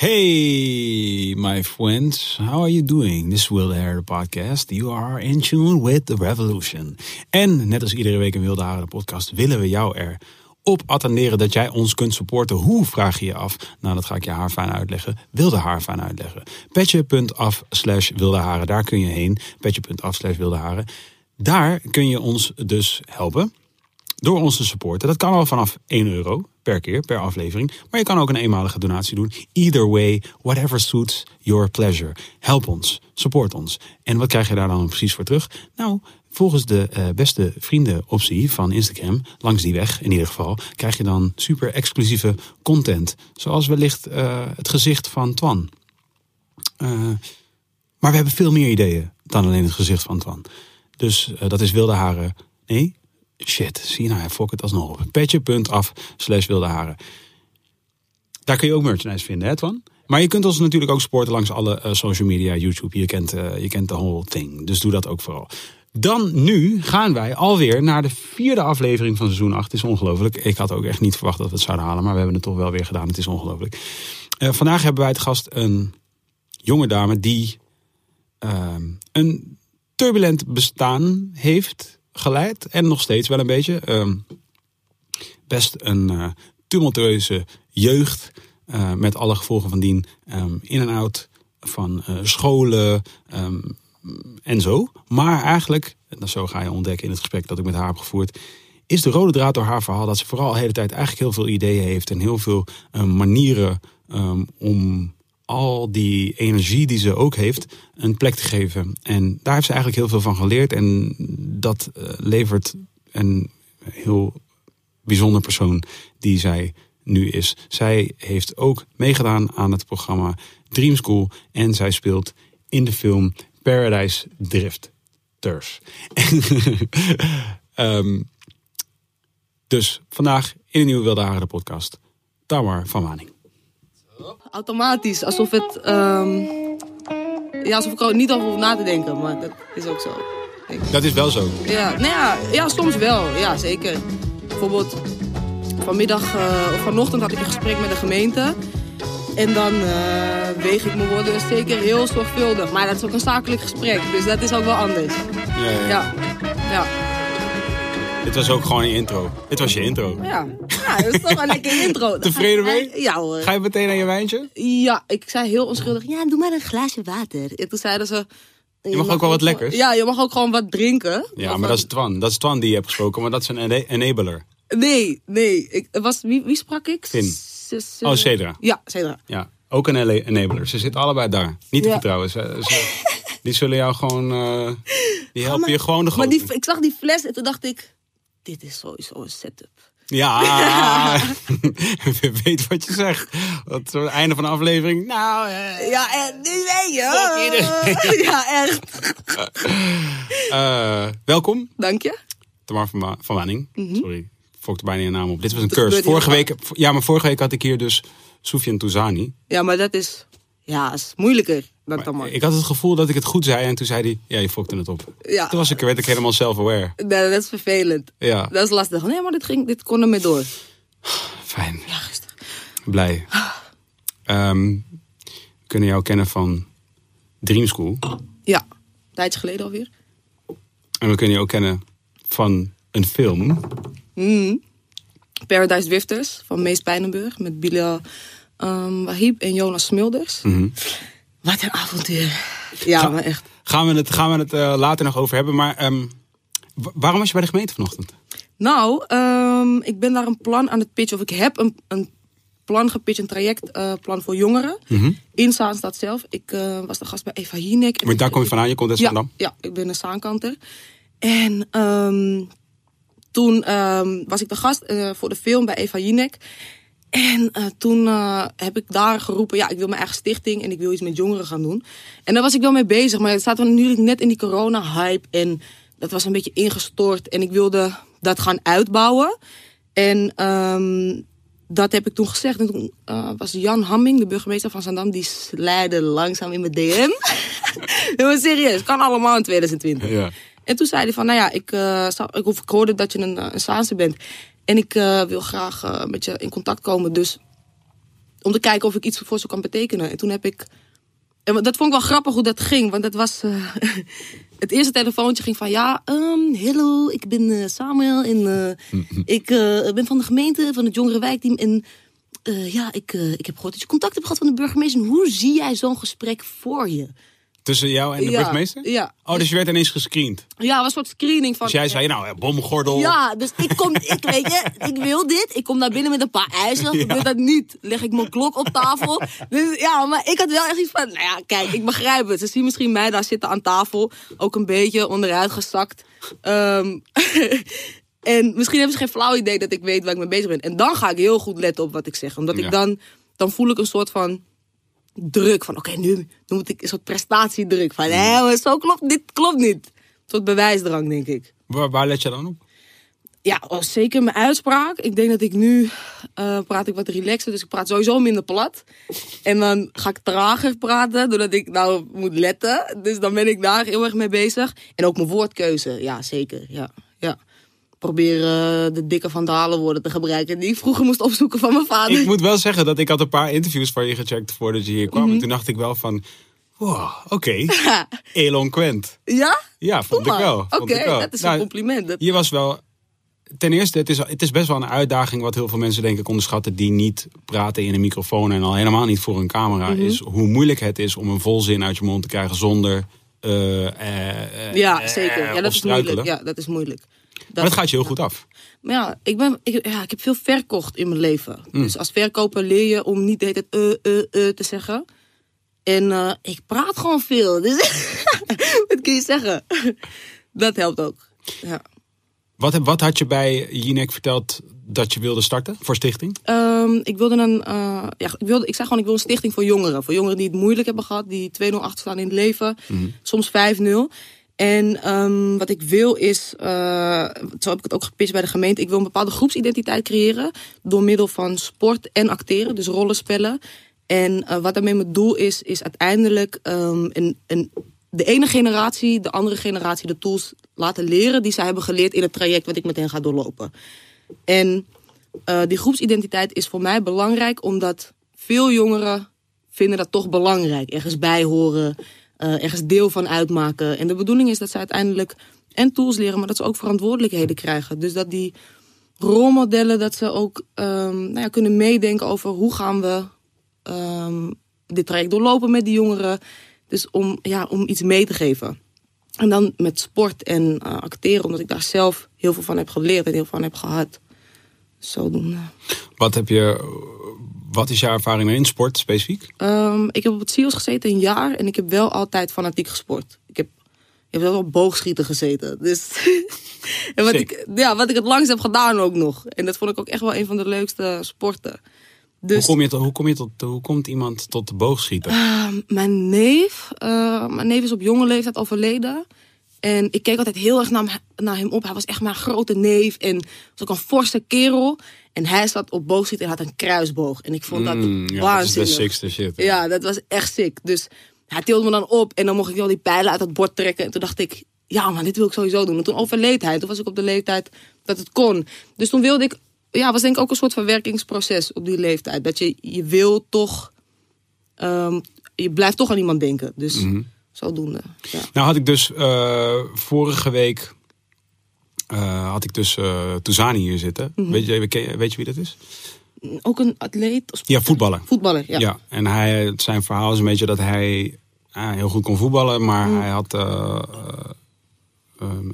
Hey, my friends, how are you doing? This is Wilde Hare, the podcast. You are in tune with the revolution. En net als iedere week in Wilde Hare, de podcast, willen we jou er op attenderen dat jij ons kunt supporten. Hoe vraag je je af? Nou, dat ga ik je haarfijn uitleggen. Wilde haarfijn uitleggen. Petje.af slash wilde haren. Daar kun je heen. Petje.af slash wilde haren. Daar kun je ons dus helpen door ons te supporten. Dat kan al vanaf 1 euro per keer, per aflevering. Maar je kan ook een eenmalige donatie doen. Either way, whatever suits your pleasure. Help ons, support ons. En wat krijg je daar dan precies voor terug? Nou, volgens de uh, beste vrienden optie van Instagram, langs die weg in ieder geval, krijg je dan super exclusieve content. Zoals wellicht uh, het gezicht van Twan. Uh, maar we hebben veel meer ideeën dan alleen het gezicht van Twan. Dus dat is wilde haren. Nee, Shit, zie je nou, fok het alsnog op. Petje.af slash wilde haren. Daar kun je ook merchandise vinden, hè Twan? Maar je kunt ons natuurlijk ook sporten langs alle uh, social media, YouTube. Je kent, uh, je kent de whole thing. Dus doe dat ook vooral. Dan nu gaan wij alweer naar de vierde aflevering van seizoen 8. Het is ongelooflijk. Ik had ook echt niet verwacht dat we het zouden halen. Maar we hebben het toch wel weer gedaan. Het is ongelooflijk. Uh, vandaag hebben wij het gast een jonge dame die een turbulent bestaan heeft geleid. En nog steeds wel een beetje. Uh, best een uh, tumultueuze jeugd. Uh, met alle gevolgen van dien. Um, in en out van uh, scholen um, en zo. Maar eigenlijk, en zo ga je ontdekken in het gesprek dat ik met haar heb gevoerd. Is de rode draad door haar verhaal dat ze vooral de hele tijd eigenlijk heel veel ideeën heeft. En heel veel manieren om al die energie die ze ook heeft een plek te geven. En daar heeft ze eigenlijk heel veel van geleerd. En dat uh, levert een heel bijzonder persoon die zij nu is. Zij heeft ook meegedaan aan het programma Dream School. En zij speelt in de film Paradise Drifters. um, dus vandaag in een nieuwe Wilde Haren podcast. Tamar van Waning. Automatisch, alsof het. Um, ja, alsof ik er niet over hoef na te denken, maar dat is ook zo. Dat is wel zo? Ja, nou ja, ja soms wel, ja zeker. Bijvoorbeeld vanmiddag uh, of vanochtend had ik een gesprek met de gemeente. En dan uh, weeg ik mijn woorden zeker heel zorgvuldig. Maar dat is ook een zakelijk gesprek, dus dat is ook wel anders. Ja, ja. ja. ja. Dit was ook gewoon een intro. Dit was je intro. Ja, ja dat is toch wel een lekker intro. Tevreden mee? Ja hoor. Ga je meteen aan je wijntje? Ja, ik zei heel onschuldig, ja, doe maar een glaasje water. En toen zeiden ze... Je, je mag, mag ook wel wat lekkers. Ja, je mag ook gewoon wat drinken. Ja, maar dat is Twan. Dat is Twan die je hebt gesproken, maar dat is een enabler. Nee, nee. Ik, was, wie, wie sprak ik? Finn. Oh, Cedra. Ja, Cedra. Ja, ook een enabler. Ze zitten allebei daar. Niet te vertrouwen. Die zullen jou gewoon... Uh, die helpen je gewoon de Maar die, ik zag die fles en toen dacht ik... Dit is sowieso een setup. Ja, weet wat je zegt. Dat het einde van de aflevering. Nou, uh, ja, en nu weet je. ja, echt. Uh, welkom. Dank je. Tamar van, van Wanning. -hmm. Sorry, fokte bijna je naam op. Dit was een cursus. Vorige week, ja, maar vorige week had ik hier dus Soufiane Touzani. Ja, maar dat is, ja, is moeilijker. Dan Tamar. Ik had het gevoel dat ik het goed zei en toen zei hij, ja, je fokte het op. Ja. Toen was ik, werd ik helemaal self-aware. Nee, dat is vervelend. Ja. Dat is lastig. Nee, maar dit, ging, dit kon ermee door. Fijn. Ja, gisteren. Blij. Um, we kunnen jou kennen van Dream School. Ja, een tijdje geleden alweer. En we kunnen je ook kennen van een film. Mm. Paradise Drifters van Mees Pijnenburg met Bilal um, Wahib en Jonas Smulders. Mm -hmm. Wat een avontuur. Ja, Ga, maar echt. Gaan we het, gaan we het uh, later nog over hebben. Maar um, waarom was je bij de gemeente vanochtend? Nou, um, ik ben daar een plan aan het pitchen. Of ik heb een, een plan gepitcht, een trajectplan uh, voor jongeren. Mm -hmm. In Zaanstad zelf. Ik uh, was de gast bij Eva Hinek. Maar daar kom je vandaan? Je komt uit ja, Zandam? Ja, ik ben een Zaankanter. En um, toen was ik de gast uh, voor de film bij Eva Jinek. En uh, toen uh, heb ik daar geroepen, ja, ik wil mijn eigen stichting en ik wil iets met jongeren gaan doen. En daar was ik wel mee bezig, maar het staat natuurlijk net in die corona-hype en dat was een beetje ingestort. En ik wilde dat gaan uitbouwen. En um, dat heb ik toen gezegd. En toen uh, was Jan Hamming, de burgemeester van Zandam, die slijde langzaam in mijn DM. maar serieus, kan allemaal in 2020. Ja. En toen zei hij van, nou ja, ik, ik, ik hoorde dat je een, een Saanse bent. En ik uh, wil graag uh, met je in contact komen. Dus om te kijken of ik iets voor ze kan betekenen. En toen heb ik. En dat vond ik wel grappig hoe dat ging. Want dat was. eh, het eerste telefoontje ging van ja, ehm hallo, ik ben eh, Samuel en eh, ik eh, ben van de gemeente, van het jongerenwijkteam. En eh, ja, ik, eh, ik heb gehoord dat je contact hebt gehad van de burgemeester. En Hoe zie jij zo'n gesprek voor je? Tussen jou en de Ja, burgemeester? ja. Oh, dus je werd ineens gescreend. Ja, was een soort screening van. Dus jij zei, nou, ja, bomgordel. Ja, dus ik kom, ik weet je, ik wil dit. Ik kom naar binnen met een paar eisen. Gebeurt dat niet, leg ik mijn klok op tafel. Dus ja, maar ik had wel echt iets van, nou ja, kijk, ik begrijp het. Ze zien misschien mij daar zitten aan tafel, ook een beetje onderuit gezakt. Ehm, en misschien hebben ze geen flauw idee dat ik weet waar ik mee bezig ben. En dan ga ik heel goed letten op wat ik zeg. Omdat Ja. ik dan, dan voel ik een soort van druk van, oké, nu, nu moet ik een soort prestatiedruk van, hé, maar zo klopt, dit klopt niet. Soort bewijsdrang, denk ik. Waar, waar let je dan op? Ja, oh, zeker mijn uitspraak. Ik denk dat ik nu eh, praat ik wat relaxer, dus ik praat sowieso minder plat. En dan ga ik trager praten, doordat ik nou moet letten. Dus dan ben ik daar heel erg mee bezig. En ook mijn woordkeuze, ja zeker. Ja, ja. Probeer eh, de dikke vandalen woorden te gebruiken die ik vroeger moest opzoeken van mijn vader. Ik moet wel zeggen dat ik had een paar interviews van je gecheckt voordat je hier kwam. Mhm. En toen dacht ik wel van, wow, oké, eloquent. Ja? Ja, vond ik wel. Oké, dat is Nou, een compliment. Dat- Je was wel. Ten eerste, het is, het is best wel een uitdaging wat heel veel mensen denk ik onderschatten die niet praten in een microfoon en al helemaal niet voor een camera. Mhm. Is hoe moeilijk het is om een volzin uit je mond te krijgen zonder. eh, eh, ja, eh, zeker. Ja, dat is moeilijk. Ja, dat is moeilijk. Dat- Maar het gaat je heel goed af. Maar ja, ik, ben, ik, ja, ik heb veel verkocht in mijn leven. Mm. Dus als verkoper leer je om niet de hele tijd eh, eh, eh te zeggen. En ik praat gewoon veel. Dus wat kun je zeggen? Dat helpt ook. Ja. Wat, wat had je bij Jinek verteld dat je wilde starten voor stichting? Ehm, ik wilde een, ja, ik, wilde, ik zei gewoon, ik wil een stichting voor jongeren. Voor jongeren die het moeilijk hebben gehad, die 2-0 achter staan in het leven, soms 5-0. En ehm, wat ik wil is, eh, zo heb ik het ook gepitcht bij de gemeente, ik wil een bepaalde groepsidentiteit creëren door middel van sport en acteren, dus rollenspellen. En eh, wat daarmee mijn doel is, is uiteindelijk ehm, de ene generatie, de andere generatie de tools laten leren die zij hebben geleerd in het traject wat ik met hen ga doorlopen. En eh, die groepsidentiteit is voor mij belangrijk omdat veel jongeren vinden dat toch belangrijk. Ergens bij horen, eh, ergens deel van uitmaken. En de bedoeling is dat ze uiteindelijk en tools leren, maar dat ze ook verantwoordelijkheden krijgen. Dus dat die rolmodellen, dat ze ook ehm, nou ja, kunnen meedenken over hoe gaan we ehm, dit traject doorlopen met die jongeren. Dus om, ja, om iets mee te geven. En dan met sport en eh, acteren, omdat ik daar zelf heel veel van heb geleerd en heel veel van heb gehad. Zodoende. Wat, heb je, wat is jouw ervaring in sport specifiek? Ehm, ik heb op het SIOS gezeten een jaar en ik heb wel altijd fanatiek gesport. Ik heb, ik heb wel op boogschieten gezeten. Dus en wat, Sick. ik, ja, wat ik het langst heb gedaan ook nog. En dat vond ik ook echt wel een van de leukste sporten. Dus Hoe, kom je tot, hoe, kom je tot, hoe komt iemand tot de boogschieten? Ehm, mijn neef, eh, mijn neef is op jonge leeftijd overleden. En ik keek altijd heel erg naar, hem- naar hem op. Hij was echt mijn grote neef en was ook een forse kerel. En hij zat op boogschieten en had een kruisboog. En ik vond dat Mm, ja, dat is de waanzinnig. sixte shit. hè. Ja, dat was echt sick. Dus hij tilde me dan op en dan mocht ik al die pijlen uit het bord trekken. En toen dacht ik, ja man, dit wil ik sowieso doen. En toen overleed hij. Toen was ik op de leeftijd dat het kon. Dus toen wilde ik, ja, was denk ik ook een soort verwerkingsproces op die leeftijd. Dat je, je wil toch, ehm, je blijft toch aan iemand denken. Dus Mhm. zodoende, ja. Nou had ik dus eh, vorige week eh, had ik dus eh Touzani hier zitten. Mhm. weet, je, weet je wie dat is? Ook een atleet? of Ja, voetballer. Voetballer, ja. Ja. en hij, zijn verhaal is een beetje dat hij ah, heel goed kon voetballen, maar Mhm. hij had eh,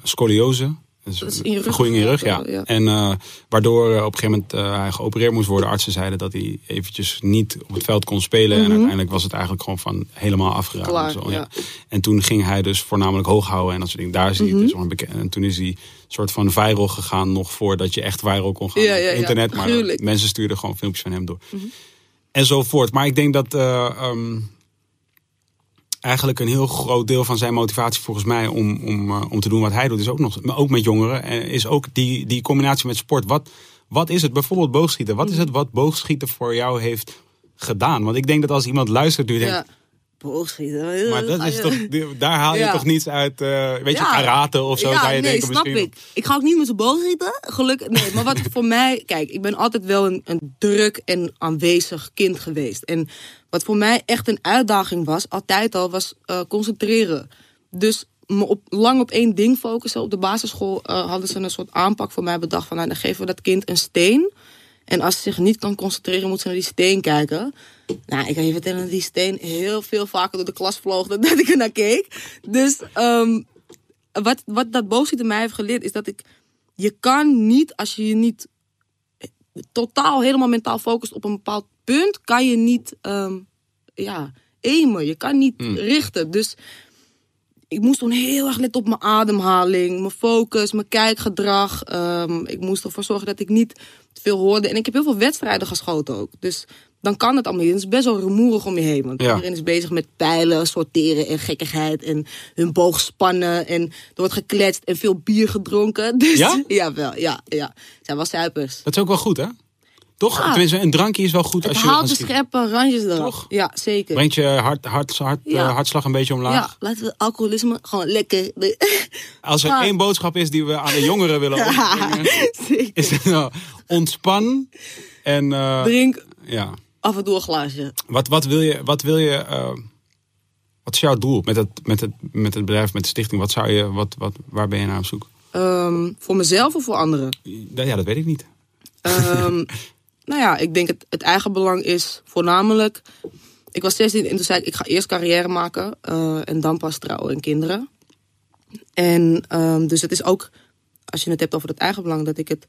scoliose. Dus Dat is in je rug vergroeiing in je rug, ja. En eh, waardoor op een gegeven moment eh, hij geopereerd moest worden. Artsen zeiden dat hij eventjes niet op het veld kon spelen. En uiteindelijk was het eigenlijk gewoon van helemaal afgeraakt. Mhm. Klaar, en, zo, ja. en toen ging hij dus voornamelijk hoog houden en dat soort dingen. Daar is hij Mhm. dus wel bekend. En toen is hij soort van viral gegaan nog voordat je echt viral kon gaan op internet. Maar. Mhm. mensen stuurden gewoon filmpjes van hem door. En zo voort. Maar ik denk dat eh, ehm, eigenlijk een heel groot deel van zijn motivatie volgens mij om, om, eh, om te doen wat hij doet, is ook nog, maar ook met jongeren, eh, is ook die, die combinatie met sport. Wat, wat is het? Bijvoorbeeld boogschieten. Wat is het wat boogschieten voor jou heeft gedaan? Want ik denk dat als iemand luistert nu denkt, Ja. Boogschieten. Maar dat is toch, daar haal je Ja. toch niets uit, eh, weet je, Ja. karate of zo, Ja, je nee, snap misschien. ik. Ik ga ook niet met z'n boog schieten, gelukkig. Nee, maar wat voor mij... Kijk, ik ben altijd wel een, een druk en aanwezig kind geweest. En wat voor mij echt een uitdaging was, altijd al, was eh, concentreren. Dus me op, lang op één ding focussen. Op de basisschool eh, hadden ze een soort aanpak voor mij bedacht. Van, nou, dan geven we dat kind een steen. En als ze zich niet kan concentreren, moet ze naar die steen kijken. Nou, ik kan je vertellen dat die steen heel veel vaker door de klas vloog dan dat ik er naar keek. Dus ehm, wat, wat dat boogschieten mij heeft geleerd, is dat ik... Je kan niet, als je je niet totaal helemaal mentaal focust op een bepaald punt, kan je niet ehm, ja, aimen. Je kan niet richten. Dus ik moest toen heel erg letten op mijn ademhaling, mijn focus, mijn kijkgedrag. Ehm, ik moest ervoor zorgen dat ik niet te veel hoorde. En ik heb heel veel wedstrijden geschoten ook. Dus dan kan het allemaal niet. Het is best wel rumoerig om je heen. Want Ja. iedereen is bezig met pijlen, sorteren en gekkigheid. En hun boog spannen. En er wordt gekletst en veel bier gedronken. Dus, Ja? Jawel, ja, ja. Zijn wel suipers. Dat is ook wel goed, hè? Toch? Ja. Tenminste, een drankje is wel goed Het als je... haalt de scherpe randjes eraf. Toch? Ja, zeker. Brengt je hart, hart, hart, Ja. eh, hartslag een beetje omlaag. Ja, laten we alcoholisme gewoon lekker. Als er Ah. één boodschap is die we aan de jongeren willen overbrengen, zeker. is het nou, ontspan en eh, Drink ja. af en toe een glaasje. Wat, wat wil je, wat wil je, wat is jouw doel met het, met het, met het bedrijf, met de stichting? Wat zou je, wat, wat, waar ben je naar op zoek? Ehm, voor mezelf of voor anderen? Ja, dat weet ik niet. Ehm, nou ja, ik denk het, het eigen belang is voornamelijk... Ik was 16 en toen zei ik, ik ga eerst carrière maken. eh, en dan pas trouwen en kinderen. En ehm, dus het is ook, als je het hebt over het eigen belang... dat ik het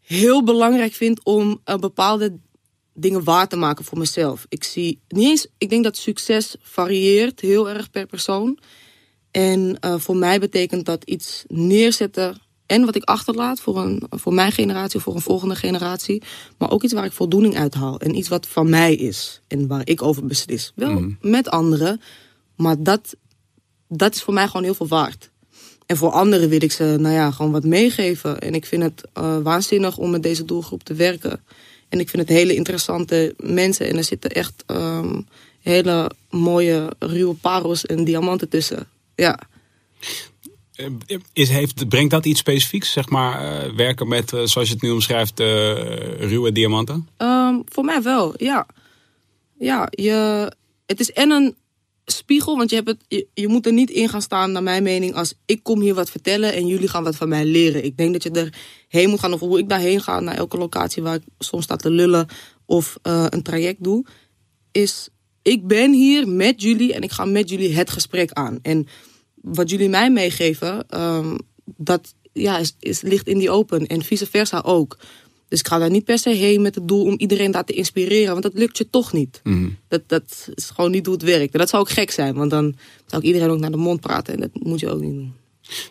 heel belangrijk vind om eh, bepaalde dingen waar te maken voor mezelf. Ik zie niet eens, ik denk dat succes varieert heel erg per persoon. En eh, voor mij betekent dat iets neerzetten en wat ik achterlaat voor, een, voor mijn generatie voor een volgende generatie. Maar ook iets waar ik voldoening uit haal. En iets wat van mij is en waar ik over beslis. Wel met anderen, maar dat, dat is voor mij gewoon heel veel waard. En voor anderen wil ik ze nou ja, gewoon wat meegeven. En ik vind het eh, waanzinnig om met deze doelgroep te werken. En ik vind het hele interessante mensen. En er zitten echt ehm, hele mooie ruwe parels en diamanten tussen. Ja. Eh, Is, heeft, brengt dat iets specifieks, zeg maar, eh, werken met, eh, zoals je het nu omschrijft, eh, ruwe diamanten? Ehm, voor mij wel, ja. Ja, je, het is en een spiegel, want je, hebt het, je, moet er niet in gaan staan, naar mijn mening, als ik kom hier wat vertellen en jullie gaan wat van mij leren. Ik denk dat je erheen moet gaan, of hoe ik daarheen ga, naar elke locatie waar ik soms sta te lullen of eh, een traject doe, is ik ben hier met jullie en ik ga met jullie het gesprek aan. En wat jullie mij meegeven, ehm, dat ja, is, is, ligt in die open en vice versa ook. Dus ik ga daar niet per se heen met het doel om iedereen daar te inspireren, want dat lukt je toch niet. Dat, dat is gewoon niet hoe het werkt. En dat zou ook gek zijn, want dan zou ik iedereen ook naar de mond praten en dat moet je ook niet doen.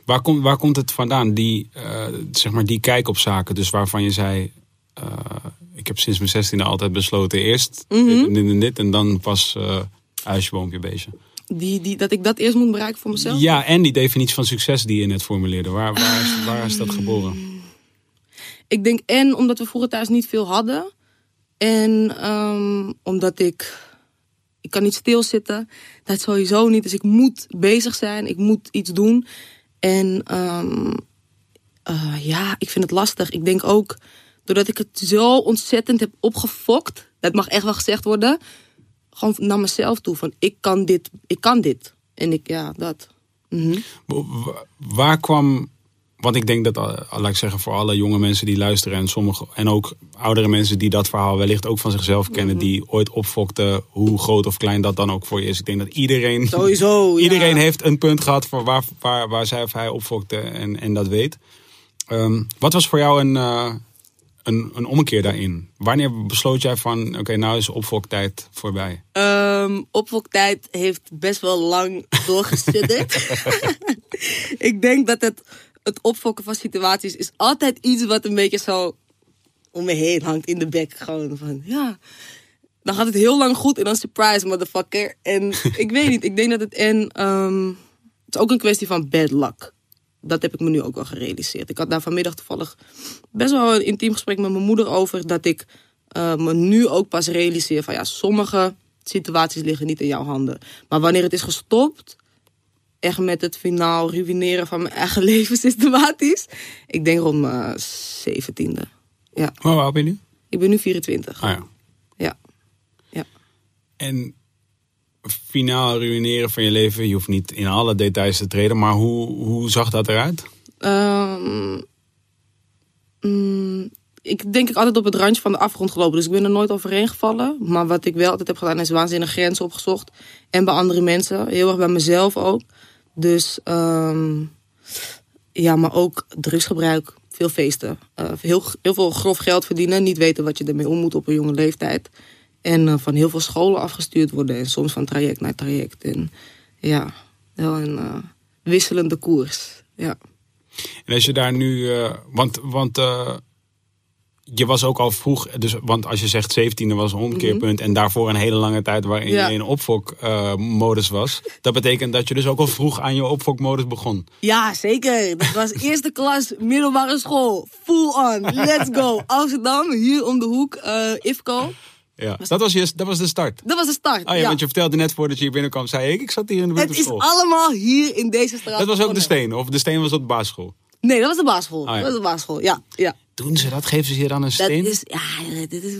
Waar, komt waar komt het vandaan, die, eh, zeg maar, die kijk op zaken? Dus waarvan je zei, eh, ik heb sinds mijn zestiende altijd besloten, eerst en dit en dit en dan pas eh huisje, boompje, beestje. Die, die, dat ik dat eerst moet bereiken voor mezelf. Ja, en die definitie van succes die je net formuleerde. Waar, waar, is, waar is dat geboren? Ik denk en omdat we vroeger thuis niet veel hadden. En ehm, omdat ik... Ik kan niet stilzitten. Dat sowieso niet. Dus ik moet bezig zijn. Ik moet iets doen. En ehm, eh, ja, ik vind het lastig. Ik denk ook, doordat ik het zo ontzettend heb opgefokt... Dat mag echt wel gezegd worden. Gewoon naar mezelf toe. Van ik kan dit. Ik kan dit. En ik, ja, dat. Mhm. Wa- Waar kwam, want ik denk dat, eh, laat ik zeggen, voor alle jonge mensen die luisteren en sommige en ook oudere mensen die dat verhaal wellicht ook van zichzelf kennen, Mhm. die ooit opfokten, hoe groot of klein dat dan ook voor je is. Ik denk dat iedereen, Sowieso, ja. iedereen heeft een punt gehad voor waar, waar, waar zij of hij opfokte en, en dat weet. Ehm, wat was voor jou een, eh, een, een ommekeer daarin? Wanneer besloot jij van, oké, nou is opfoktijd voorbij? Ehm opvolgtijd heeft best wel lang doorgestudderd. ik denk dat het, het opfokken van situaties is altijd iets wat een beetje zo om me heen hangt in de bek. Gewoon van, ja, dan gaat het heel lang goed en dan surprise motherfucker. En ik weet niet, ik denk dat het en ehm, het is ook een kwestie van bad luck. Dat heb ik me nu ook wel gerealiseerd. Ik had daar vanmiddag toevallig best wel een intiem gesprek met mijn moeder over. Dat ik eh, me nu ook pas realiseer van ja, sommige situaties liggen niet in jouw handen. Maar wanneer het is gestopt, echt met het finaal ruïneren van mijn eigen leven systematisch. Ik denk rond mijn zeventiende. Ja, Hoe oud ben je nu? ik ben nu 24. Ah ja. Ja. ja. En finaal ruïneren van je leven, je hoeft niet in alle details te treden, maar hoe, hoe zag dat eruit? Mm, ik denk ik altijd op het randje van de afgrond gelopen. Dus ik ben er nooit overheen gevallen. Maar wat ik wel altijd heb gedaan is waanzinnig grenzen opgezocht. En bij andere mensen. Heel erg bij mezelf ook. Dus ehm, ja, maar ook drugsgebruik. Veel feesten. Eh, heel, heel veel grof geld verdienen. Niet weten wat je ermee om moet op een jonge leeftijd. En eh, van heel veel scholen afgestuurd worden. En soms van traject naar traject. En ja, wel een eh, wisselende koers. Ja. En als je daar nu, eh, want, want je was ook al vroeg, dus, want als je zegt 17, was een omkeerpunt en daarvoor een hele lange tijd waarin Ja. je in opfokmodus was. Dat betekent dat je dus ook al vroeg aan je opfokmodus begon. Ja, zeker. Dat was eerste klas, middelbare school. Full on. Let's go. Amsterdam, hier om de hoek, eh IFCO. Ja. Dat, was je, dat was de start. Dat was de start. Oh ja, want je vertelde net voordat je hier binnenkwam, zei ik, ik zat hier in de buurt Het is allemaal hier in deze straat. Dat was ook de steen, of de steen was op de basisschool. Nee, dat was de basisschool. ja. Dat was de basisschool, ja. ja. Doen ze dat? Geven ze je dan een Dat steen? is, ja, dit is...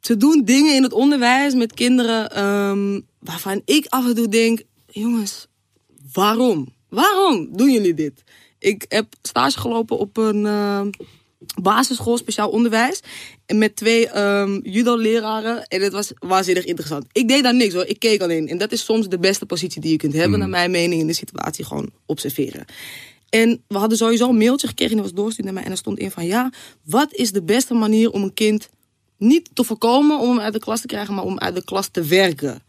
Ze doen dingen in het onderwijs met kinderen ehm, waarvan ik af en toe denk... Jongens, waarom? Waarom doen jullie dit? Ik heb stage gelopen op een ehm, basisschool, speciaal onderwijs. Met twee ehm judo-leraren. En het was waanzinnig interessant. Ik deed daar niks hoor, ik keek alleen. En dat is soms de beste positie die je kunt hebben, naar mijn mening, in de situatie. Gewoon observeren. En we hadden sowieso een mailtje gekregen en dat was doorgestuurd naar mij. En er stond in van ja, wat is de beste manier om een kind niet te voorkomen om hem uit de klas te krijgen, maar om uit de klas te werken.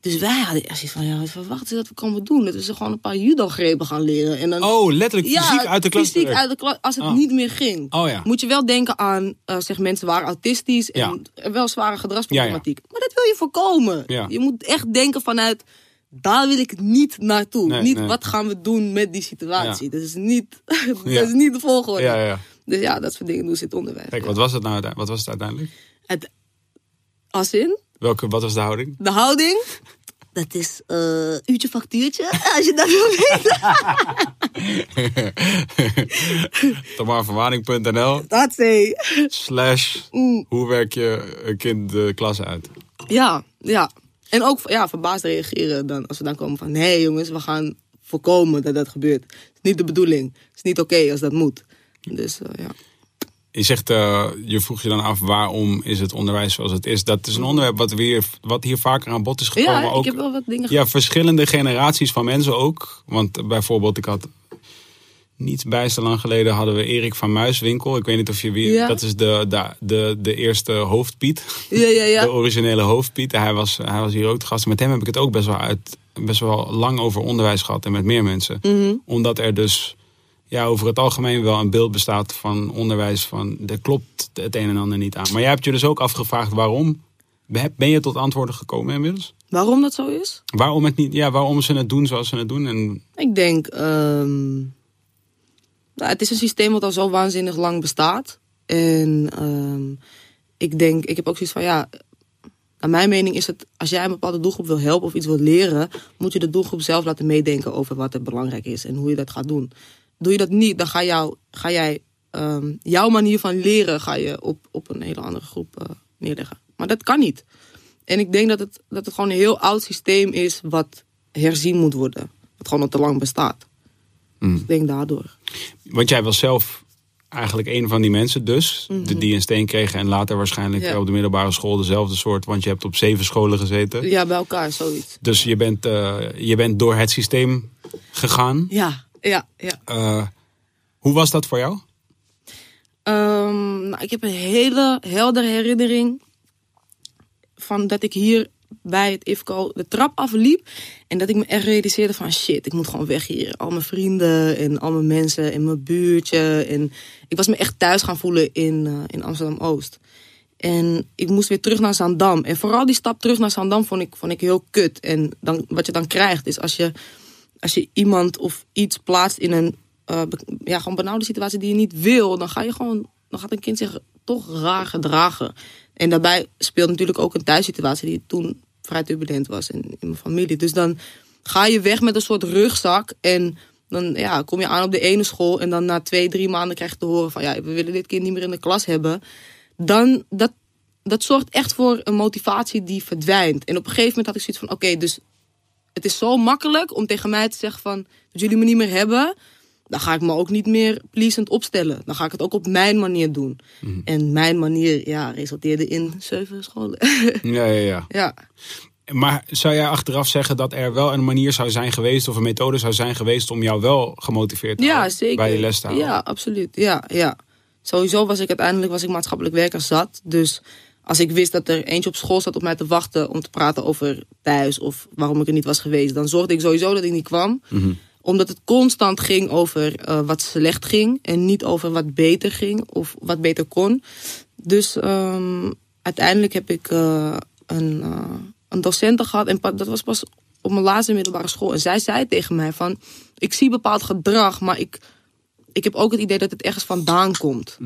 Dus wij hadden echt zoiets van, ja, wat verwachten ze dat we komen doen? Dat we ze gewoon een paar judo-grepen gaan leren. En dan, Oh, letterlijk fysiek uit de klas. fysiek uit de klas, als het Oh. niet meer ging. Oh ja. Moet je wel denken aan, eh, zeg mensen waren autistisch en wel zware gedragsproblematiek. Maar dat wil je voorkomen. Je moet echt denken vanuit, daar wil ik niet naartoe. Nee, niet nee. wat gaan we doen met die situatie. Dat, is niet, dat is niet de volgorde. Dus ja, dat soort dingen doen ze in het onderwijs. Kijk, wat was het nou wat was het uiteindelijk? Het, als in, Welke, wat was de houding? de houding. Dat is eh uurtje factuurtje, als je dat wil weten. Dat zei. slash Mm. hoe werk je een kind de klas uit? Ja, ja. En ook ja, verbaasd reageren dan, als we dan komen van... nee jongens, we gaan voorkomen dat dat gebeurt. Het is niet de bedoeling. Het is niet oké als dat moet. Dus eh, ja. Je zegt, eh, je vroeg je dan af waarom is het onderwijs zoals het is. Dat is een onderwerp wat, weer, wat hier vaker aan bod is gekomen. Ja, ook, ik heb wel wat dingen ja, verschillende generaties van mensen ook. Want bijvoorbeeld, ik had niet bijster lang geleden hadden we Erik van Muiswinkel. Ik weet niet of je weer. Ja. Dat is de, de, de, de eerste hoofdpiet. Ja, ja, ja. De originele hoofdpiet. Hij was, hij was hier ook te gast. Met hem heb ik het ook best wel, uit, best wel lang over onderwijs gehad. En met meer mensen. Mhm. Omdat er dus ja, over het algemeen wel een beeld bestaat van onderwijs. Van er klopt het een en ander niet aan. Maar jij hebt je dus ook afgevraagd waarom. Ben je tot antwoorden gekomen inmiddels? Waarom dat zo is? Waarom, het niet, ja, waarom ze het doen zoals ze het doen? En, Ik denk, nou, het is een systeem wat al zo waanzinnig lang bestaat. En ehm, ik denk, ik heb ook zoiets van, ja, naar mijn mening is het, als jij een bepaalde doelgroep wil helpen of iets wil leren, moet je de doelgroep zelf laten meedenken over wat er belangrijk is en hoe je dat gaat doen. Doe je dat niet, dan ga, jou, ga jij ehm, jouw manier van leren ga je op, op een hele andere groep eh, neerleggen. Maar dat kan niet. En ik denk dat het, dat het gewoon een heel oud systeem is wat herzien moet worden. Wat gewoon al te lang bestaat. Mm. Ik denk daardoor. Want jij was zelf eigenlijk een van die mensen dus. de- Die een steen kregen en later waarschijnlijk. Ja. op de middelbare school dezelfde soort. Want je hebt op zeven scholen gezeten. Ja, bij elkaar, zoiets. Dus je bent, eh, je bent door het systeem gegaan. Ja, ja, ja. Eh, hoe was dat voor jou? Ehm, nou, ik heb een hele heldere herinnering van dat ik hier bij het IFCO de trap afliep. En dat ik me echt realiseerde van shit, ik moet gewoon weg hier. Al mijn vrienden en al mijn mensen in mijn buurtje. En ik was me echt thuis gaan voelen in, eh, in Amsterdam-Oost. En ik moest weer terug naar Zandam. En vooral die stap terug naar Zandam vond ik, vond ik heel kut. En dan, wat je dan krijgt is als je, als je iemand of iets plaatst in een eh, ja, gewoon benauwde situatie die je niet wil, dan ga je gewoon, dan gaat een kind zich toch raar gedragen. En daarbij speelt natuurlijk ook een thuissituatie die toen vrij turbulent was in, in mijn familie. Dus dan ga je weg met een soort rugzak en dan ja, kom je aan op de ene school en dan na twee, drie maanden krijg je te horen van ja, we willen dit kind niet meer in de klas hebben. Dan, dat, dat zorgt echt voor een motivatie die verdwijnt. En op een gegeven moment had ik zoiets van oké, dus het is zo makkelijk om tegen mij te zeggen van dat jullie me niet meer hebben. Dan ga ik me ook niet meer pleasend opstellen. Dan ga ik het ook op mijn manier doen. En mijn manier ja, resulteerde in zeven scholen. Ja, ja, ja. ja. Maar zou jij achteraf zeggen dat er wel een manier zou zijn geweest... of een methode zou zijn geweest om jou wel gemotiveerd te Ja, houden zeker. bij die les te houden? Ja, absoluut. Ja, ja. Sowieso was ik uiteindelijk was ik maatschappelijk werker zat. Dus als ik wist dat er eentje op school zat op mij te wachten om te praten over thuis of waarom ik er niet was geweest, dan zorgde ik sowieso dat ik niet kwam. Omdat het constant ging over eh, wat slecht ging en niet over wat beter ging of wat beter kon. Dus ehm, uiteindelijk heb ik eh, een, eh, een docent gehad en dat was pas op mijn laatste middelbare school. En zij zei tegen mij van, ik zie bepaald gedrag, maar ik, ik heb ook het idee dat het ergens vandaan komt.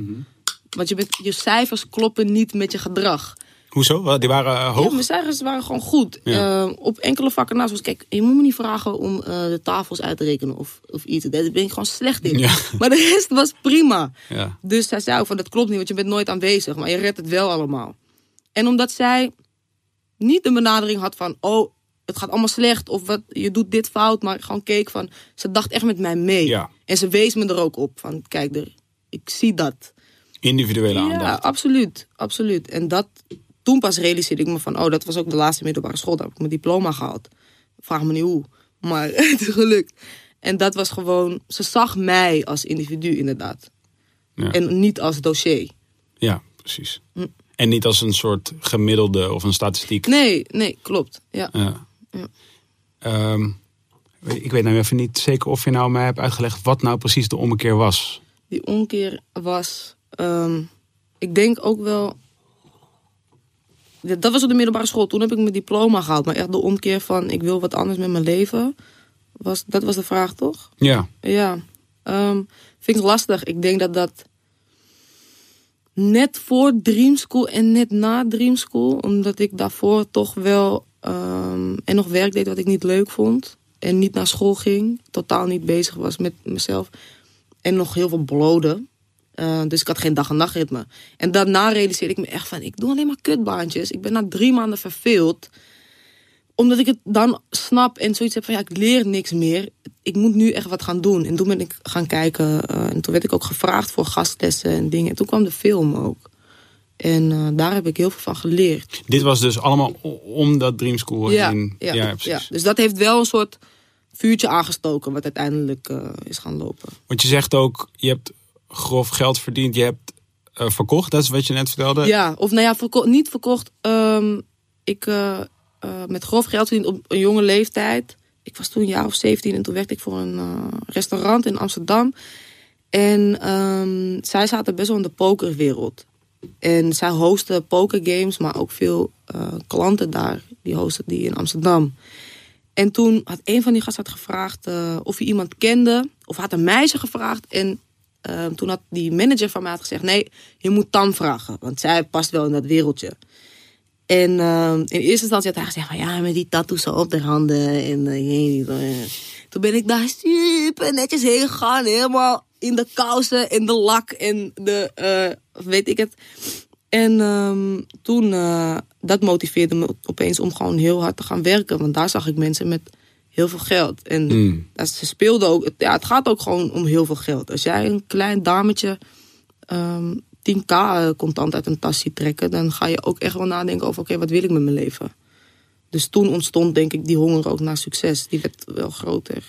Want je, bent, je cijfers kloppen niet met je gedrag. Hoezo? Die waren eh, hoog? Ja, mijn cijfers waren gewoon goed. Ja. Eh, op enkele vakken naast was, kijk, je moet me niet vragen om eh, de tafels uit te rekenen of, of iets. Daar ben ik gewoon slecht in. Ja. Maar de rest was prima. Ja. Dus zij zei ook van, dat klopt niet, want je bent nooit aanwezig. Maar je redt het wel allemaal. En omdat zij niet de benadering had van, oh, het gaat allemaal slecht. Of wat, je doet dit fout. Maar gewoon keek van, ze dacht echt met mij mee. En ze wees me er ook op van, kijk, er, ik zie dat. Individuele Ja, aandacht. absoluut. absoluut. En dat, toen pas realiseerde ik me van... oh, dat was ook de laatste middelbare school. Daar heb ik mijn diploma gehaald. Vraag me niet hoe. Maar het is gelukt. En dat was gewoon... Ze zag mij als individu inderdaad. Ja. En niet als dossier. Ja, precies. En niet als een soort gemiddelde of een statistiek. Nee, nee, klopt. Ja. Ja. Ja. Ehm, ik weet nou even niet zeker of je nou mij hebt uitgelegd wat nou precies de ommekeer was. Die omkeer was... ehm, ik denk ook wel... Dat was op de middelbare school. Toen heb ik mijn diploma gehaald. Maar echt de omkeer van... ik wil wat anders met mijn leven. Was, dat was de vraag, toch? Ja, Ja, ehm, vind ik lastig. Ik denk dat dat net voor Dream School en net na Dream School, omdat ik daarvoor toch wel ehm, en nog werk deed wat ik niet leuk vond en niet naar school ging, totaal niet bezig was met mezelf en nog heel veel bloden. Eh, dus ik had geen dag- en nachtritme. En daarna realiseerde ik me echt van, ik doe alleen maar kutbaantjes. Ik ben na drie maanden verveeld omdat ik het dan snap en zoiets heb van ja, ik leer niks meer. Ik moet nu echt wat gaan doen. En toen ben ik gaan kijken. eh, en toen werd ik ook gevraagd voor gastlessen en dingen. En toen kwam de film ook. En eh, daar heb ik heel veel van geleerd. dit was dus allemaal om dat Dream School Ja, heen. ja, ja. Dus dat heeft wel een soort vuurtje aangestoken, wat uiteindelijk is gaan lopen. Want je zegt ook, je hebt grof geld verdiend, je hebt eh, verkocht, dat is wat je net vertelde. Ja, of nou ja, niet verkocht. Ehm, ik uh, uh, met grof geld verdiend op een jonge leeftijd. Ik was toen een jaar of 17 en toen werkte ik voor een restaurant in Amsterdam. En um, zij zaten best wel in de pokerwereld. En zij hosten pokergames, maar ook veel klanten daar. Die hosten die in Amsterdam. En toen had een van die gasten gevraagd of hij iemand kende. Of had een meisje gevraagd. En uh, toen had die manager van mij gezegd... nee, je moet Tam vragen. Want zij past wel in dat wereldje. En uh, in eerste instantie had hij gezegd van... ja, met die tattoos op de handen. En uh, toen ben ik daar super netjes heen gegaan. Helemaal in de kousen en de lak en de... Uh, weet ik het. En um, toen... Uh, dat motiveerde me opeens om gewoon heel hard te gaan werken. Want daar zag ik mensen met heel veel geld. En mm. ze speelden ook... Ja, het gaat ook gewoon om heel veel geld. Als jij een klein dametje... Um, 10k contant uit een tas ziet trekken... dan ga je ook echt wel nadenken over... oké, okay, wat wil ik met mijn leven? Dus toen ontstond denk ik die honger ook naar succes. Die werd wel groter.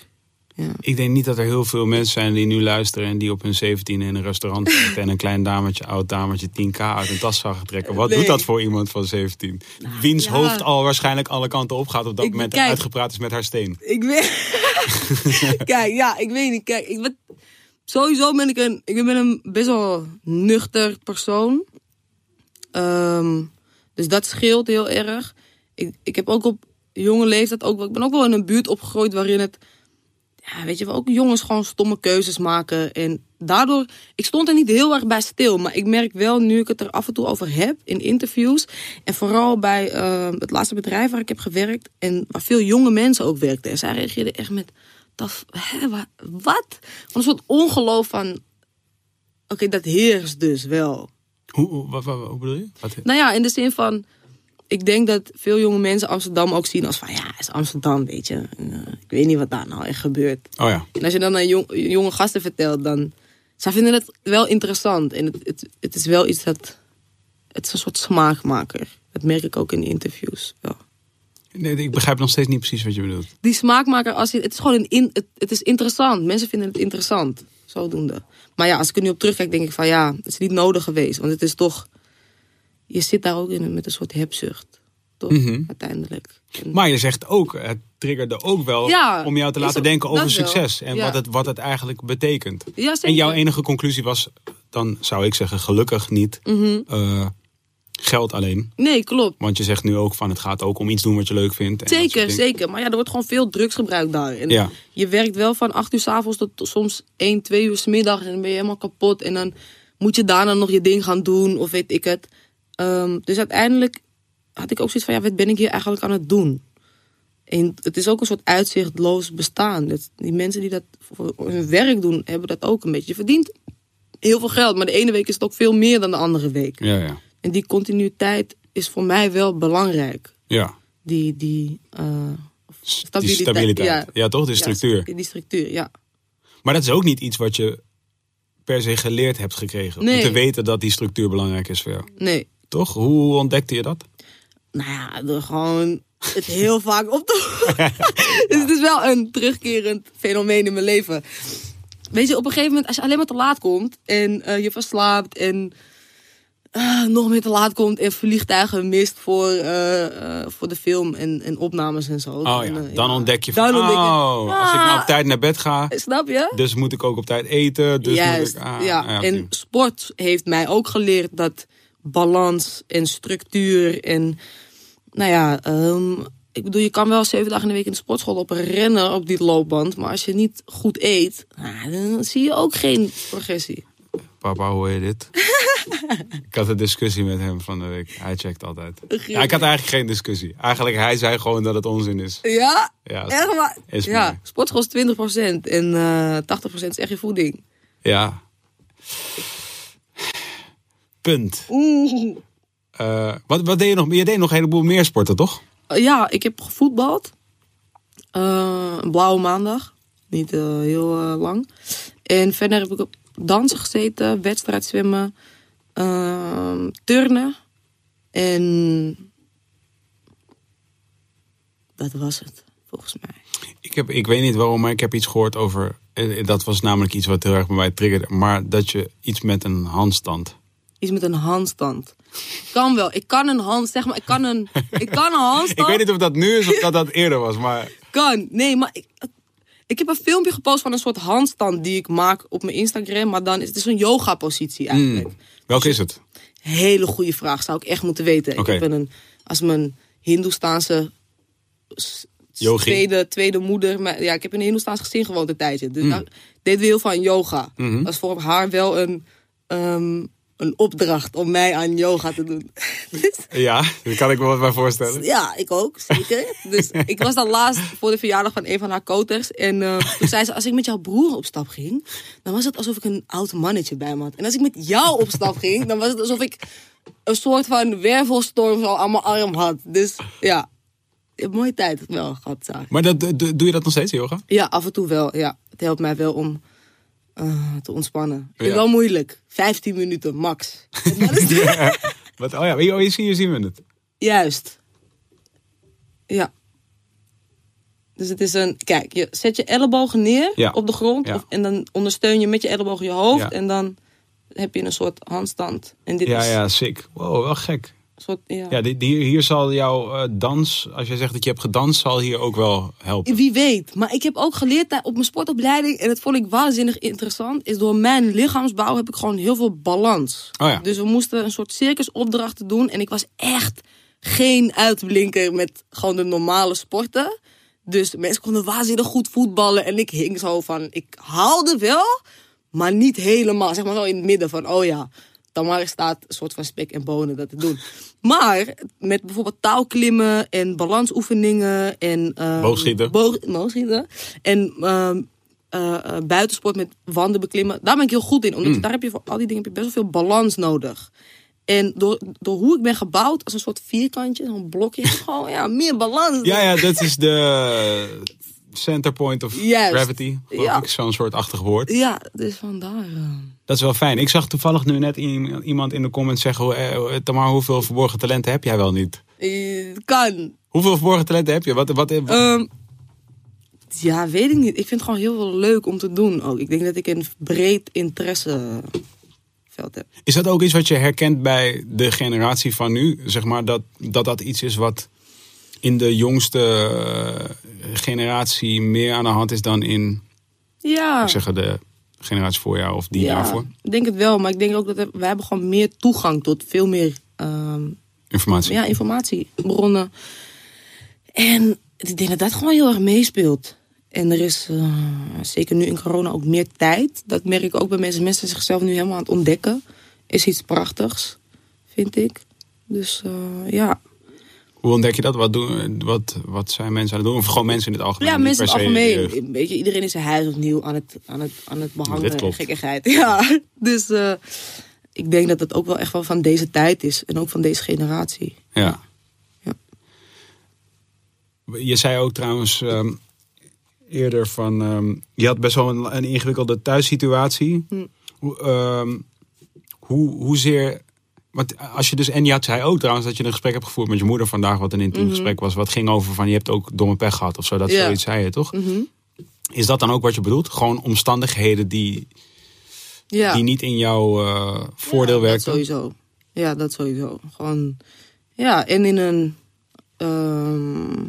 Ja. Ik denk niet dat er heel veel mensen zijn die nu luisteren... en die op hun 17 in een restaurant zitten... en een klein dametje, oud dametje, 10k uit een tas zagen trekken. Wat nee. doet dat voor iemand van 17? Nou, Wiens ja. hoofd al waarschijnlijk alle kanten op gaat... op dat ik, moment kijk, uitgepraat is met haar steen. Ik weet... kijk, ja, ik weet niet. Kijk, ik ben... Sowieso ben ik een, ik ben een best wel nuchter persoon. Um, dus dat scheelt heel erg. Ik, ik heb ook op jonge leeftijd ook, ik ben ook wel in een buurt opgegroeid waarin het ja, weet je, ook jongens gewoon stomme keuzes maken. En daardoor, ik stond er niet heel erg bij stil. Maar ik merk wel, nu ik het er af en toe over heb in interviews. En vooral bij eh, het laatste bedrijf waar ik heb gewerkt. En waar veel jonge mensen ook werkten. En zij reageerden echt met, dat, hè, wa- wat? Een soort ongeloof van, oké, dat heerst dus wel. Hoe, hoe, wat, wat- hoe bedoel je? Wat, Nou ja, in de zin van. Ik denk dat veel jonge mensen Amsterdam ook zien als van ja, is Amsterdam, weet je. En, eh, ik weet niet wat daar nou echt gebeurt. oh ja. En als je dan aan jong- jonge gasten vertelt, dan. Zij vinden het wel interessant. En het, het, het is wel iets dat. Het is een soort smaakmaker. Dat merk ik ook in de interviews. Wel. Nee, ik begrijp nog steeds niet precies wat je bedoelt. Die smaakmaker, als je, het is gewoon een in, het, het is interessant. Mensen vinden het interessant. Zodoende. Maar ja, als ik er nu op terugkijk, denk ik van ja, het is niet nodig geweest. Want het is toch. Je zit daar ook in met een soort hebzucht. Toch? Mhm. Uiteindelijk. En- Maar je zegt ook, het triggerde ook wel Ja, om jou te laten ook- denken over wel. succes. En Ja. wat, het, wat het eigenlijk betekent. ja. En jouw enige conclusie was, dan zou ik zeggen, gelukkig niet Mhm. eh, geld alleen. Nee, klopt. Want je zegt nu ook van, het gaat ook om iets doen wat je leuk vindt. en Zeker, zeker. Maar ja, er wordt gewoon veel drugs gebruikt daar. En Ja. je werkt wel van 8 uur s avonds tot soms 1, 2 uur s middag. En dan ben je helemaal kapot. En dan moet je daarna nog je ding gaan doen, of weet ik het. Ehm, dus uiteindelijk had ik ook zoiets van, ja, wat ben ik hier eigenlijk aan het doen? En het is ook een soort uitzichtloos bestaan. Dat die mensen die dat voor hun werk doen, hebben dat ook een beetje. Je verdient heel veel geld, maar de ene week is het ook veel meer dan de andere week. Ja, ja. En die continuïteit is voor mij wel belangrijk. ja. Die, die, eh, Die stabiliteit. Ja, Ja. toch? Die Ja, structuur. die structuur, ja. Maar dat is ook niet iets wat je per se geleerd hebt gekregen. Nee. Om te weten dat die structuur belangrijk is voor jou. Nee. Toch? Hoe ontdekte je dat? Nou ja, door gewoon het heel vaak op te Dus het is wel een terugkerend fenomeen in mijn leven. Weet je, op een gegeven moment, als je alleen maar te laat komt en eh, je verslaapt en eh, nog meer te laat komt en vliegtuigen mist voor, eh, voor de film en, en opnames en zo. Oh Dan, ja, dan ja. ontdek je van, Dan ontdek oh, als ik nou op Ah. tijd naar bed ga, Snap je? dus moet ik ook op tijd eten. Dus Juist, moet ik, ah, ja. En sport heeft mij ook geleerd dat balans en structuur en, nou ja, ehm, ik bedoel, je kan wel zeven dagen in de week in de sportschool op rennen op die loopband, maar als je niet goed eet, nou, dan zie je ook geen progressie. Papa, hoor je dit? ik had een discussie met hem van de week. Hij checkt altijd. Ja, ik had eigenlijk geen discussie. Eigenlijk, hij zei gewoon dat het onzin is. Ja, Ja, echt waar. is ja, sportschool is 20% en eh 80% is echt je voeding. Ja. Punt. Oeh. Eh, wat, wat deed je nog? Je deed nog een heleboel meer sporten, toch? Eh, ja, ik heb gevoetbald. Eh, een blauwe maandag. Niet heel lang. En verder heb ik op dansen gezeten, wedstrijd zwemmen, ehm, turnen. En dat was het, volgens mij. Ik, heb, ik weet niet waarom, maar ik heb iets gehoord over... Dat was namelijk iets wat heel erg bij mij triggerde. Maar dat je iets met een handstand... Iets met een handstand. Kan wel. Ik kan een hand, zeg maar, ik kan een, ik kan een handstand. Ik weet niet of dat nu is of dat dat eerder was, maar... kan. Nee, maar ik, ik heb een filmpje gepost van een soort handstand die ik maak op mijn Instagram. Maar dan is het is een yoga positie eigenlijk. Welke is het? Hele goede vraag, zou ik echt moeten weten. Ik heb een, als mijn Hindoestaanse tweede, tweede moeder. Maar, ja, ik heb in een Hindoestaans gezin gewoond een tijdje. Mm. Dus daar deden we heel veel aan yoga. Dat is voor haar wel een, ehm, een opdracht om mij aan yoga te doen. dus, Ja, daar kan ik me wat bij voorstellen. ja, ik ook, zeker. dus ik was dan laatst voor de verjaardag van een van haar koters. En eh, toen zei ze, als ik met jouw broer op stap ging... dan was het alsof ik een oud mannetje bij me had. En als ik met jou op stap ging... dan was het alsof ik een soort van wervelstorm zo aan mijn arm had. Dus ja, een mooie tijd wel gehad. Maar dat, do- doe je dat nog steeds, yoga? Ja, af en toe wel. Ja. Het helpt mij wel om eh, te ontspannen. Ja. het wel moeilijk. 15 minuten, max. Is- Wat, oh ja, hier, zien, hier zien we het. Juist. Ja. Dus het is een. Kijk, je zet je ellebogen neer Ja. op de grond. Ja. Of, en dan ondersteun je met je ellebogen je hoofd. Ja. En dan heb je een soort handstand. En dit Ja, is ja, sick. Wow, wel gek. Soort. Ja. Ja, die, die, hier zal jouw eh, dans, als jij zegt dat je hebt gedanst, zal hier ook wel helpen. Wie weet. Maar ik heb ook geleerd op mijn sportopleiding. En dat vond ik waanzinnig interessant. Is door mijn lichaamsbouw heb ik gewoon heel veel balans. Oh ja. Dus we moesten een soort circusopdrachten doen. En ik was echt geen uitblinker met gewoon de normale sporten. Dus mensen konden waanzinnig goed voetballen. En ik hing zo van, ik haalde wel, maar niet helemaal. Zeg maar wel in het midden van, oh ja, Tamara staat een soort van spek en bonen dat te doen. Maar met bijvoorbeeld touwklimmen en balansoefeningen en... ehm, Boogschieten. boog- boogschieten. En ehm, eh, eh, buitensport met wanden beklimmen. Daar ben ik heel goed in. Omdat je- daar heb je voor al die dingen heb je best wel veel balans nodig. En door, door hoe ik ben gebouwd, als een soort vierkantje, zo'n blokje, gewoon ja, meer balans. Ja, ja, dat is de center point of gravity. geloof Ja. ik, Zo'n soort achtig woord. Ja, dus vandaar. eh. Dat is wel fijn. Ik zag toevallig nu net iemand in de comments zeggen... eh, Tamar, hoeveel verborgen talenten heb jij wel niet? Eh, kan. Hoeveel verborgen talenten heb je? Wat, wat, wat- Ehm, ja, weet ik niet. Ik vind het gewoon heel veel leuk om te doen ook. Ik denk dat ik een breed interesseveld heb. Is dat ook iets wat je herkent bij de generatie van nu? Zeg maar dat dat, dat iets is wat in de jongste eh, generatie meer aan de hand is dan in Ja. ik zeg, de generatie voor jou of die ja, daarvoor? ik denk het wel. Maar ik denk ook dat we, wij hebben gewoon meer toegang tot veel meer ehm, Informatie. ja, informatiebronnen. En ik denk dat dat gewoon heel erg meespeelt. En er is eh, zeker nu in corona ook meer tijd. Dat merk ik ook bij mensen. Mensen zichzelf nu helemaal aan het ontdekken. Is iets prachtigs, vind ik. Dus eh, ja. Hoe ontdek je dat? Wat, doen, wat, wat zijn mensen aan het doen? Of gewoon mensen in het algemeen? Ja, mensen in het algemeen. Weet je, iedereen is zijn huis opnieuw aan het, aan het, aan het behangen. Gekkigheid. Ja, dus eh, ik denk dat het ook wel echt wel van deze tijd is. En ook van deze generatie. Ja. Ja. Je zei ook trouwens ehm, eerder van... ehm, je had best wel een, een ingewikkelde thuissituatie. Hm. Hoe, ehm, hoe, hoezeer... Want als je dus... En je had zei ook trouwens dat je een gesprek hebt gevoerd met je moeder vandaag... wat een intiem gesprek was. Wat ging over van je hebt ook domme pech gehad of zo. Dat Mhm. Ja. zoiets zei je toch? Mhm. Is dat dan ook wat je bedoelt? Gewoon omstandigheden die, Ja. die niet in jouw eh, voordeel ja, werken? Dat sowieso. Ja, dat sowieso. Gewoon, ja, en in een ehm,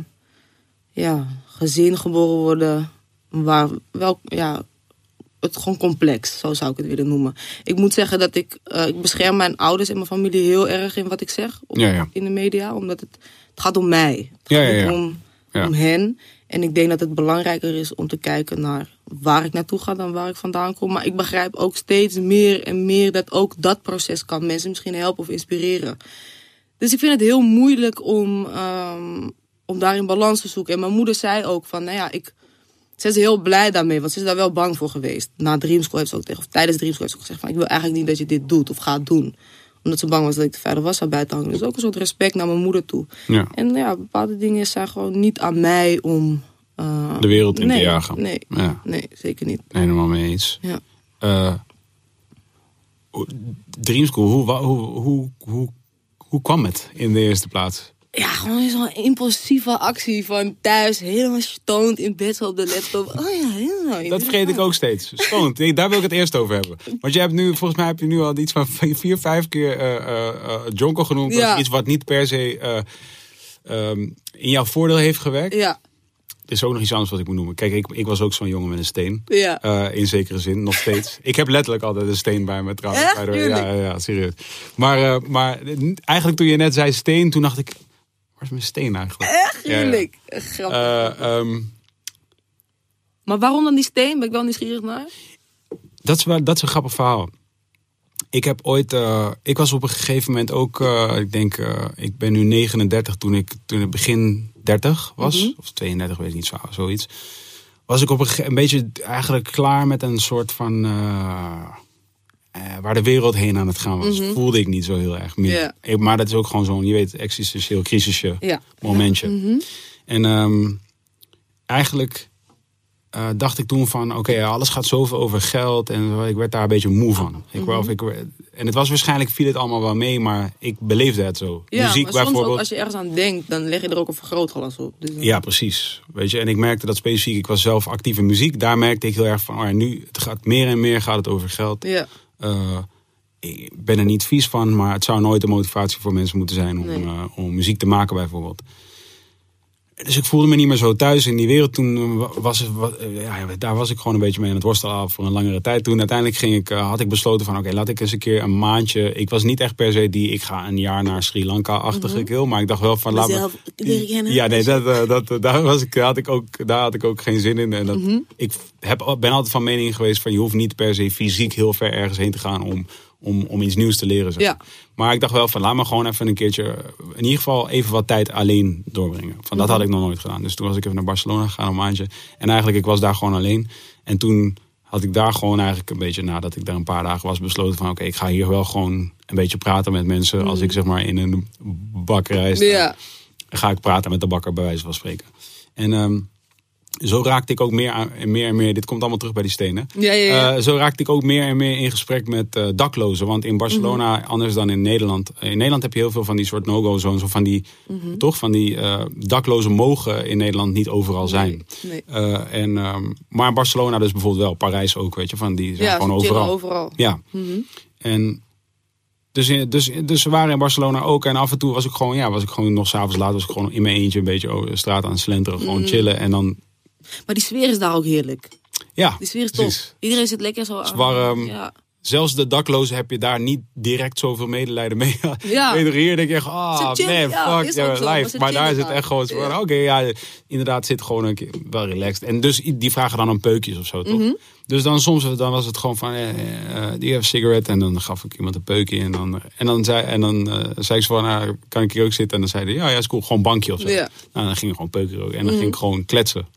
ja, gezin geboren worden waar wel, ja, het gewoon complex, zo zou ik het willen noemen. Ik moet zeggen dat ik, eh, ik bescherm mijn ouders en mijn familie heel erg in wat ik zeg op, Ja, ja. in de media, omdat het, het gaat om mij. Het Ja, gaat niet. Om, hen. En ik denk dat het belangrijker is om te kijken naar waar ik naartoe ga dan waar ik vandaan kom. Maar ik begrijp ook steeds meer en meer dat ook dat proces kan mensen misschien helpen of inspireren. Dus ik vind het heel moeilijk om, ehm, om daarin balans te zoeken. En mijn moeder zei ook van, nou ja, ik, ze is heel blij daarmee, want ze is daar wel bang voor geweest. Na Dreamschool heeft ze ook tegen, of tijdens Dreamschool heeft ze ook gezegd van, ik wil eigenlijk niet dat je dit doet of gaat doen. Omdat ze bang was dat ik te verder was zou buiten hangen. Dus ook een soort respect naar mijn moeder toe. Ja. En ja, bepaalde dingen zijn gewoon niet aan mij om... eh, De wereld in te jagen. Nee, Ja. nee, zeker niet. Helemaal mee eens. Ja. Eh, hoe- Dreamschool, hoe, hoe, hoe, hoe kwam het in de eerste plaats? Ja, gewoon zo'n impulsieve actie van thuis, helemaal stoned in bed op de laptop. Oh ja, helemaal. Dat vergeet ik ook steeds. Stoned. Nee, Daar wil ik het eerst over hebben. Want je hebt nu, volgens mij heb je nu al iets van vier, vijf keer Jonko genoemd. Ja. als iets wat niet per se eh, ehm, in jouw voordeel heeft gewerkt. Ja, Er is ook nog iets anders wat ik moet noemen. Kijk, ik, ik was ook zo'n jongen met een steen. ja. In zekere zin, nog steeds. Ik heb letterlijk altijd een steen bij me trouwens. Echt? Ja, ja, ja, serieus. Maar, maar eigenlijk toen je net zei steen, toen dacht ik... Is mijn steen eigenlijk? Echt, Ja, ja. heerlijk. Grappig. Eh, ehm, maar waarom dan die steen? Ben ik wel nieuwsgierig naar. dat, is wel, dat is een grappig verhaal. Ik heb ooit... eh, ik was op een gegeven moment ook... eh, ik denk, ik ben nu 39 toen ik, toen ik begin 30 was. Mhm. Of 32, weet ik niet, zo, zoiets. Was ik op een, een beetje eigenlijk klaar met een soort van... eh, waar de wereld heen aan het gaan was. Voelde ik niet zo heel erg meer. Maar dat is ook gewoon zo'n, je weet, existentieel crisisje Ja. momentje. Mhm. En ehm, eigenlijk eh, dacht ik toen van, oké, alles gaat zoveel over geld. En ik werd daar een beetje moe van. Ik, wou- of ik, en het was waarschijnlijk, viel het allemaal wel mee, maar ik beleefde het zo. Ja, Muziek maar ook bijvoorbeeld. als je ergens aan denkt, dan leg je er ook een vergrootglas op. Dus, Ja, precies. Weet je, en ik merkte dat specifiek, ik was zelf actief in muziek. Daar merkte ik heel erg van, oh ja, nu het gaat meer en meer gaat het over geld. Ja, Eh, ik ben er niet vies van, maar het zou nooit een motivatie voor mensen moeten zijn om, Nee. eh, om muziek te maken bijvoorbeeld. Dus ik voelde me niet meer zo thuis in die wereld. Toen was het, wa- eh, ja, daar was ik gewoon een beetje mee aan het worstelen voor een langere tijd. Toen uiteindelijk ging ik, eh, had ik besloten van oké, laat ik eens een keer een maandje. Ik was niet echt per se die, ik ga een jaar naar Sri Lanka-achtige kill. Maar ik dacht wel van laat me... Kennen. Ja, nee, dat, eh, dat, daar, was ik, daar, had ik ook, daar had ik ook geen zin in. En dat, Ik heb, ben altijd van mening geweest van je hoeft niet per se fysiek heel ver ergens heen te gaan om, om, om iets nieuws te leren. zeg. Ja. Maar ik dacht wel van laat me gewoon even een keertje, in ieder geval even wat tijd alleen doorbrengen. Van dat had ik nog nooit gedaan. Dus toen was ik even naar Barcelona gegaan een maandje. En eigenlijk, ik was daar gewoon alleen. En toen had ik daar gewoon eigenlijk een beetje, nadat ik daar een paar dagen was, besloten van oké, ik ga hier wel gewoon een beetje praten met mensen. Als ik zeg maar in een bakkerij sta Ja. ga ik praten met de bakker bij wijze van spreken. En ehm, zo raakte ik ook meer, aan, en meer en meer, dit komt allemaal terug bij die stenen. Ja, ja, ja. Eh, zo raakte ik ook meer en meer in gesprek met eh, daklozen. Want in Barcelona, Mhm. anders dan in Nederland. eh, In Nederland heb je heel veel van die soort no-go zones. Of van die, Mhm. toch? Van die daklozen mogen in Nederland niet overal zijn. Nee. En, ehm, maar Barcelona dus bijvoorbeeld wel. Parijs ook, weet je. Van die zijn Ja, gewoon overal. overal. Ja. En dus, in- dus, dus we waren in Barcelona ook. En af en toe was ik gewoon, ja, was ik gewoon nog s'avonds laat, was ik gewoon in mijn eentje een beetje over de straat aan het slenteren. Gewoon chillen. En dan, Maar die sfeer is daar ook heerlijk. ja. Die sfeer is top. precies. Iedereen zit lekker zo aan. warm. Ja. Zelfs de daklozen heb je daar niet direct zoveel medelijden mee. Ja. Hier denk je echt, ah, chillen, ja, fuck your ook life. Maar daar zit echt gewoon Ja. oké, ja, inderdaad zit gewoon een keer wel relaxed. En dus die vragen dan om peukjes of zo, toch? Mhm. Dus dan soms dan was het gewoon van, eh, eh, die heeft een sigaret. En dan gaf ik iemand een peukje. En dan, en dan, zei, en dan eh, zei ik zo van, nou, kan ik hier ook zitten? En dan zeiden ja, ja, is cool, gewoon bankje of zo. Ja. Nou, dan ging ik gewoon peukje roken. En dan Mhm. ging ik gewoon kletsen.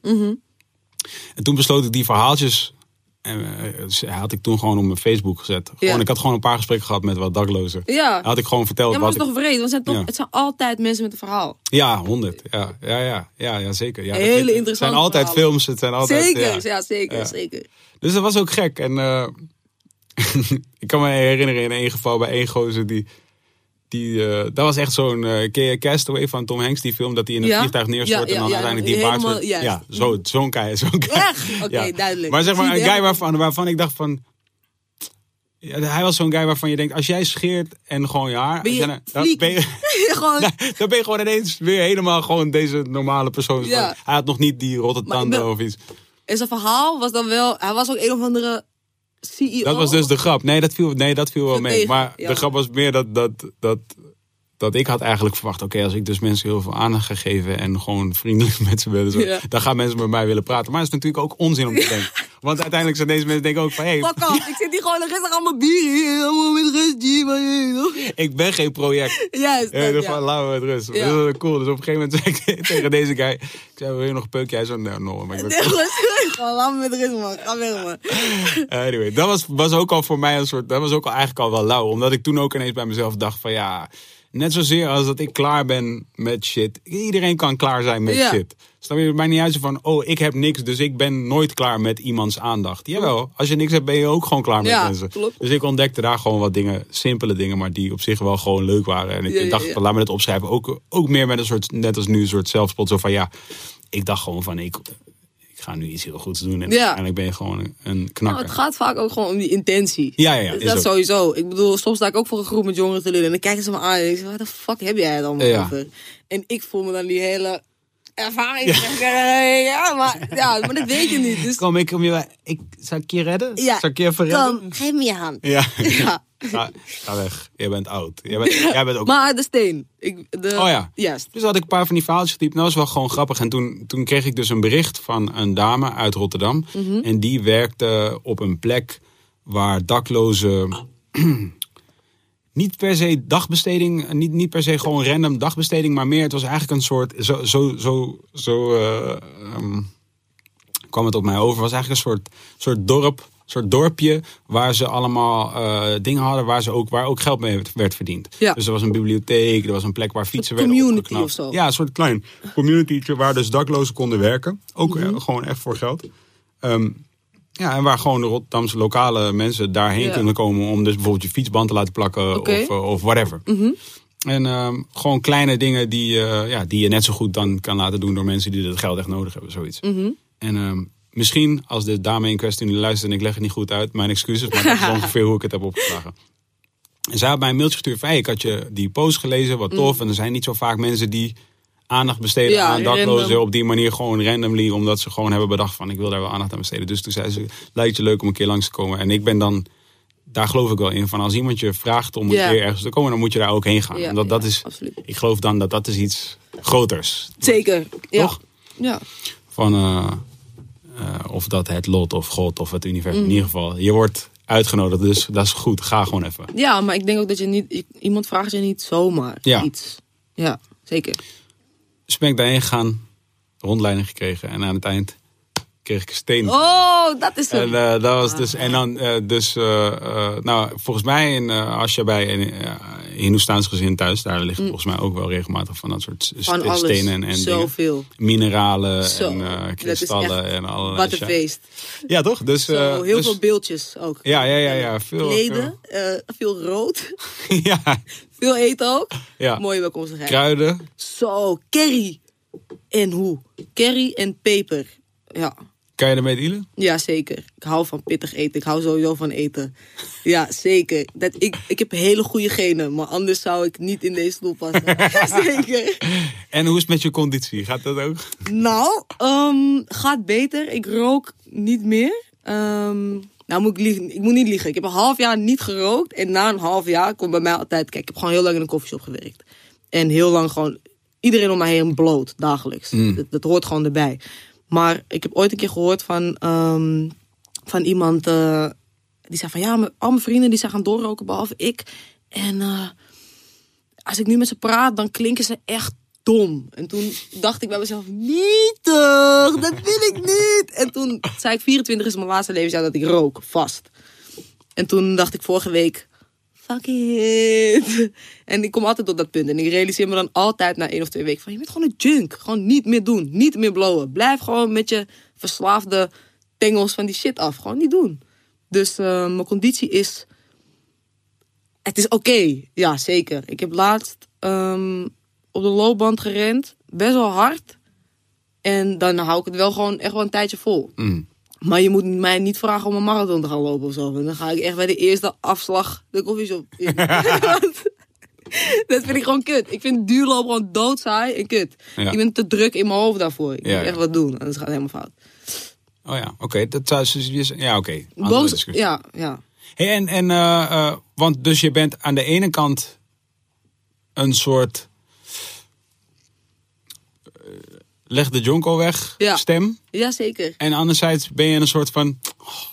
En toen besloot ik die verhaaltjes. En eh, had ik toen gewoon op mijn Facebook gezet. Gewoon, Ja. Ik had gewoon een paar gesprekken gehad met wat daklozen. Ja. Had ik gewoon verteld Ja, maar is ik... toch vreemd? Want het zijn, toch, Ja. het zijn altijd mensen met een verhaal. Ja, honderd. Ja, ja, ja, ja, ja, zeker. Ja, Hele dat- Het interessante zijn altijd verhalen. films. Het zijn altijd, zeker, ja. zeker, zeker. Dus dat was ook gek. En eh, ik kan me herinneren in één geval bij één gozer die... die eh, dat was echt zo'n je Castaway van Tom Hanks, die film dat hij in een Ja. vliegtuig neerstort Ja, en dan uiteindelijk die baard... juist. Ja, zo, zo'n guy. Zo'n guy. Oké, duidelijk. Maar zeg maar een guy het? waarvan, waarvan ik dacht van... Ja, hij was zo'n guy waarvan je denkt, als jij scheert en gewoon je haar... Ben je dan, ben je, Gewoon, dan ben je gewoon ineens weer helemaal gewoon deze normale persoon. Ja. Hij had nog niet die rotte tanden ben- of iets. en zijn verhaal was dan wel... Hij was ook een of andere CEO. Dat was dus de grap. Nee, dat viel, nee, dat viel wel mee. Maar ja. de grap was meer dat, dat, dat, dat ik had eigenlijk verwacht... oké, als ik dus mensen heel veel aandacht ga geven... en gewoon vriendelijk met ze. Zo, Ja. dan gaan mensen met mij willen praten. Maar het is natuurlijk ook onzin om te denken. Want uiteindelijk zijn deze mensen denken ook van... Hey, Fuck off, ik zit hier gewoon rustig allemaal bier hier. Allemaal met rust hier. Je- ik ben geen project. Juist, Ja, dat, dan ja. laten we het rust. Ja. Dat is cool. Dus op een gegeven moment zei ik tegen deze guy... Ik zei, wil je nog een peukje? Hij zei, nee, no. Maar ik ben Nee, gewoon- Gewoon laat me met rust, man. Ga weg, man. Anyway, dat was, was ook al voor mij een soort. Dat was ook al eigenlijk al wel lauw. Omdat ik toen ook ineens bij mezelf dacht: van ja. Net zozeer als dat ik klaar ben met shit. Iedereen kan klaar zijn met Ja. shit. Snap je? Maakt niet uit van: oh, ik heb niks, dus ik ben nooit klaar met iemands aandacht. Jawel, als je niks hebt, ben je ook gewoon klaar met Ja, mensen. klopt. Dus ik ontdekte daar gewoon wat dingen, simpele dingen, maar die op zich wel gewoon leuk waren. En ik Ja, dacht: laat me het opschrijven. Ook, ook meer met een soort, net als nu, een soort zelfspot. Zo van ja, ik dacht gewoon van: ik ga nu iets heel goeds doen. En Ja. uiteindelijk ben je gewoon een, een Nou, knakker. het gaat vaak ook gewoon om die intentie. Ja, ja, ja, Dus is dat ook. sowieso. Ik bedoel, soms sta ik ook voor een groep met jongeren te lullen. En dan kijken ze me aan en ik zeg, wat de fuck heb jij het allemaal Ja. over? En ik voel me dan die hele ervaring. Ja, maar, ja, maar dat weet je niet. Dus Kom, ik kom je. Ik, zal ik je redden? Ja. Zal ik je even redden? kom, geef me je hand. Ja. Ja. Ga, ga weg. Jij bent oud. Jij bent, jij bent ook. Maar de steen. Ik, de, Oh ja. Juist. Dus had ik een paar van die verhaaltjes getypt. Nou, dat was wel gewoon grappig. En toen, toen kreeg ik dus een bericht van een dame uit Rotterdam. Mhm. En die werkte op een plek waar daklozen. niet per se dagbesteding, niet, niet per se gewoon random dagbesteding, maar meer, het was eigenlijk een soort, zo, zo, zo, zo eh, ehm, kwam het op mij over, het was eigenlijk een soort, soort dorp, soort dorpje, waar ze allemaal eh, dingen hadden, waar, ze ook, waar ook geld mee werd, verdiend. Ja. Dus er was een bibliotheek, er was een plek waar fietsen werden community opgeknapt. of zo. Ja, een soort klein community waar dus daklozen konden werken. Ook eh, gewoon echt voor geld. Ehm, ja, en waar gewoon de Rotterdamse lokale mensen daarheen Ja. kunnen komen om dus bijvoorbeeld je fietsband te laten plakken. Mhm. of, eh, of whatever. En ehm, gewoon kleine dingen die, ja, die je net zo goed dan kan laten doen door mensen die dat geld echt nodig hebben, zoiets. Mhm. En ehm, misschien als de dame in kwestie nu luistert en ik leg het niet goed uit, mijn excuses, maar dat is ongeveer hoe ik het heb opgeslagen. En zij had mij een mailtje gestuurd van, hey, ik had je die post gelezen, wat tof. En er zijn niet zo vaak mensen die aandacht besteden Ja, aan daklozen random. op die manier gewoon randomly, omdat ze gewoon hebben bedacht van ik wil daar wel aandacht aan besteden. Dus toen zei ze, lijkt je leuk om een keer langs te komen. En ik ben dan, daar geloof ik wel in, van als iemand je vraagt om een Ja. keer ergens te komen, dan moet je daar ook heen gaan. Ja, dat ja, is, absoluut. ik geloof dan dat dat is iets groters. Zeker. Ja. Toch? Ja. Van eh, of dat het lot of God of het universum. Mm. In ieder geval, je wordt uitgenodigd, dus dat is goed. Ga gewoon even. ja, maar ik denk ook dat je niet... Iemand vraagt je niet zomaar Ja. iets. Ja, zeker. Dus ben ik daarheen gegaan, rondleiding gekregen en aan het eind kreeg ik een steen. Oh, dat is En hem. eh, dat was dus, en dan, eh, dus, eh, nou, volgens mij, in, als je bij een Hindoestaans gezin thuis, daar ligt volgens mij ook wel regelmatig van dat soort Mm. Alles. stenen en, en. Zoveel. mineralen Zo, en dat is kristallen echt en allerlei Wat een feest. Ja, toch? Dus, Zo, heel dus- veel beeldjes ook. Ja, ja, ja, ja. Veel, Kleden, eh, veel rood. ja, Veel eten ook. ja. Mooie welkomstigheid. Kruiden. Zo, curry. En hoe? Curry en peper. Ja. Kan je ermee dealen? Ja, zeker. Ik hou van pittig eten. Ik hou sowieso van eten. Ja, zeker. Dat, ik, ik heb hele goede genen, maar anders zou ik niet in deze stoel passen. zeker. En hoe is het met je conditie? Gaat dat ook? Nou, ehm, gaat beter. Ik rook niet meer. Ehm, nou, moet ik, liegen. ik moet niet liegen. Ik heb een half jaar niet gerookt. En na een half jaar komt bij mij altijd... Kijk, ik heb gewoon heel lang in een koffieshop gewerkt. En heel lang gewoon... Iedereen om mij heen bloot, dagelijks. Dat, dat hoort gewoon erbij. Maar ik heb ooit een keer gehoord van, ehm, van iemand... eh, die zei van... Ja, mijn- al mijn vrienden die zijn gaan doorroken, behalve ik. En... eh, als ik nu met ze praat, dan klinken ze echt dom. En toen dacht ik bij mezelf, niet toch, dat wil ik niet. En toen zei ik, 24 is mijn laatste levensjaar dat ik rook, vast. En toen dacht ik vorige week, fuck it. En ik kom altijd tot dat punt. En ik realiseer me dan altijd na één of twee weken van, je bent gewoon een junk. Gewoon niet meer doen, niet meer blowen. Blijf gewoon met je verslaafde tengels van die shit af. Gewoon niet doen. Dus eh, mijn conditie is het is oké, ja zeker. Ik heb laatst ehm, op de loopband gerend, best wel hard. En dan hou ik het wel gewoon echt wel een tijdje vol. Mm. Maar je moet mij niet vragen om een marathon te gaan lopen of zo. Want dan ga ik echt bij de eerste afslag de koffieshop in. Dat vind ik gewoon kut. Ik vind duurlopen gewoon doodsaai en kut. Ja. Ik ben te druk in mijn hoofd daarvoor. Ik Ja, moet ja. echt wat doen, anders gaat het helemaal fout. Oh ja, oké. Dat zou dus- dus- Ja, oké. Boos, ja, ja. Hey, en, en, eh, eh, want dus je bent aan de ene kant een soort. eh, leg de jonko weg Ja. stem. Jazeker. En anderzijds ben je een soort van.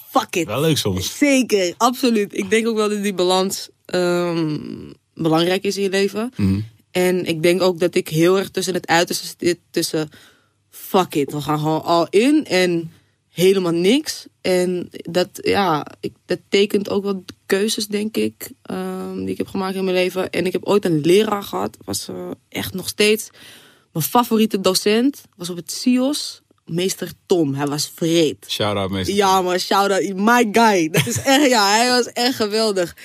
Fuck it. Wel leuk soms. Zeker, absoluut. Ik denk ook wel dat die balans ehm, belangrijk is in je leven. Mhm. En ik denk ook dat ik heel erg tussen het uiterste zit. Tussen fuck it, we gaan gewoon all in en helemaal niks. En dat, ja, ik, dat tekent ook wat keuzes, denk ik, ehm, die ik heb gemaakt in mijn leven. En ik heb ooit een leraar gehad, was eh, echt nog steeds mijn favoriete docent. Was op het CIOS, meester Tom. Hij was vreed. Shout out meester. Ja, maar shout out, my guy. Dat is echt, ja, hij was echt geweldig.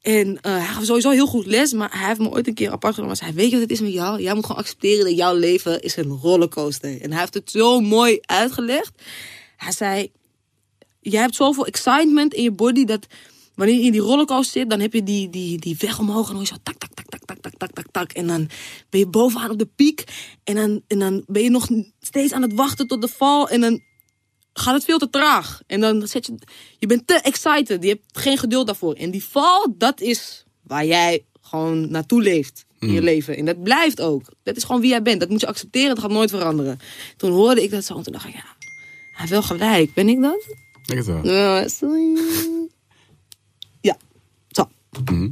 En eh, hij gaf sowieso heel goed les, maar hij heeft me ooit een keer apart genomen. Hij zei, weet je wat het is met jou? Jij moet gewoon accepteren dat jouw leven is een rollercoaster. En hij heeft het zo mooi uitgelegd. Hij zei, jij hebt zoveel excitement in je body dat wanneer je in die rollercoaster zit, dan heb je die, die, die weg omhoog en dan hoor je zo tak, tak, tak, tak, tak, tak, tak, tak, tak. En dan ben je bovenaan op de piek en dan, en dan ben je nog steeds aan het wachten tot de val en dan gaat het veel te traag. En dan zet je, je bent te excited, je hebt geen geduld daarvoor. En die val, dat is waar jij gewoon naartoe leeft in je leven. En dat blijft ook. Dat is gewoon wie jij bent. Dat moet je accepteren, dat gaat nooit veranderen. Toen hoorde ik dat zo en toen dacht ik, ja, hij heeft wel gelijk. Ben ik dat? Denk het wel. Ja, sorry. Mhm.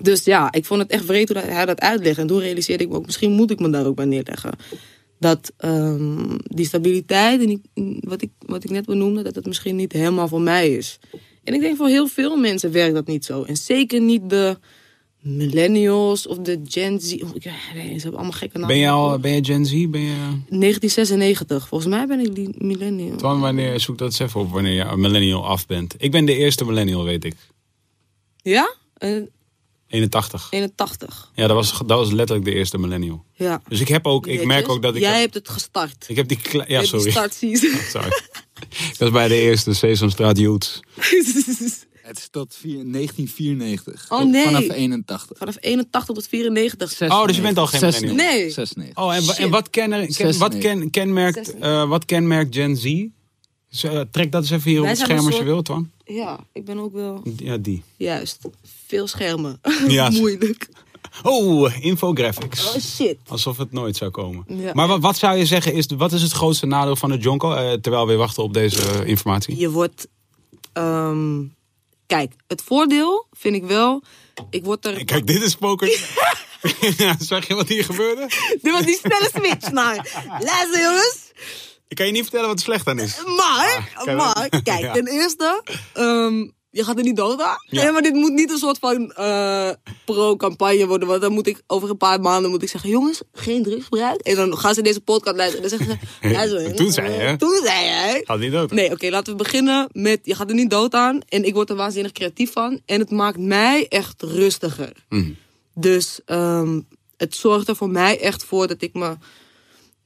Dus ja, ik vond het echt vreed hoe hij dat uitlegde. En toen realiseerde ik me ook, misschien moet ik me daar ook bij neerleggen. Dat ehm, die stabiliteit, en die- wat, ik, wat ik net benoemde, dat het misschien niet helemaal voor mij is. En ik denk voor heel veel mensen werkt dat niet zo. En zeker niet de millennials of de Gen Z. Oh, ja, nee, ze hebben allemaal gekke namen. Ben je al ben je Gen Z? Ben je. 1996. Volgens mij ben ik die millennial. Twan, wanneer zoek dat eens even op wanneer je een millennial af bent. Ik ben de eerste millennial, weet ik. Ja? Eh, 81. 81. Ja, dat was, dat was letterlijk de eerste millennial. Ja. Dus ik heb ook, ik merk Netjes. ook dat ik. Jij heb- hebt het gestart. Ik heb die. Ja, die sorry. start season. Sorry. Ik was bij de eerste Sesamstraat Youths. Het is tot vier- 1994. Oh, nee. Vanaf 81. Vanaf 81 tot 94. Oh, dus je bent al geen 96. millennial. Nee. 96. Oh, en, en wat, kennen, ken, wat ken, kenmerkt, eh, wat kenmerkt Gen Z? Eh, trek dat eens even hier op het scherm als je wilt, Twan. Ja, ik ben ook wel... Ja, die. Juist. Veel schermen. Ja. Moeilijk. Oh, infographics. Oh shit. Alsof het nooit zou komen. Ja. Maar wat, wat zou je zeggen, is, wat is het grootste nadeel van de Jonko? eh, terwijl we wachten op deze eh, informatie. Je wordt... ehm, kijk, het voordeel vind ik wel... Ik word er... Kijk, dit is poker. ja, zag je wat hier gebeurde? Dit was die snelle switch naar... Luister jongens. Ik kan je niet vertellen wat er slecht aan is. Maar, Ah, kijk, maar, kijk, ja. ten eerste, ehm, je gaat er niet dood aan. Ja. Nee, maar dit moet niet een soort van eh, pro-campagne worden. Want dan moet ik over een paar maanden moet ik zeggen, jongens, geen drugsgebruik. En dan gaan ze deze podcast luisteren en dan zeggen ze, luister, jongens, Toen zei je? Toen zei je. Gaat niet dood. Nee, oké, laten we beginnen met, je gaat er niet dood aan. En ik word er waanzinnig creatief van. En het maakt mij echt rustiger. Mhm. Dus ehm, het zorgt er voor mij echt voor dat ik me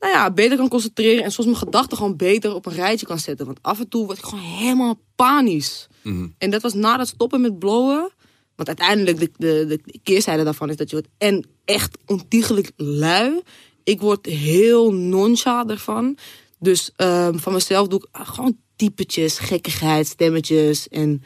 nou ja, beter kan concentreren. En soms mijn gedachten gewoon beter op een rijtje kan zetten. Want af en toe word ik gewoon helemaal panisch. Mhm. En dat was na dat stoppen met blowen. Want uiteindelijk, de, de, de keerzijde daarvan is dat je wordt en echt ontiegelijk lui. Ik word heel nonchalant ervan. Dus ehm, van mezelf doe ik gewoon typetjes, gekkigheid, stemmetjes. En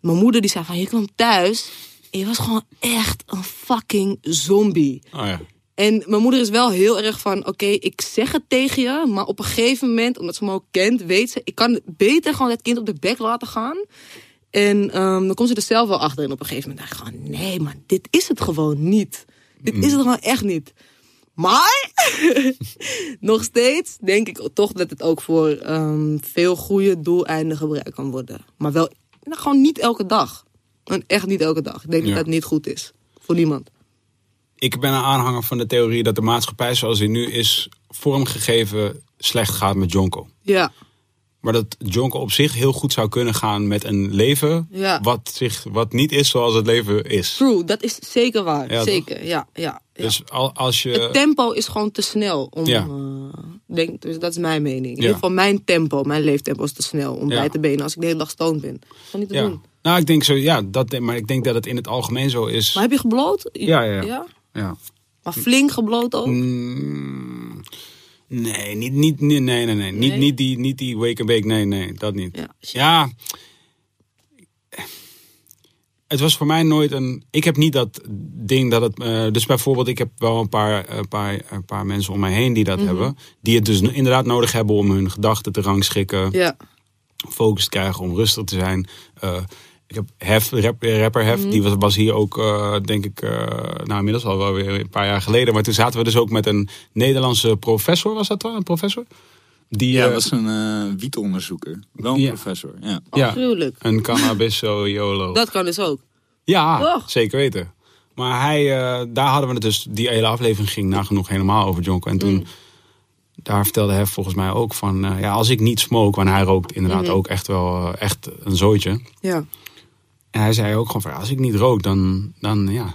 mijn moeder die zei van, je kwam thuis en je was gewoon echt een fucking zombie. Oh ja. En mijn moeder is wel heel erg van, oké, ik zeg het tegen je, maar op een gegeven moment, omdat ze me ook kent, weet ze, ik kan beter gewoon het kind op de bek laten gaan. En ehm, dan komt ze er zelf wel achter. En op een gegeven moment dacht ik gewoon, nee, maar dit is het gewoon niet. Dit is het gewoon echt niet. Maar nog steeds denk ik toch dat het ook voor ehm, veel goede doeleinden gebruikt kan worden. Maar wel nou, gewoon niet elke dag. En echt niet elke dag. Ik denk Ja. dat dat niet goed is. Voor niemand. Ik ben een aanhanger van de theorie dat de maatschappij zoals die nu is vormgegeven slecht gaat met Jonko. Ja. Maar dat Jonko op zich heel goed zou kunnen gaan met een leven Ja. wat, zich, wat niet is zoals het leven is. True, dat is zeker waar. Ja, zeker, ja, ja, ja. Dus al, als je... het tempo is gewoon te snel. Om, Ja. eh, denk, dus dat is mijn mening. In ieder geval mijn tempo, mijn leeftempo is te snel om bij te benen als ik de hele dag stoned ben. Gewoon niet te doen. Nou, ik denk zo, ja, dat, maar ik denk dat het in het algemeen zo is. Maar heb je gebloot? Ja, ja, ja. Ja. Maar flink gebloot ook? Mm, nee, niet, niet, nee, nee, nee, nee. Niet, niet, die, niet die wake and bake, nee, nee, dat niet. Ja. Het was voor mij nooit een. Ik heb niet dat ding dat het. eh, dus bijvoorbeeld, ik heb wel een paar, een paar, een paar mensen om mij heen die dat Mhm. hebben. Die het dus inderdaad nodig hebben om hun gedachten te rangschikken. Ja. Focus te krijgen, om rustig te zijn. Heb Hef, rap, rapper Hef, Mhm. die was, was hier ook, eh, denk ik, eh, nou inmiddels al wel weer een paar jaar geleden. Maar toen zaten we dus ook met een Nederlandse professor, was dat dan? Een professor? Die, Ja, eh, was een eh wietonderzoeker. Wel een Ja. professor, ja. ja, Gruwelijk. een cannabisoloog. Dat kan dus ook. Ja, Toch? zeker weten. Maar hij, eh, daar hadden we het dus, die hele aflevering ging nagenoeg helemaal over Jonko. En toen, daar vertelde hij volgens mij ook van, eh, ja, als ik niet smoke, want hij rookt inderdaad ook echt wel echt een zooitje. Ja. En hij zei ook gewoon van, als ik niet rook, dan, dan ja,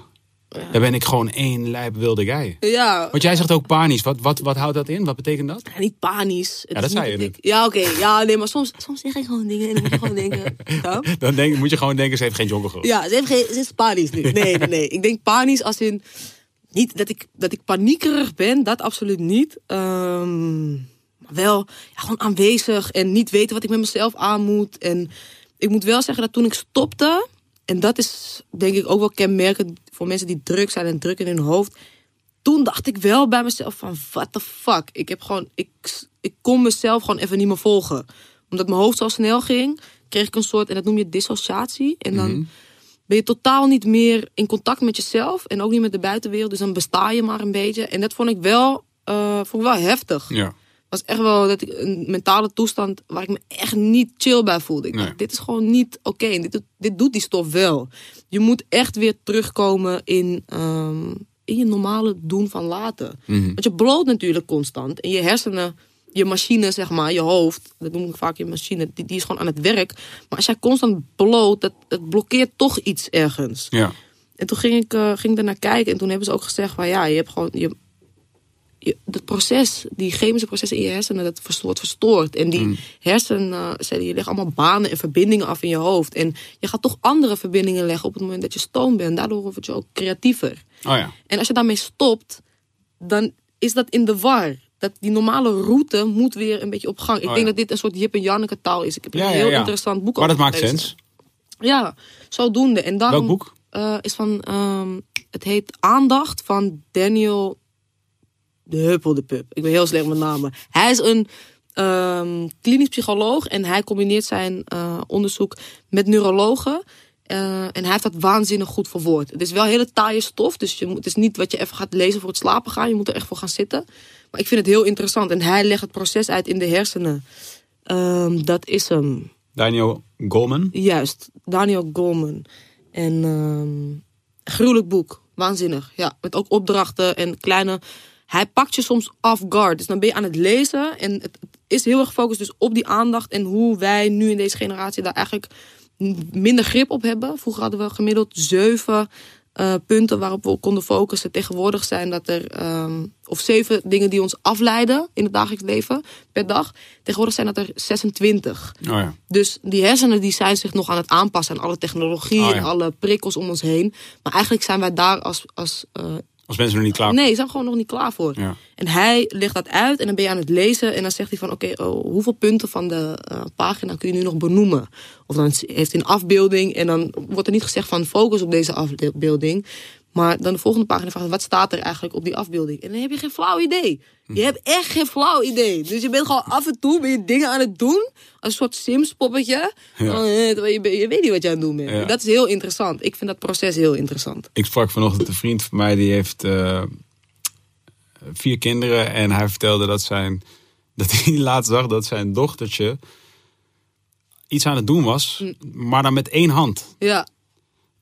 dan ben ik gewoon één lijp wilde guy. Ja, Want jij zegt ook panisch. Wat, wat, wat houdt dat in? Wat betekent dat? Ja, niet panisch. Het Ja, dat zei niet je ik- Ja, oké. Ja, nee, maar soms, soms zeg ik gewoon dingen en dan moet je gewoon denken... Ja, Dan denk, moet je gewoon denken, ze heeft geen jonko gerookt. ja ze, heeft geen, ze is panisch nu. Nee, nee, nee. Ik denk panisch als in... Niet dat ik, dat ik paniekerig ben, dat absoluut niet. Ehm, maar wel gewoon aanwezig en niet weten wat ik met mezelf aan moet. En ik moet wel zeggen dat toen ik stopte... En dat is denk ik ook wel kenmerkend voor mensen die druk zijn en druk in hun hoofd. Toen dacht ik wel bij mezelf van, what the fuck. Ik heb gewoon, ik, ik kon mezelf gewoon even niet meer volgen. Omdat mijn hoofd zo snel ging, kreeg ik een soort, en dat noem je dissociatie. En dan ben je totaal niet meer in contact met jezelf en ook niet met de buitenwereld. Dus dan besta je maar een beetje. En dat vond ik wel, eh, vond ik wel heftig. Ja. Was echt wel dat ik een mentale toestand waar ik me echt niet chill bij voelde. Ik Nee. dacht, dit is gewoon niet oké. Dit, doet- dit doet die stof wel. Je moet echt weer terugkomen in, ehm, in je normale doen van laten. Mhm. Want je bloot natuurlijk constant. En je hersenen, je machine, zeg maar, je hoofd, dat noem ik vaak je machine, die, die is gewoon aan het werk. Maar als jij constant bloot, dat, dat blokkeert toch iets ergens. Ja. En toen ging ik, eh ging ik naar kijken en toen hebben ze ook gezegd van ja, je hebt gewoon, je, dat proces, die chemische processen in je hersenen, dat wordt verstoord. En die hersencellen, je legt allemaal banen en verbindingen af in je hoofd. En je gaat toch andere verbindingen leggen op het moment dat je stoom bent. Daardoor word je ook creatiever. Oh ja. En als je daarmee stopt, dan is dat in de war. Dat die normale route moet weer een beetje op gang. Ik Oh, denk dat dit een soort Jip en Janneke taal is. Ik heb Ja, een heel interessant boek Maar dat maakt sens. Ja, zodoende. En daarom, Welk boek? eh, is van, ehm, het heet Aandacht van Daniel de Huppel de Pup. Ik ben heel slecht met namen. Hij is een ehm, klinisch psycholoog en hij combineert zijn eh, onderzoek met neurologen. Eh, en hij heeft dat waanzinnig goed verwoord. Het is wel hele taaie stof, dus je moet, het is niet wat je even gaat lezen voor het slapen gaan. Je moet er echt voor gaan zitten. Maar ik vind het heel interessant. En hij legt het proces uit in de hersenen. Ehm, dat is hem. Daniel Goleman. Juist, Daniel Goleman. En ehm gruwelijk boek. Waanzinnig. Ja, met ook opdrachten en kleine... Hij pakt je soms off guard. Dus dan ben je aan het lezen. En het, is heel erg gefocust dus op die aandacht. En hoe wij nu in deze generatie daar eigenlijk minder grip op hebben. Vroeger hadden we gemiddeld zeven eh, punten waarop we konden focussen. Tegenwoordig zijn dat er... ehm, of zeven dingen die ons afleiden in het dagelijks leven per dag. Tegenwoordig zijn dat er 26. Oh ja. Dus die hersenen die zijn zich nog aan het aanpassen aan alle technologie ja. en alle prikkels om ons heen. Maar eigenlijk zijn wij daar als. als eh, Als mensen nog niet klaar nee, zijn we gewoon nog niet klaar voor. Ja. En hij legt dat uit en dan ben je aan het lezen. En dan zegt hij van oké, oh, hoeveel punten van de eh, pagina kun je nu nog benoemen? Of dan heeft hij een afbeelding en dan wordt er niet gezegd van focus op deze afbeelding. Maar dan de volgende pagina vraagt wat staat er eigenlijk op die afbeelding? En dan heb je geen flauw idee. Je hebt echt geen flauw idee. Dus je bent gewoon af en toe ben je dingen aan het doen. Als een soort Sims poppetje. Ja. Eh, je, je weet niet wat je aan het doen bent. Ja. Dat is heel interessant. Ik vind dat proces heel interessant. Ik sprak vanochtend een vriend van mij die heeft eh, vier kinderen. En hij vertelde dat, zijn, dat hij laatst zag dat zijn dochtertje iets aan het doen was. Maar dan met één hand. Ja,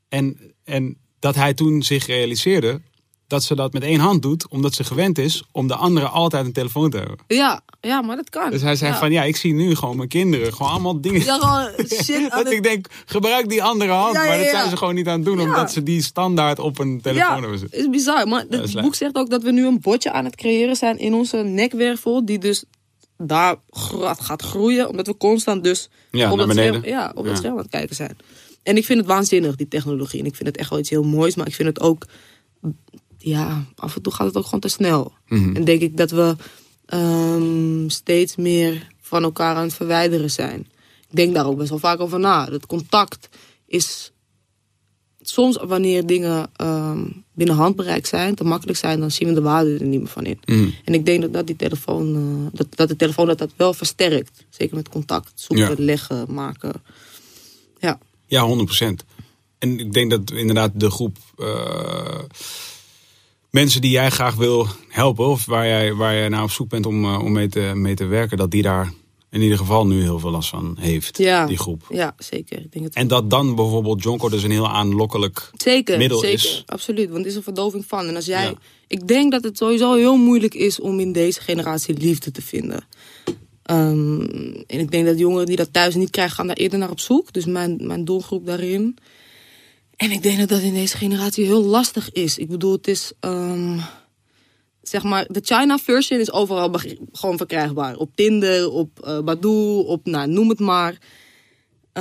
En, en dat hij toen zich realiseerde dat ze dat met één hand doet. Omdat ze gewend is om de andere altijd een telefoon te hebben. ja, ja maar dat kan. Dus hij zei ja. van ja, ik zie nu gewoon mijn kinderen gewoon allemaal dingen. Ja, gewoon shit dat het- ik denk, gebruik die andere hand. Ja, ja, maar dat ja. zijn ze gewoon niet aan het doen. Ja. Omdat ze die standaard op een telefoon Ja, hebben zitten. is bizar. Maar het boek zegt ook dat we nu een botje aan het creëren zijn in onze nekwervel. Die dus daar gaat groeien. Omdat we constant dus Ja, op, scherm, ja, op Ja. dat scherm aan het kijken zijn. En ik vind het waanzinnig, die technologie. En ik vind het echt wel iets heel moois. Maar ik vind het ook... Ja, af en toe gaat het ook gewoon te snel. Mhm. En denk ik dat we ehm, steeds meer van elkaar aan het verwijderen zijn. Ik denk daar ook best wel vaak over na. Dat contact is soms wanneer dingen ehm, binnen handbereik zijn, te makkelijk zijn, dan zien we de waarde er niet meer van in. Mhm. En ik denk dat, dat, die telefoon, eh, dat, dat de telefoon dat, dat wel versterkt. Zeker met contact, zoeken, Ja. leggen, maken. Ja, Ja, 100%. En ik denk dat inderdaad de groep eh, mensen die jij graag wil helpen, of waar jij, waar jij naar op zoek bent om, eh, om mee, te, mee te werken, dat die daar in ieder geval nu heel veel last van heeft, ja. die groep. Ja, zeker. Ik denk het En dat dan bijvoorbeeld Jonko dus een heel aanlokkelijk. Zeker, middel zeker. is. Absoluut, want er is een verdoving van. En als jij, Ja. ik denk dat het sowieso heel moeilijk is om in deze generatie liefde te vinden. Ehm, en ik denk dat jongeren die dat thuis niet krijgen, gaan daar eerder naar op zoek. Dus mijn, mijn doelgroep daarin. En ik denk dat dat in deze generatie heel lastig is. Ik bedoel, het is. ehm, zeg maar, de China version is overal gewoon verkrijgbaar. Op Tinder, op eh Badoo, op, nou, noem het maar.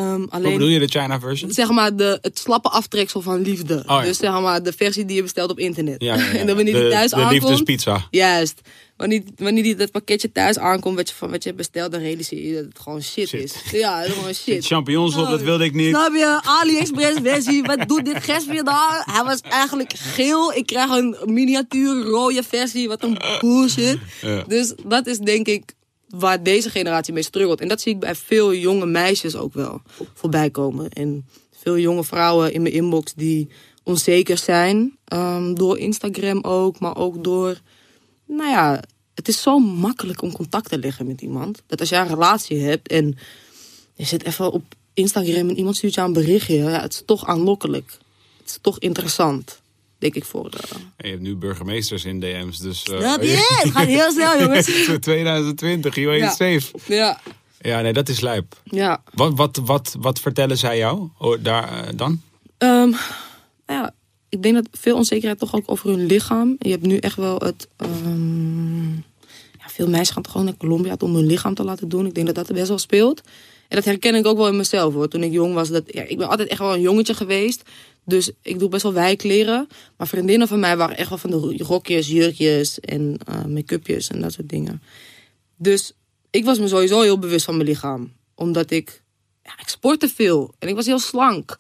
Hoe alleen bedoel je de China version? zeg maar de, het slappe aftreksel van liefde. ja. Dus zeg maar de versie die je bestelt op internet. Ja, en dan wanneer die de, thuis de aankomt. liefdespizza. Juist. Wanneer, wanneer die, dat pakketje thuis aankomt wat je, van wat je hebt besteld, dan realiseer je dat het gewoon shit, Shit. is. Ja, is gewoon shit. Champignons op, dat wilde ik niet. Snap je? AliExpress versie. Wat doet dit gest weer daar? Hij was eigenlijk geel. Ik krijg een miniatuur rode versie. Wat een bullshit. Dus dat is denk ik waar deze generatie mee struggelt. En dat zie ik bij veel jonge meisjes ook wel voorbij komen. En veel jonge vrouwen in mijn inbox die onzeker zijn. ehm, door Instagram ook, maar ook door... Nou ja, het is zo makkelijk om contact te leggen met iemand. Dat als jij een relatie hebt en je zit even op Instagram en iemand stuurt jou een berichtje. Ja, het is toch aanlokkelijk. Het is toch interessant, denk ik voor... eh, En je hebt nu burgemeesters in DM's, dus... je? Het gaat heel snel, jongens. 2020, you ain't Ja. safe. Ja, Ja, nee, dat is lijp. ja. Wat, wat, wat, wat vertellen zij jou oh, daar, eh, dan? Ehm, nou ja, ik denk dat veel onzekerheid toch ook over hun lichaam. Je hebt nu echt wel het, ehm, veel meisjes gaan toch gewoon naar Colombia om hun lichaam te laten doen. Ik denk dat dat er best wel speelt. En dat herken ik ook wel in mezelf hoor. Toen ik jong was, dat, ja, ik ben altijd echt wel een jongetje geweest. Dus ik doe best wel wijkleren. Maar vriendinnen van mij waren echt wel van de rokjes, jurkjes en uh, make-upjes en dat soort dingen. Dus ik was me sowieso heel bewust van mijn lichaam. Omdat ik, ja, ik sportte veel en ik was heel slank.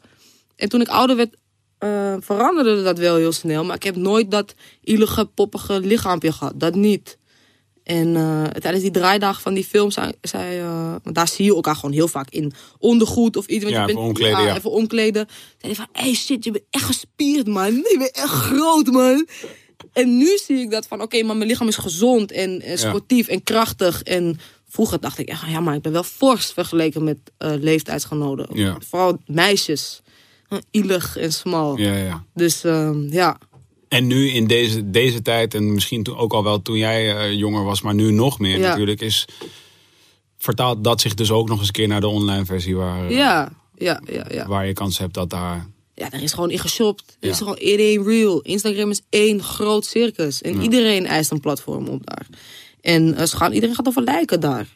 En toen ik ouder werd, uh, veranderde dat wel heel snel. Maar ik heb nooit dat ielige, poppige lichaampje gehad. Dat niet. En uh, tijdens die draaidag van die film zei, uh, want daar zie je elkaar gewoon heel vaak in ondergoed of iets. Want ja, je even bent, omkleden, ja. even omkleden. Zei hij van, hey shit, je bent echt gespierd man. Je bent echt groot man. En nu zie ik dat van, oké, maar mijn lichaam is gezond en, en sportief en krachtig. En vroeger dacht ik echt, ja, maar ik ben wel fors vergeleken met uh, leeftijdsgenoten. Vooral meisjes. Ielig en smal. Ja, ja. Dus uh, ja. En nu in deze, deze tijd, en misschien toen ook al wel toen jij uh, jonger was, maar nu nog meer Ja. natuurlijk, is vertaalt dat zich dus ook nog eens een keer naar de online versie waar, uh, Ja, ja, ja, ja. waar je kans hebt dat daar. Ja, er is gewoon in geshopt. Er is gewoon iedereen real. Instagram is één groot circus. En iedereen eist een platform op daar. En uh, ze gaan, iedereen gaat over lijken daar.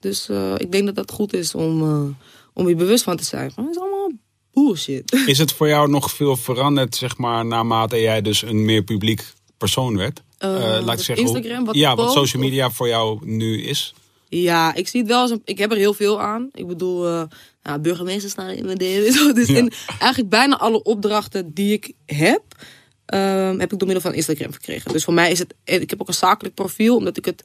Dus uh, ik denk dat dat goed is om, om je bewust van te zijn. Het is allemaal bullshit. Is het voor jou nog veel veranderd, zeg maar, naarmate jij dus een meer publiek persoon werd? Uh, laat ik zeggen, Instagram, wat ja, wat social media voor jou nu is. Ja, ik zie het wel als een, Ik heb er heel veel aan. Ik bedoel, uh, nou, burgemeester staan in mijn DM. zo. Dus Ja. in eigenlijk bijna alle opdrachten die ik heb, um, heb ik door middel van Instagram gekregen. Dus voor mij is het. Ik heb ook een zakelijk profiel, omdat ik het.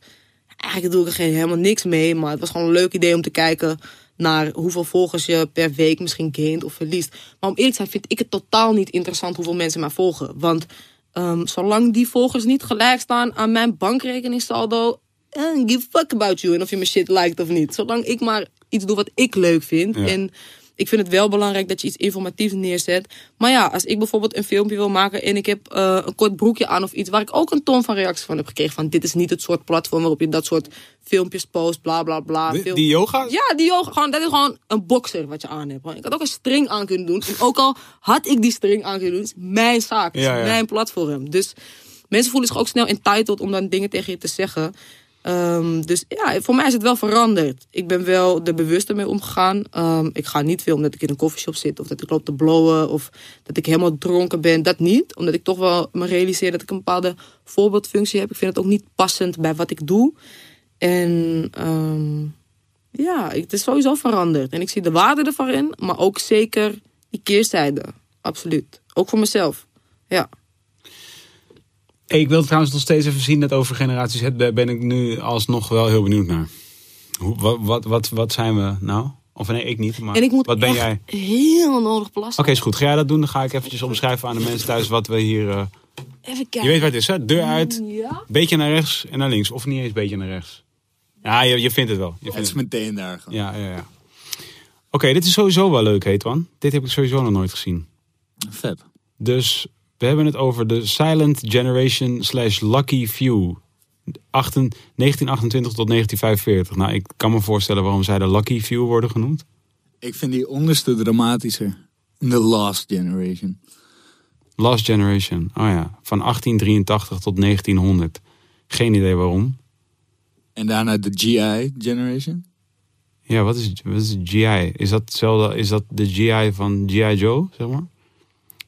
Eigenlijk doe ik er geen, helemaal niks mee. Maar het was gewoon een leuk idee om te kijken naar hoeveel volgers je per week misschien gaint of verliest. Maar om eerlijk te zijn, vind ik het totaal niet interessant hoeveel mensen mij volgen. Want um, zolang die volgers niet gelijk staan aan mijn bankrekeningssaldo, I give a fuck about you en of je mijn shit liked of niet. Zolang ik maar iets doe wat ik leuk vind. Ja. En ik vind het wel belangrijk dat je iets informatiefs neerzet. Maar ja, als ik bijvoorbeeld een filmpje wil maken en ik heb uh, een kort broekje aan of iets waar ik ook een ton van reacties van heb gekregen. Van dit is niet het soort platform waarop je dat soort filmpjes post, bla bla bla. Die, Film- die yoga? ja, die yoga, gewoon, dat is gewoon een boxer wat je aan hebt. Ik had ook een string aan kunnen doen. En ook al had ik die string aan kunnen doen, is mijn zaak. Ja, is ja. mijn platform. Dus mensen voelen zich ook snel entitled om dan dingen tegen je te zeggen. Um, dus ja, voor mij is het wel veranderd. Ik ben wel er bewuster mee omgegaan. Um, ik ga niet filmen dat ik in een koffieshop zit. Of dat ik loop te blowen. Of dat ik helemaal dronken ben. Dat niet. Omdat ik toch wel me realiseer dat ik een bepaalde voorbeeldfunctie heb. Ik vind het ook niet passend bij wat ik doe. En um, ja, het is sowieso veranderd. En ik zie de waarde ervan in. Maar ook zeker die keerzijde. Absoluut. Ook voor mezelf. Ja. Ik wil trouwens nog steeds even zien dat over generaties het ben ik nu alsnog wel heel benieuwd naar. Hoe, wat, wat, wat, wat zijn we nou? Of nee, ik niet. Maar En ik moet wat ben echt jij? heel nodig plassen. Oké, is goed. Ga jij dat doen? Dan ga ik eventjes omschrijven aan de mensen thuis wat we hier... Uh... Even Je kijken. weet waar het is, hè? Deur uit, Ja. beetje naar rechts en naar links. Of niet eens beetje naar rechts. Ja, je, je vindt het wel. Je Het vindt is het. meteen daar gewoon. Ja, ja, ja. Oké, dit is sowieso wel leuk, Heetwan. Dit heb ik sowieso nog nooit gezien. Vet. Dus we hebben het over de Silent Generation slash Lucky Few. 18 1928 tot 1945. Nou, ik kan me voorstellen waarom zij de Lucky Few worden genoemd. Ik vind die onderste dramatischer. The Last Generation. Last Generation. Oh ja, van 1883 tot 1900. Geen idee waarom. En daarna de GI Generation. Ja, wat is, wat is GI? Is dat, hetzelfde, is dat de GI van G.I. Joe, zeg maar?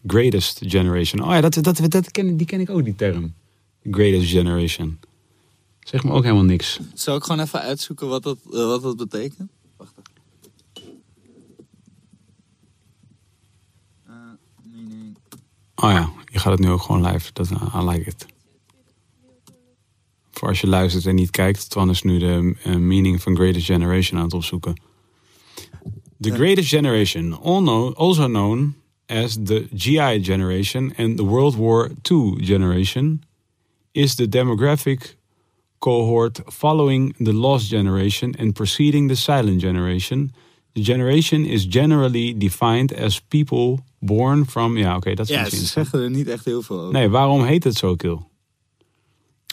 Greatest Generation. Oh ja, dat, dat, dat ken, die ken ik ook, die term. Greatest Generation. Zeg me ook helemaal niks. Zal ik gewoon even uitzoeken wat dat, uh, wat dat betekent? Wacht even. Uh, meaning... Oh ja, je gaat het nu ook gewoon live. Dat, I like it. Voor als je luistert en niet kijkt, Twan is nu de uh, meaning van Greatest Generation aan het opzoeken. The Greatest Generation, also known as the GI Generation and the World War II Generation, is the demographic cohort following the Lost Generation and preceding the Silent Generation. The generation is generally defined as people born from... Ja, oké, dat is Ja, ze zeggen er niet echt heel veel over. Nee, waarom heet het zo, Kil?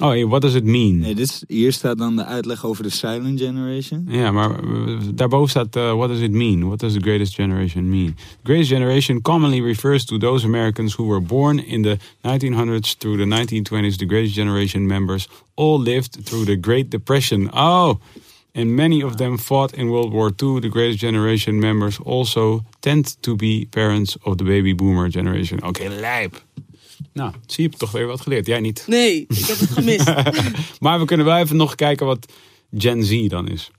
Oh, what does it mean? Nee, dit is, hier staat dan de uitleg over de Silent Generation. Ja, maar eh, daarboven staat, uh, what does it mean? What does the greatest generation mean? The greatest generation commonly refers to those Americans who were born in the 1900s through the 1920s. The greatest generation members all lived through the Great Depression. Oh, and many of them fought in World War II. The greatest generation members also tend to be parents of the baby boomer generation. Oké, lijp. Nou, zie je toch weer wat geleerd. Jij niet. Nee, ik heb het gemist. Maar we kunnen wel even nog kijken wat Gen Z dan is.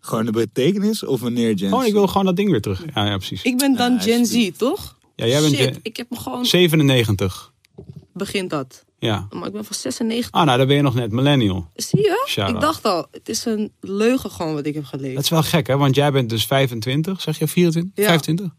Gewoon de betekenis of wanneer Gen Oh, Z? ik wil gewoon dat ding weer terug. Ja, ja precies. ik ben dan Ja, Gen Z, toch? Ja, jij bent Shit, Gen- ik heb me gewoon... 97. Begint dat. Ja. Maar ik ben van 96. Ah, nou, dan ben je nog net millennial. Zie je? Ik dacht al, het is een leugen gewoon wat ik heb gelezen. Dat is wel gek, hè? Want jij bent dus 25, zeg je 24? Ja. 25?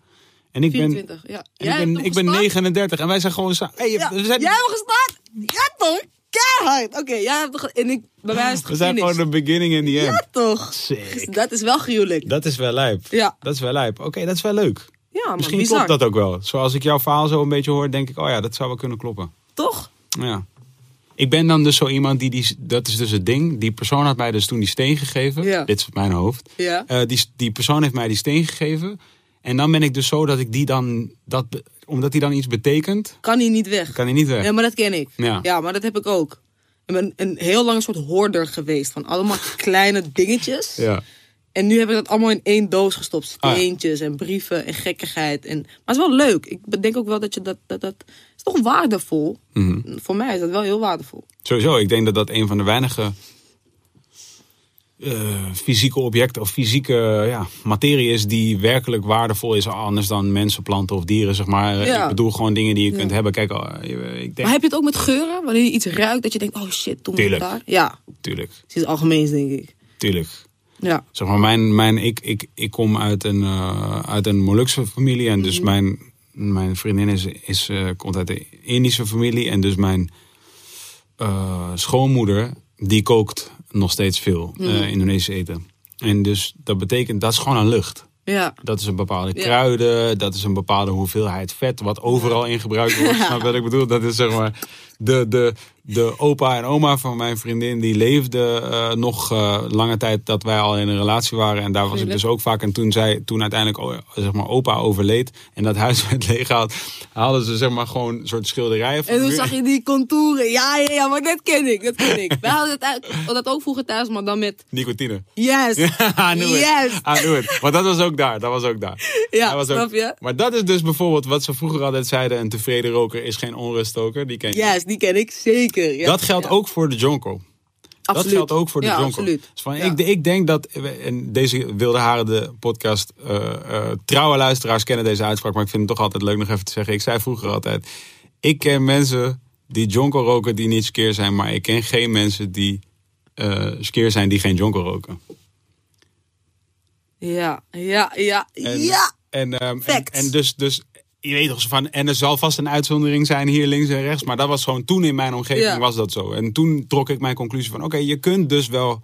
En ik ben, 24, ja. en Jij ik ben, ik ben gestart? 39 en wij zijn gewoon... Hey, Ja, we zijn, Jij hebt gestart? Ja toch? Keihard. Oké, jij hebt. En ik, bij mij is het we zijn gewoon de beginning en the end. Ja toch? Sick. Dat is wel gruwelijk. Dat is wel lijp. Ja. Dat is wel lijp. Oké, dat is wel leuk. Ja, maar Misschien bizar. klopt dat ook wel. Zoals ik jouw verhaal zo een beetje hoor, denk ik... Oh ja, dat zou wel kunnen kloppen. Toch? Ja. Ik ben dan dus zo iemand die, die... Dat is dus het ding. Die persoon had mij dus toen die steen gegeven. Ja. Dit is mijn hoofd. Ja. Eh, die, die persoon heeft mij die steen gegeven. En dan ben ik dus zo dat ik die dan... Dat, omdat die dan iets betekent, Kan hij niet weg. kan hij niet weg. Ja, maar dat ken ik. Ja. maar dat heb ik ook. Ik ben een heel lang soort hoorder geweest van allemaal kleine dingetjes. Ja. En nu heb ik dat allemaal in één doos gestopt. Ah, ja. Steentjes en brieven en gekkigheid. En, maar het is wel leuk. Ik denk ook wel dat je dat... Dat, dat is toch waardevol? Mhm. Voor mij is dat wel heel waardevol. Sowieso, ik denk dat dat een van de weinige eh, fysieke objecten of fysieke ja, materie is die werkelijk waardevol is. Anders dan mensen, planten of dieren, zeg maar. Ja. Ik bedoel gewoon dingen die je Ja. kunt hebben. Kijk, oh, je- ik denk... Maar heb je het ook met geuren? Wanneer je iets ruikt, dat je denkt, oh shit, toen Tuurlijk. daar. Ja, Tuurlijk, het is het algemeens, denk ik. tuurlijk. Ja. Zeg maar, mijn, mijn, ik, ik, ik kom uit een, eh, uit een Molukse familie. En Mhm. dus mijn, mijn vriendin is, is, eh, komt uit een Indische familie. En dus mijn eh, schoonmoeder, die kookt nog steeds veel eh, Indonesisch eten. En dus dat betekent, dat is gewoon een lucht. Ja. Dat is een bepaalde Ja. kruiden, dat is een bepaalde hoeveelheid vet, wat overal in gebruikt wordt. Snap wat ik bedoel? Dat is zeg maar de, de, de opa en oma van mijn vriendin, die leefden eh, nog eh, lange tijd dat wij al in een relatie waren. En daar was ik dus ook vaak. En toen, zij, toen uiteindelijk oh, zeg maar, opa overleed en dat huis werd leeggehaald, haalden ze zeg maar gewoon een soort schilderijen van En toen zag je die contouren. Ja, ja, ja, maar dat ken ik, dat ken ik. Wij hadden het uit- dat ook vroeger thuis, maar dan met Nicotine. yes. I knew it. Yes. I knew it. Want dat was ook daar. Dat was ook daar. Ja, Dat was ook- je? Maar dat is dus bijvoorbeeld wat ze vroeger altijd zeiden. Een tevreden roker is geen onruststoker. Die ken je. Yes, die ken ik zeker. Ja. Dat geldt Ja. ook voor de jonko. Absoluut. Dat geldt ook voor de ja, jonko. absoluut. Dus van, ik, ik denk dat, en deze Wilde Haren, de podcast, eh, trouwe luisteraars kennen deze uitspraak, maar ik vind het toch altijd leuk nog even te zeggen. Ik zei vroeger altijd, ik ken mensen die jonko roken die niet skeer zijn, maar ik ken geen mensen die eh skeer zijn die geen jonko roken. Ja, ja, ja, En, ja. En, ehm, en, en dus, dus, je weet toch van, en er zal vast een uitzondering zijn hier links en rechts, maar dat was gewoon toen in mijn omgeving Ja. was dat zo. En toen trok ik mijn conclusie van, oké, je kunt dus wel,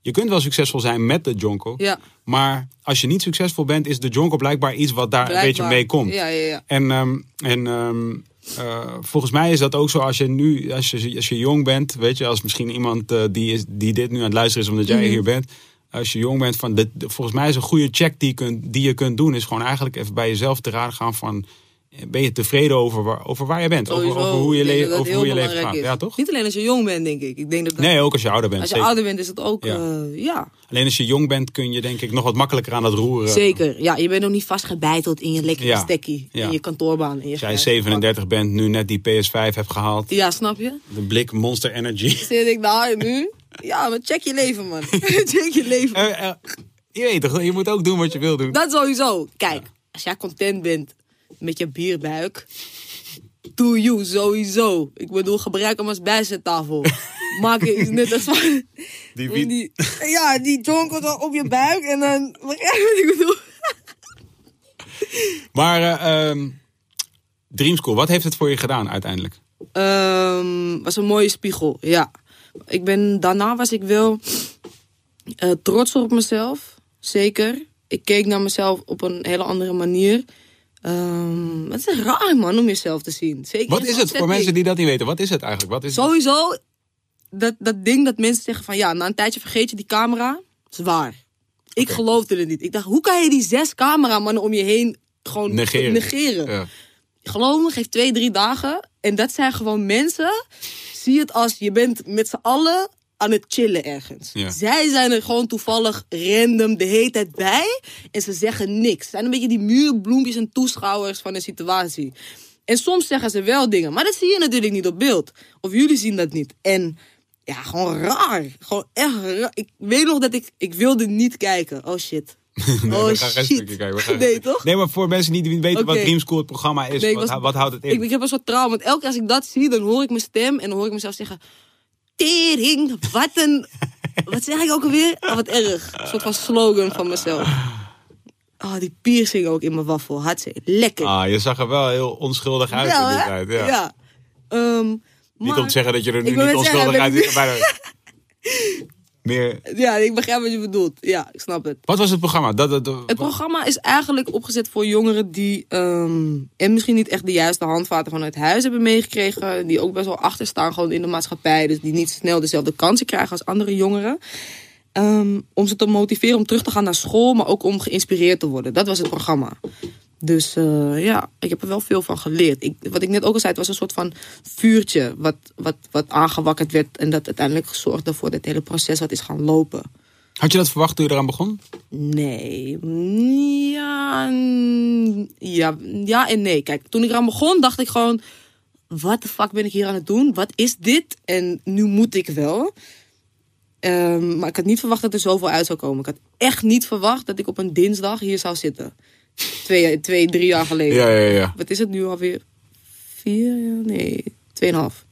je kunt wel succesvol zijn met de jonko, Ja. maar als je niet succesvol bent, is de jonko blijkbaar iets wat daar een beetje mee komt. Ja, ja, ja. En, ehm, en ehm, eh, volgens mij is dat ook zo als je nu, als je, als je jong bent, weet je, als misschien iemand eh, die, is, die dit nu aan het luisteren is omdat jij Mhm. hier bent. Als je jong bent, van de, de- volgens mij is een goede check die je, kunt, die je kunt doen, is gewoon eigenlijk even bij jezelf te raden gaan van, eh, ben je tevreden over waar, over waar je bent? Over, Sowieso. over hoe je, le- over hoe je leven gaat. is. Ja, toch? Niet alleen als je jong bent, denk ik. Ik denk dat dat- Nee, ook als je ouder bent. als je zeker. ouder bent, is het ook. Ja. eh, ja, Alleen als je jong bent, kun je denk ik nog wat makkelijker aan dat roeren. zeker. Ja, je bent nog niet vastgebeiteld in je lekkere Ja. stekkie. Ja. In je kantoorbaan. In je Als jij grijze 37 bent, nu net die PS5 hebt gehaald. Ja, snap je? de blik Monster Energy. Zit ik daar nu? Ja, maar check je leven, man. check je leven. Eh, eh, je weet toch, je moet ook doen wat je wil doen. Dat sowieso. Kijk, als jij content bent met je bierbuik, do you sowieso. Ik bedoel, gebruik hem als bijzettafel. Maak je iets net als van... Die wiet- die, ja, die jonko dan op je buik en dan... Wat ik bedoel? Maar eh, ehm, Dream School, wat heeft het voor je gedaan uiteindelijk? Ehm, was een mooie spiegel, ja. Ik ben, daarna was ik wel eh, trots op mezelf, zeker. Ik keek naar mezelf op een hele andere manier. Ehm, het is raar, man, om jezelf te zien. Zeker Wat is het voor mensen die dat niet weten? Wat is het eigenlijk? Wat is het? Sowieso, dat, dat ding dat mensen zeggen van ja, na een tijdje vergeet je die camera. Dat is waar. Ik Oké. geloofde het niet. Ik dacht, hoe kan je die zes cameramannen om je heen gewoon Negeren. negeren? Ja. Geloof me, geef twee, drie dagen. En dat zijn gewoon mensen. Zie het als je bent met z'n allen aan het chillen ergens. Ja. Zij zijn er gewoon toevallig random de hele tijd bij. En ze zeggen niks. Ze zijn een beetje die muurbloempjes en toeschouwers van de situatie. En soms zeggen ze wel dingen. Maar dat zie je natuurlijk niet op beeld. Of jullie zien dat niet. En ja, gewoon raar. Gewoon echt raar. Ik weet nog dat ik... Ik wilde niet kijken. Oh shit. Nee, oh we gaan geen shit. stukje kijken. We gaan nee, toch? Nee, maar voor mensen die niet weten wat. Dream School het programma is, Nee, wat, was- wat houdt het in? Ik, ik heb een soort trauma. Want elke keer als ik dat zie, dan hoor ik mijn stem. En dan hoor ik mezelf zeggen... Tering, wat een... wat zeg ik ook alweer? Oh, wat erg. Een soort van slogan van mezelf. Oh, die piercing ook in mijn waffel. Hartstikke lekker. Ah, je zag er wel heel onschuldig uit in die tijd. Ja. Ja. Niet maar- om te zeggen dat je er nu niet zeggen, onschuldig uit ben ik ziet. Meer... Ja, ik begrijp wat je bedoelt. Ja, ik snap het. Wat was het programma? Dat, dat, dat- Het programma is eigenlijk opgezet voor jongeren die... ehm, en misschien niet echt de juiste handvaten vanuit huis hebben meegekregen. Die ook best wel achter staan gewoon in de maatschappij. Dus die niet snel dezelfde kansen krijgen als andere jongeren. Ehm, om ze te motiveren om terug te gaan naar school. Maar ook om geïnspireerd te worden. Dat was het programma. Dus eh, ja, ik heb er wel veel van geleerd. Ik, wat ik net ook al zei, het was een soort van vuurtje wat, wat, wat aangewakkerd werd. En dat uiteindelijk zorgde ervoor dat het hele proces wat is gaan lopen. Had je dat verwacht toen je eraan begon? Nee. Ja, ja, ja en nee. Kijk, toen ik eraan begon, dacht ik gewoon... Wat de fuck ben ik hier aan het doen? Wat is dit? En nu moet ik wel. Ehm, maar ik had niet verwacht dat er zoveel uit zou komen. Ik had echt niet verwacht dat ik op een dinsdag hier zou zitten. Twee, twee drie jaar geleden. Ja, ja, ja. Wat is het nu alweer? Vier? Ja, Nee, tweeënhalf.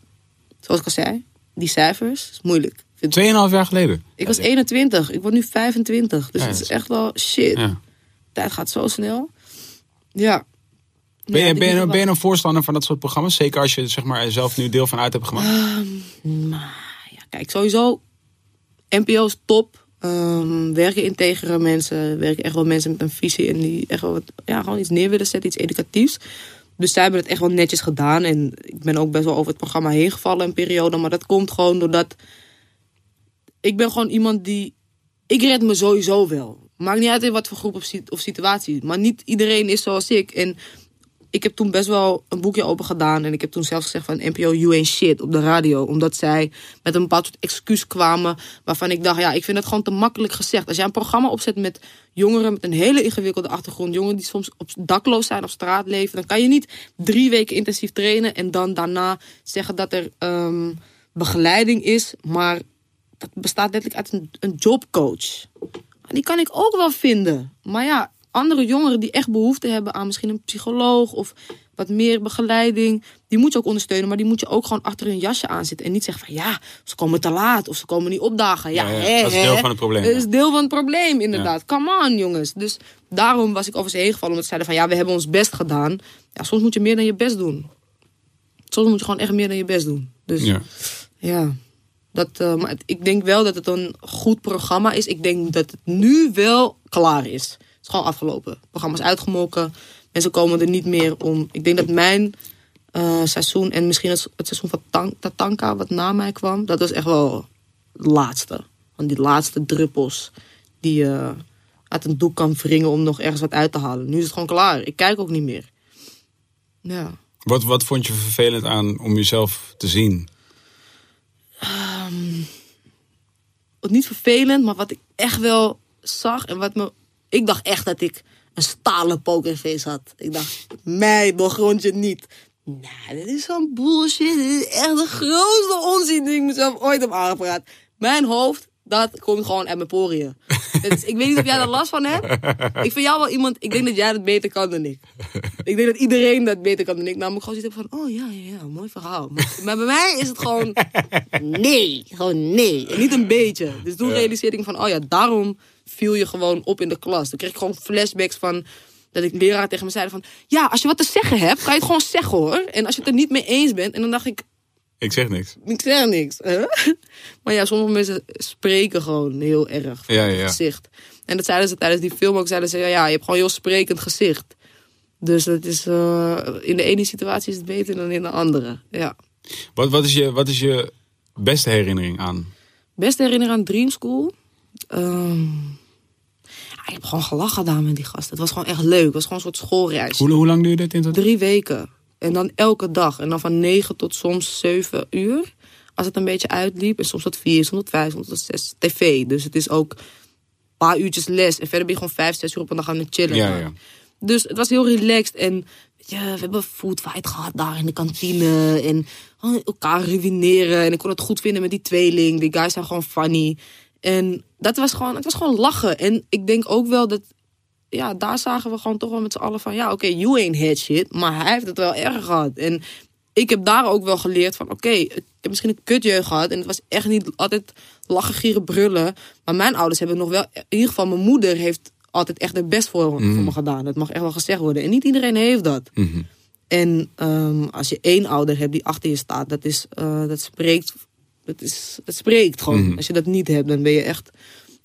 Zoals ik al zei, die cijfers is moeilijk. Tweeënhalf jaar geleden. ik was 21, ik word nu 25. Dus Ja, het is echt wel shit. Ja. Tijd gaat zo snel. Ja. Ben, je, ben, je, wel- ben je een voorstander van dat soort programma's? Zeker als je zeg maar, er zelf nu deel van uit hebt gemaakt. Maar ja, kijk, sowieso. NPO is top. Ehm, werken integere mensen. Werken echt wel mensen met een visie. En die echt wel ja, gewoon iets neer willen zetten. Iets educatiefs. Dus zij hebben het echt wel netjes gedaan. En ik ben ook best wel over het programma heen gevallen een periode. Maar dat komt gewoon doordat... Ik ben gewoon iemand die... Ik red me sowieso wel. Maakt niet uit in wat voor groep of situatie. Maar niet iedereen is zoals ik. En ik heb toen best wel een boekje open gedaan. En ik heb toen zelfs gezegd van NPO, you ain't shit op de radio. Omdat zij met een bepaald soort excuus kwamen. Waarvan ik dacht, ja, ik vind het gewoon te makkelijk gezegd. Als jij een programma opzet met jongeren met een hele ingewikkelde achtergrond. Jongeren die soms op dakloos zijn, op straat leven. Dan kan je niet drie weken intensief trainen. En dan daarna zeggen dat er ehm, begeleiding is. Maar dat bestaat letterlijk uit een, een jobcoach. Die kan ik ook wel vinden. Maar ja, andere jongeren die echt behoefte hebben aan misschien een psycholoog of wat meer begeleiding, die moet je ook ondersteunen. Maar die moet je ook gewoon achter hun jasje aanzetten. En niet zeggen van ja, ze komen te laat of ze komen niet opdagen. Ja, Ja, ja, hè, dat is deel van het probleem, Dat is deel van het probleem, inderdaad. Come on, jongens. Dus daarom was ik over ze heen gevallen. Omdat ze zeiden van ja, we hebben ons best gedaan. Ja, soms moet je meer dan je best doen. Soms moet je gewoon echt meer dan je best doen. Dus Ja. ja, dat, eh, maar ik denk wel dat het een goed programma is. Ik denk dat het nu wel klaar is. Is gewoon afgelopen. Het programma is uitgemolken. Mensen komen er niet meer om. Ik denk dat mijn eh, seizoen en misschien het, het seizoen van Tan- Tatanka, wat na mij kwam, dat was echt wel het laatste. Van die laatste druppels die je uit een doek kan wringen om nog ergens wat uit te halen. Nu is het gewoon klaar. Ik kijk ook niet meer. Ja. Wat, wat vond je vervelend aan om jezelf te zien? wat niet vervelend, maar wat ik echt wel zag en wat me. Ik dacht echt dat ik een stalen pokerface had. Ik dacht, mij doorgrond je niet. Nou, dit is zo'n bullshit. Dit is echt de grootste onzin die ik mezelf ooit heb aangepraat. Mijn hoofd, dat komt gewoon uit mijn poriën. Dus ik weet niet of jij daar last van hebt. Ik vind jou wel iemand, ik denk dat jij dat beter kan dan ik. Ik denk dat iedereen dat beter kan dan ik. Namelijk gewoon zitten van, oh ja, ja, ja, mooi verhaal. Maar, maar bij mij is het gewoon, nee, gewoon nee. En niet een beetje. Dus toen realiseerde ik van, oh ja, daarom viel je gewoon op in de klas. Toen kreeg ik gewoon flashbacks van, dat ik leraar tegen me zeiden van, ja, als je wat te zeggen hebt, kan je het gewoon zeggen hoor. En als je het er niet mee eens bent, en dan dacht ik, Ik zeg niks. ik zeg niks. hè? Maar ja, sommige mensen spreken gewoon heel erg van Ja, het ja, gezicht. En dat zeiden ze tijdens die film ook. Zeiden ze, ja, ja, je hebt gewoon heel sprekend gezicht. Dus dat is, eh, in de ene situatie is het beter dan in de andere. Ja. Wat, wat, is je, wat is je beste herinnering aan? Beste herinnering aan Dream School? Ehm, ik heb gewoon gelachen daar met die gasten. Het was gewoon echt leuk. Het was gewoon een soort schoolreis. Hoe, hoe lang duurde het in totaal? Drie weken. En dan elke dag. En dan van negen tot soms zeven uur. Als het een beetje uitliep. En soms tot vier, soms tot vijf, soms tot zes. TV. Dus het is ook een paar uurtjes les. En verder ben je gewoon vijf, zes uur op een dag aan het chillen. Ja, ja. Dus het was heel relaxed. En weet je, we hebben food fight gehad daar in de kantine. En gewoon elkaar ruïneren. En ik kon het goed vinden met die tweeling. Die guys zijn gewoon funny. En dat was gewoon, het was gewoon lachen. En ik denk ook wel dat... Ja, daar zagen we gewoon toch wel met z'n allen van... Ja, oké, you ain't head shit. Maar hij heeft het wel erg gehad. En ik heb daar ook wel geleerd van... Oké, ik heb misschien een kutjeugd gehad. En het was echt niet altijd lachen, gieren, brullen. Maar mijn ouders hebben nog wel... In ieder geval mijn moeder heeft altijd echt het best voor, voor me gedaan. Dat mag echt wel gezegd worden. En niet iedereen heeft dat. Mhm. En ehm, als je één ouder hebt die achter je staat, dat, is, eh, dat spreekt. Dat, is, dat spreekt gewoon. Mhm. Als je dat niet hebt, dan ben je echt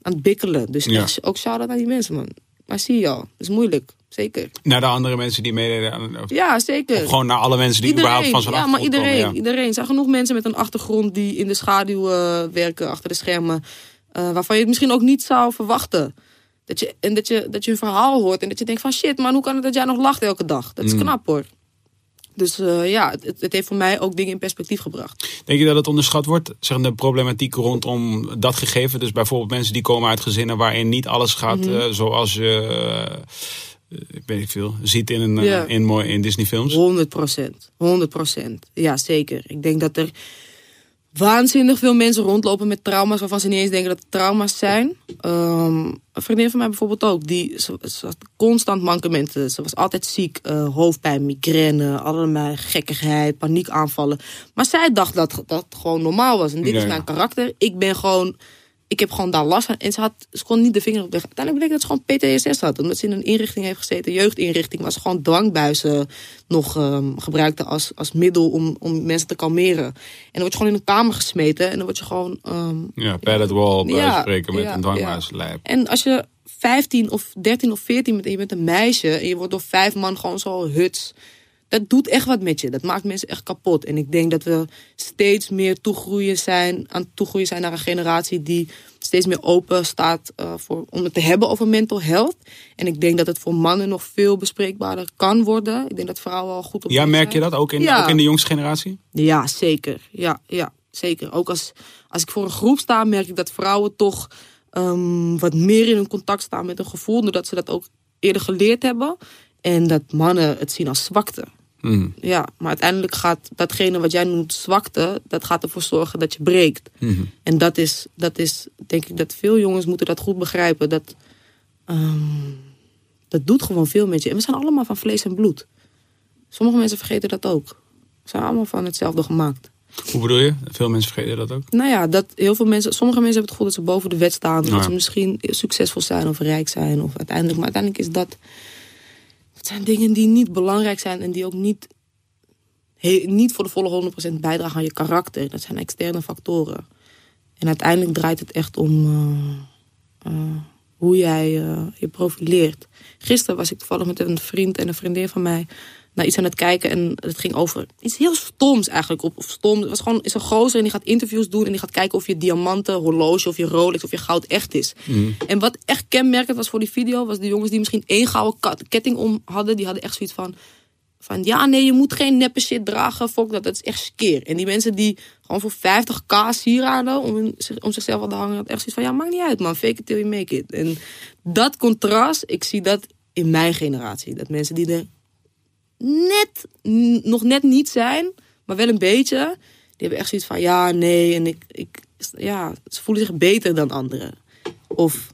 aan het bikkelen. Dus Ja. echt, ook shout-out aan die mensen, man. Maar zie je al, het is moeilijk. Zeker. Naar de andere mensen die meededen. aan- Of Ja, zeker. of gewoon naar alle mensen die überhaupt van zo'n ja, maar iedereen, komen, ja. iedereen. Er zijn genoeg mensen met een achtergrond die in de schaduw eh, werken, achter de schermen. eh, waarvan je het misschien ook niet zou verwachten. Dat je, en dat je, dat je een verhaal hoort en dat je denkt van shit, man, hoe kan het dat jij nog lacht elke dag? Dat is Mm. knap hoor. Dus eh, ja, het, het heeft voor mij ook dingen in perspectief gebracht. Denk je dat het onderschat wordt? Zeg, de problematiek rondom dat gegeven. Dus bijvoorbeeld mensen die komen uit gezinnen waarin niet alles gaat Mhm. eh, zoals je. eh, ik weet niet veel. Ziet in, een, Ja. in, mooi, in Disney films. 100 procent. 100 procent. Ja, zeker. Ik denk dat er waanzinnig veel mensen rondlopen met trauma's waarvan ze niet eens denken dat het trauma's zijn. Ehm, een vriendin van mij bijvoorbeeld ook. Die, ze, ze had constant mankementen. Ze was altijd ziek. eh, hoofdpijn, migraine, allerlei gekkigheid, paniekaanvallen. Maar zij dacht dat dat gewoon normaal was. En dit is mijn karakter. Ik ben gewoon... Ik heb gewoon daar last van. En ze, had, ze kon niet de vinger op leggen. Uiteindelijk bleek dat ze gewoon PTSS had. Omdat ze in een inrichting heeft gezeten, een jeugdinrichting. Waar ze gewoon dwangbuizen nog ehm, gebruikte als, als middel om, om mensen te kalmeren. En dan word je gewoon in een kamer gesmeten. En dan word je gewoon... ehm, Ja, padded wall, bij Ja, spreken met ja, een dwangbuislijp. en als je 15 of 13 of 14 bent en je bent een meisje en je wordt door vijf man gewoon zo huts. Dat doet echt wat met je. Dat maakt mensen echt kapot. En ik denk dat we steeds meer toegroeien zijn, aan het toegroeien zijn naar een generatie die steeds meer open staat eh, voor, om het te hebben over mental health. En ik denk dat het voor mannen nog veel bespreekbaarder kan worden. Ik denk dat vrouwen al goed op Ja, merk je dat ook in, Ja. ook in de jongste generatie? Ja, zeker. Ja, ja zeker. Ook als, als ik voor een groep sta, merk ik dat vrouwen toch ehm, wat meer in hun contact staan met een gevoel. Doordat ze dat ook eerder geleerd hebben. En dat mannen het zien als zwakte. Mhm. Ja, maar uiteindelijk gaat datgene wat jij noemt zwakte, dat gaat ervoor zorgen dat je breekt. Mhm. En dat is, dat is, denk ik, dat veel jongens moeten dat goed begrijpen. Dat, ehm, dat doet gewoon veel met je. En we zijn allemaal van vlees en bloed. Sommige mensen vergeten dat ook. We zijn allemaal van hetzelfde gemaakt. Hoe bedoel je? Veel mensen vergeten dat ook. Nou ja, dat heel veel mensen, sommige mensen hebben het gevoel dat ze boven de wet staan. Ja. Dat ze misschien succesvol zijn of rijk zijn. Of uiteindelijk, maar uiteindelijk is dat. Het zijn dingen die niet belangrijk zijn en die ook niet, niet voor de volle 100% bijdragen aan je karakter. Dat zijn externe factoren. En uiteindelijk draait het echt om eh, eh, hoe jij eh, je profileert. Gisteren was ik toevallig met een vriend en een vriendin van mij naar iets aan het kijken. En het ging over iets heel stoms eigenlijk. Of, of stom. Het was gewoon is een gozer en die gaat interviews doen. En die gaat kijken of je diamanten, horloge of je Rolex of je goud echt is. En wat echt kenmerkend was voor die video... was de jongens die misschien één gouden ketting om hadden. Die hadden echt zoiets van... Van ja, nee, je moet geen neppe shit dragen. Fok dat, dat is echt skeer. En die mensen die gewoon voor 50k sieraden om, hun- om zichzelf aan te hangen. had echt zoiets van, ja, maakt niet uit man. Fake it till you make it. En dat contrast, ik zie dat in mijn generatie. Dat mensen die er net, nog net niet zijn, maar wel een beetje. Die hebben echt zoiets van, ja, nee. En ik, ik, ja, ze voelen zich beter dan anderen. Of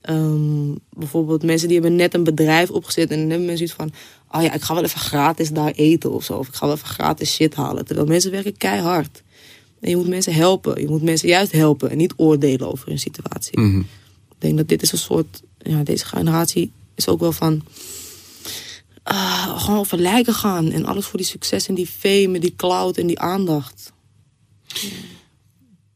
ehm, bijvoorbeeld mensen die hebben net een bedrijf opgezet. En dan hebben mensen zoiets van, oh ja, ik ga wel even gratis daar eten of zo. Of ik ga wel even gratis shit halen. Terwijl mensen werken keihard. En je moet mensen helpen. Je moet mensen juist helpen en niet oordelen over hun situatie. Mhm. Ik denk dat dit is een soort, ja, deze generatie is ook wel van ah, gewoon over lijken gaan. En alles voor die succes en die fame en die cloud en die aandacht.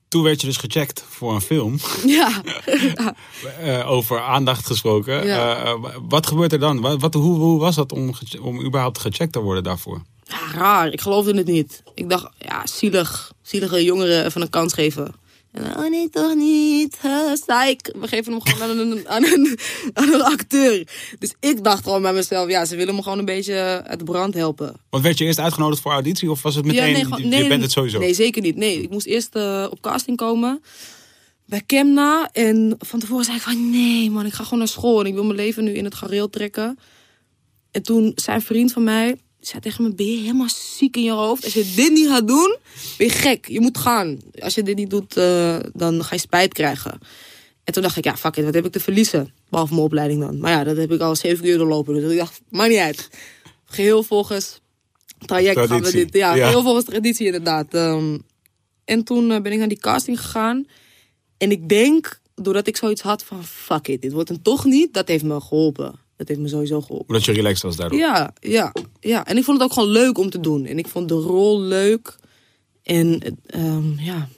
Toen werd je dus gecheckt voor een film. Ja, Eh, over aandacht gesproken. Ja. Eh, wat gebeurt er dan? Wat, wat, hoe, hoe was dat om, om überhaupt gecheckt te worden daarvoor? ja, raar. Ik geloofde het niet. Ik dacht, ja, zielig. Zielige jongeren even een kans geven. En, oh nee, toch niet. Psych. We geven hem gewoon aan een, aan, een, aan een acteur. Dus ik dacht gewoon bij mezelf, ja, ze willen me gewoon een beetje uit de brand helpen. Want werd je eerst uitgenodigd voor auditie of was het meteen, gewoon- je- je bent het sowieso? Nee, zeker niet. Nee, ik moest eerst eh, op casting komen bij Kemna. En van tevoren zei ik van nee man, ik ga gewoon naar school. En ik wil mijn leven nu in het gareel trekken. En toen zei een vriend van mij, zei tegen me, ben je helemaal ziek in je hoofd? Als je dit niet gaat doen, ben je gek. Je moet gaan. Als je dit niet doet, eh, dan ga je spijt krijgen. En toen dacht ik, ja, fuck it, wat heb ik te verliezen? Behalve mijn opleiding dan. Maar ja, dat heb ik al zeven uur doorlopen. Dus ik dacht, maakt niet uit. Geheel volgens traject gaan we Traditie. dit. Ja, Ja. geheel volgens traditie inderdaad. Ehm, en toen eh, ben ik naar die casting gegaan. En ik denk, doordat ik zoiets had van, fuck it, dit wordt hem toch niet. Dat heeft me geholpen. Dat heeft me sowieso geholpen. Omdat je relaxed was daardoor. Ja, ja, ja. En ik vond het ook gewoon leuk om te doen. En ik vond de rol leuk. En ehm, ja,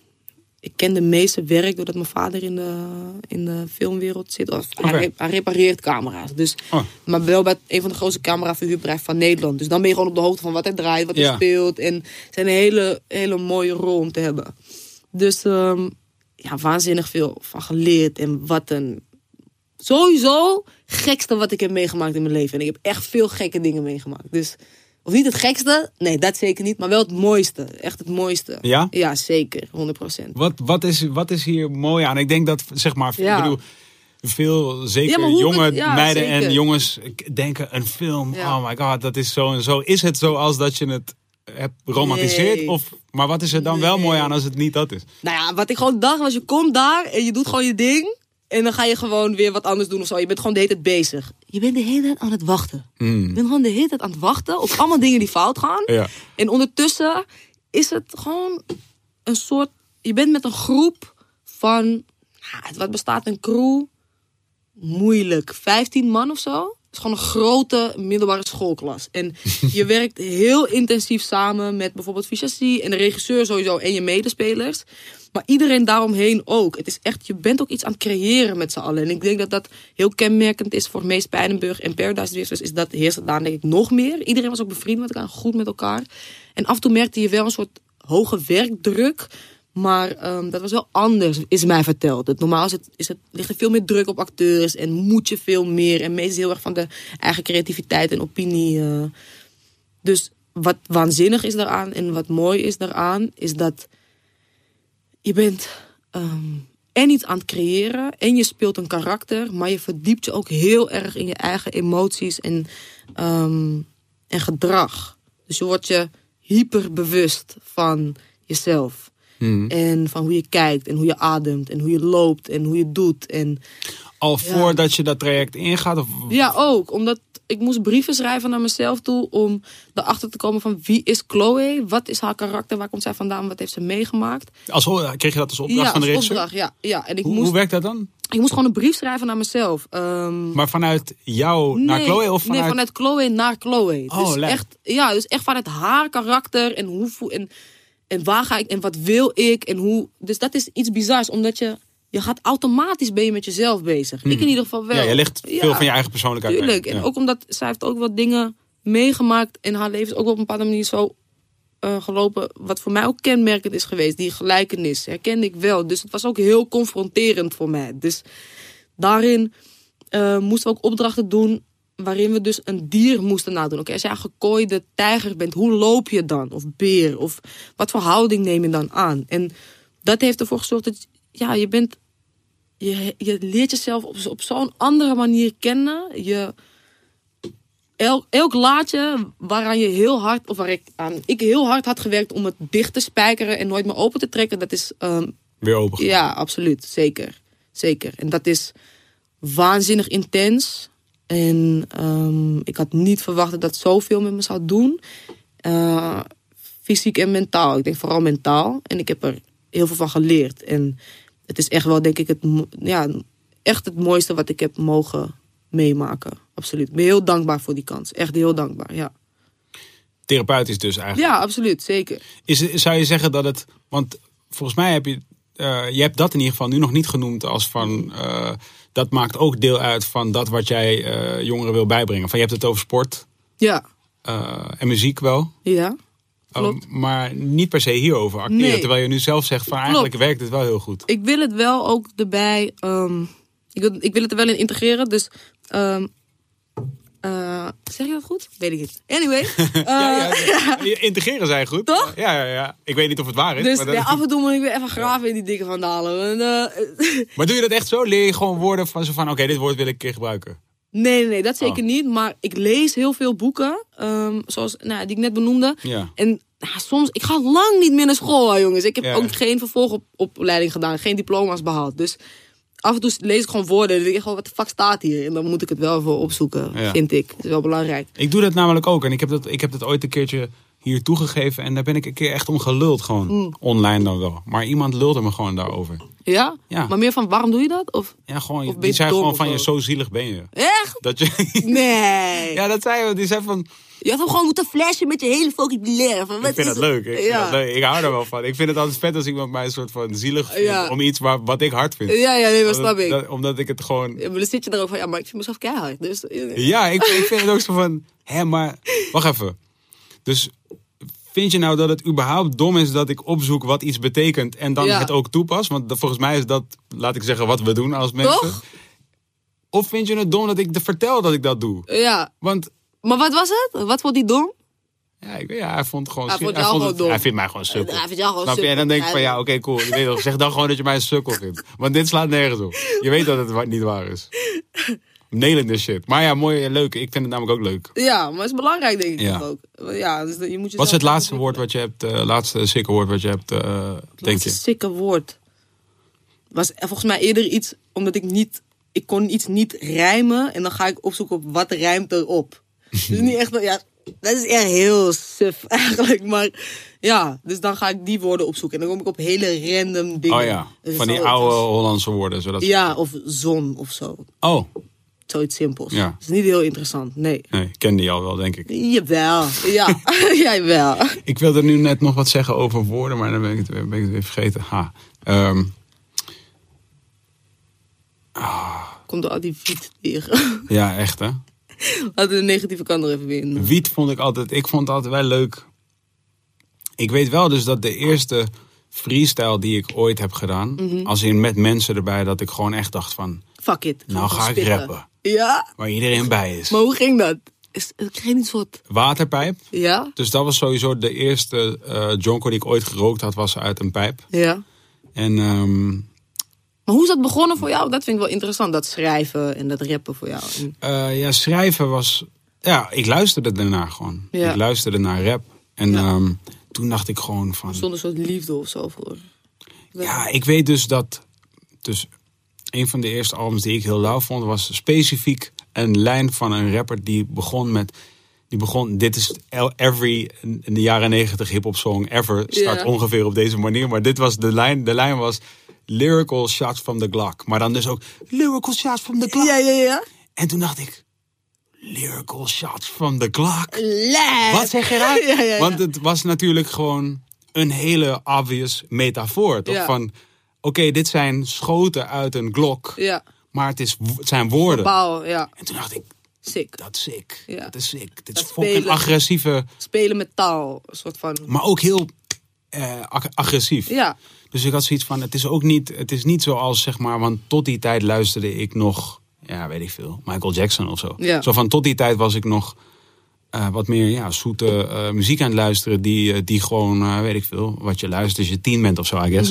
ik ken de meeste werk doordat mijn vader in de, in de filmwereld zit. Of, hij, repareert camera's. Dus, Oh. Maar wel bij een van de grootste cameraverhuurbedrijven van Nederland. Dus dan ben je gewoon op de hoogte van wat hij draait, wat hij speelt. En het is een hele, hele mooie rol om te hebben. Dus ehm, ja, waanzinnig veel van geleerd. En wat een sowieso gekste wat ik heb meegemaakt in mijn leven. En ik heb echt veel gekke dingen meegemaakt. Dus, of niet het gekste, nee, dat zeker niet. Maar wel het mooiste. Echt het mooiste. Ja? Ja, zeker. 100%. Wat, wat, is, wat is hier mooi aan? Ik denk dat, zeg maar, Ja. ik bedoel, veel, zeker Ja, jonge het- ja, meiden en jongens denken, een film, Ja. oh my god, dat is zo en zo. Is het zoals dat je het hebt romantiseerd? Nee. Of, maar wat is er dan wel mooi aan als het niet dat is? Nou ja, wat ik gewoon dacht was, je komt daar en je doet gewoon je ding. En dan ga je gewoon weer wat anders doen of zo. Je bent gewoon de hele tijd bezig. Je bent de hele tijd aan het wachten. Je bent gewoon de hele tijd aan het wachten op allemaal dingen die fout gaan. Ja. En ondertussen is het gewoon een soort... Je bent met een groep van... ja, Wat bestaat een crew? Moeilijk. 15 man of zo. Is gewoon een grote middelbare schoolklas. En je werkt heel intensief samen met bijvoorbeeld Fichassi en de regisseur sowieso en je medespelers. Maar iedereen daaromheen ook. Het is echt, je bent ook iets aan het creëren met z'n allen. En ik denk dat dat heel kenmerkend is voor Mees Pijnenburg en Paradise Drifters. Is dat heerst daar denk ik nog meer. Iedereen was ook bevriend met elkaar, goed met elkaar. En af en toe merkte je wel een soort hoge werkdruk. Maar ehm, dat was wel anders, is mij verteld. Het, normaal is het, is het, ligt er veel meer druk op acteurs en moet je veel meer. En meestal heel erg van de eigen creativiteit en opinie. eh. Dus wat waanzinnig is daaraan en wat mooi is daaraan, is dat je bent ehm, en iets aan het creëren en je speelt een karakter, maar je verdiept je ook heel erg in je eigen emoties en, ehm, en gedrag. Dus je wordt je hyperbewust van jezelf. En van hoe je kijkt en hoe je ademt en hoe je loopt en hoe je doet. En Al voordat je dat traject ingaat? Of, ja, ook. Omdat ik moest brieven schrijven naar mezelf toe om erachter te komen van wie is Chloe? Wat is haar karakter? Waar komt zij vandaan? Wat heeft ze meegemaakt? als, kreeg je dat als opdracht ja, van de regisseur? opdracht. Ja, ja. En ik Hoe, moest, hoe werkt dat dan? ik moest gewoon een brief schrijven naar mezelf. Ehm, Maar vanuit jou naar Chloe of vanuit... Nee, vanuit Chloe naar Chloe. Oh, dus, echt, ja, dus echt vanuit haar karakter en hoe en, en waar ga ik en wat wil ik en hoe. Dus dat is iets bizars, omdat je je gaat automatisch ben je met jezelf bezig. Ik in ieder geval wel. Hmm. Ja, je legt veel van je eigen persoonlijkheid. Tuurlijk. En ook omdat zij heeft ook wat dingen meegemaakt en haar leven is ook op een bepaalde manier zo eh, gelopen, wat voor mij ook kenmerkend is geweest. Die gelijkenis herkende ik wel. Dus het was ook heel confronterend voor mij. Dus daarin eh, moesten we ook opdrachten doen waarin we dus een dier moesten nadoen. Oké, als jij een gekooide tijger bent, hoe loop je dan? Of beer? Of wat voor houding neem je dan aan? En dat heeft ervoor gezorgd dat ja, je bent... Je, je leert jezelf op, op zo'n andere manier kennen. Je, elk, elk laadje waaraan je heel hard, of waar ik aan ik heel hard had gewerkt om het dicht te spijkeren en nooit meer open te trekken, dat is ehm, Weer open. ja, absoluut. Zeker. Zeker. En dat is waanzinnig intens. En ehm, ik had niet verwacht dat dat zoveel met me zou doen. Eh, fysiek en mentaal. Ik denk vooral mentaal. En ik heb er heel veel van geleerd. En het is echt wel, denk ik, het, ja, echt het mooiste wat ik heb mogen meemaken. Absoluut. Ik ben heel dankbaar voor die kans. Echt heel dankbaar, ja. Therapeutisch dus eigenlijk. Ja, absoluut. Zeker. Is, zou je zeggen dat het... Want volgens mij heb je... eh, je hebt dat in ieder geval nu nog niet genoemd als van... eh, dat maakt ook deel uit van dat wat jij eh, jongeren wil bijbrengen. Van, je hebt het over sport. Ja. Eh, en muziek wel. Ja, klopt. maar niet per se hierover acteren. Nee. Terwijl je nu zelf zegt van eigenlijk werkt het wel heel goed. ik wil het wel ook erbij. ehm, ik, wil, ik wil het er wel in integreren. Dus. ehm, eh, zeg je dat goed? Weet ik niet. Anyway. eh, ja, ja, ja. Integreren zijn goed. Toch? Ja, ja, ja. Ik weet niet of het waar is. Dus maar, dat- af en toe moet ik weer even graven in die dikke vandalen. En, eh, maar doe je dat echt zo? Leer je gewoon woorden van zo van oké, dit woord wil ik een keer gebruiken. nee, nee, nee, dat zeker Oh. niet. Maar ik lees heel veel boeken. ehm, zoals nou, die ik net benoemde. En nou, soms, ik ga lang niet meer naar school, jongens. Ik heb ook geen vervolgopleiding gedaan, geen diploma's behaald. Dus af en toe lees ik gewoon woorden en denk ik gewoon, wat de fuck staat hier? En dan moet ik het wel voor opzoeken, Ja. vind ik. Dat is wel belangrijk. Ik doe dat namelijk ook. En ik heb dat, ik heb dat ooit een keertje hier toegegeven. En daar ben ik een keer echt om geluld. Gewoon Mm. online dan wel. Maar iemand lulde me gewoon daarover. Ja? Ja. Maar meer van, waarom doe je dat? Of Ja, gewoon. Of die je zei gewoon van zo? je, zo zielig ben je. echt? Dat je. Nee. ja, dat zei hij. Die zei van. Je had hem gewoon moeten flashen met je hele vocabulaire. Van, wat Ik vind dat leuk. Ik, ja. leuk. ik hou er wel van. Ik vind het altijd vet als iemand mij een soort van zielig vindt. Ja. Om iets waar, wat ik hard vind. Ja, ja, nee, dat Omdat- snap ik. dat- omdat ik het gewoon. Ja, maar dan zit je er ook van, ja, maar ik vind mezelf keihard. Dus, Ja, ik, ik vind het ook zo van. Hé, maar. Wacht even. Dus. Vind je nou dat het überhaupt dom is dat ik opzoek wat iets betekent en dan Ja. het ook toepas? Want volgens mij is dat, laat ik zeggen, wat we doen als mensen. Toch? Of vind je het dom dat ik vertel dat ik dat doe? Ja. Want Maar wat was het? Wat vond hij dom? ja, ik ja hij vond het gewoon. Hij vond hij, jou vond gewoon het- dom. hij vindt mij gewoon sukkel. Hij vindt jou gewoon Snap je? En dan denk ik van ja, oké, cool. Weet zeg dan gewoon dat je mij een sukkel vindt. Want dit slaat nergens op. Je weet dat het niet waar is. This shit. Maar ja, mooi en leuk. Ik vind het namelijk ook leuk. Ja, maar het is belangrijk, denk ik Ja. ook. Ja, dus je moet Wat is het laatste woord wat je hebt, eh laatste sikke woord wat je hebt, eh, denk je? sikke woord. Was volgens mij eerder iets, omdat ik niet... Ik kon iets niet rijmen en dan ga ik opzoeken op wat rijmt erop. Dus niet echt... wel- Ja, dat is echt heel suf eigenlijk. Maar ja, dus dan ga ik die woorden opzoeken. En dan kom ik op hele random dingen. Oh ja, Dus van die oude Hollandse woorden. Zodat... Ja, of zon of zo. Oh, Zoiets simpels. Ja. Dat is niet heel interessant, nee. nee, ik ken die al wel, denk ik. Jawel, ja. Jij wel. Ik wilde nu net nog wat zeggen over woorden, maar dan ben ik het, weer- ben ik het weer vergeten. Ha. Ehm, Komt door al die tegen. ja, echt hè. Laten we de negatieve kant er even in. Wiet vond ik altijd, ik vond het altijd wel leuk. Ik weet wel dus dat de eerste freestyle die ik ooit heb gedaan, Mhm. als in met mensen erbij, dat ik gewoon echt dacht van, Fuck it. Nou ga ik spitten. rappen. Ja? waar iedereen bij is. Maar hoe ging dat? Is, kreeg niet soort... Waterpijp. Ja? Dus dat was sowieso de eerste jonko die ik ooit gerookt had, was uit een pijp. Ja. En ehm, Maar hoe is dat begonnen voor jou? Dat vind ik wel interessant. Dat schrijven en dat rappen voor jou. Eh, ja, schrijven was, ja, ik luisterde daarna gewoon. Ja. Ik luisterde naar rap. En Ja. ehm, toen dacht ik gewoon van, Zonder soort liefde of zo voor. Ja, ik weet dus dat. Dus een van de eerste albums die ik heel lauw vond, was specifiek een lijn van een rapper die begon met. Die begon, dit is every in de jaren negentig hip-hop song ever start Ja. ongeveer op deze manier. Maar dit was de lijn. De lijn was lyrical shots from the Glock. Maar dan dus ook lyrical shots from the Glock. Ja, ja, ja. En toen dacht ik, lyrical shots from the Glock. Lijp. Wat zeg je? Ja, ja, ja. Want het was natuurlijk gewoon een hele obvious metafoor. Toch? Van, oké, dit zijn schoten uit een glok. Ja. Maar het, is, het zijn woorden. Ja. En toen dacht ik, Sick. dat is sick. Ja. Dat is sick. Dit is Dat fucking spelen. agressieve. Spelen met taal. Een soort van... Maar ook heel eh, ag- agressief. Ja. Dus ik had zoiets van, het is ook niet, het is niet zoals, zeg maar, want tot die tijd luisterde ik nog, ja, weet ik veel, Michael Jackson of zo. Ja. Zo van, tot die tijd was ik nog eh, wat meer, ja, zoete eh, muziek aan het luisteren, die, eh, die gewoon, weet ik veel, wat je luistert als je tien bent of zo, I guess.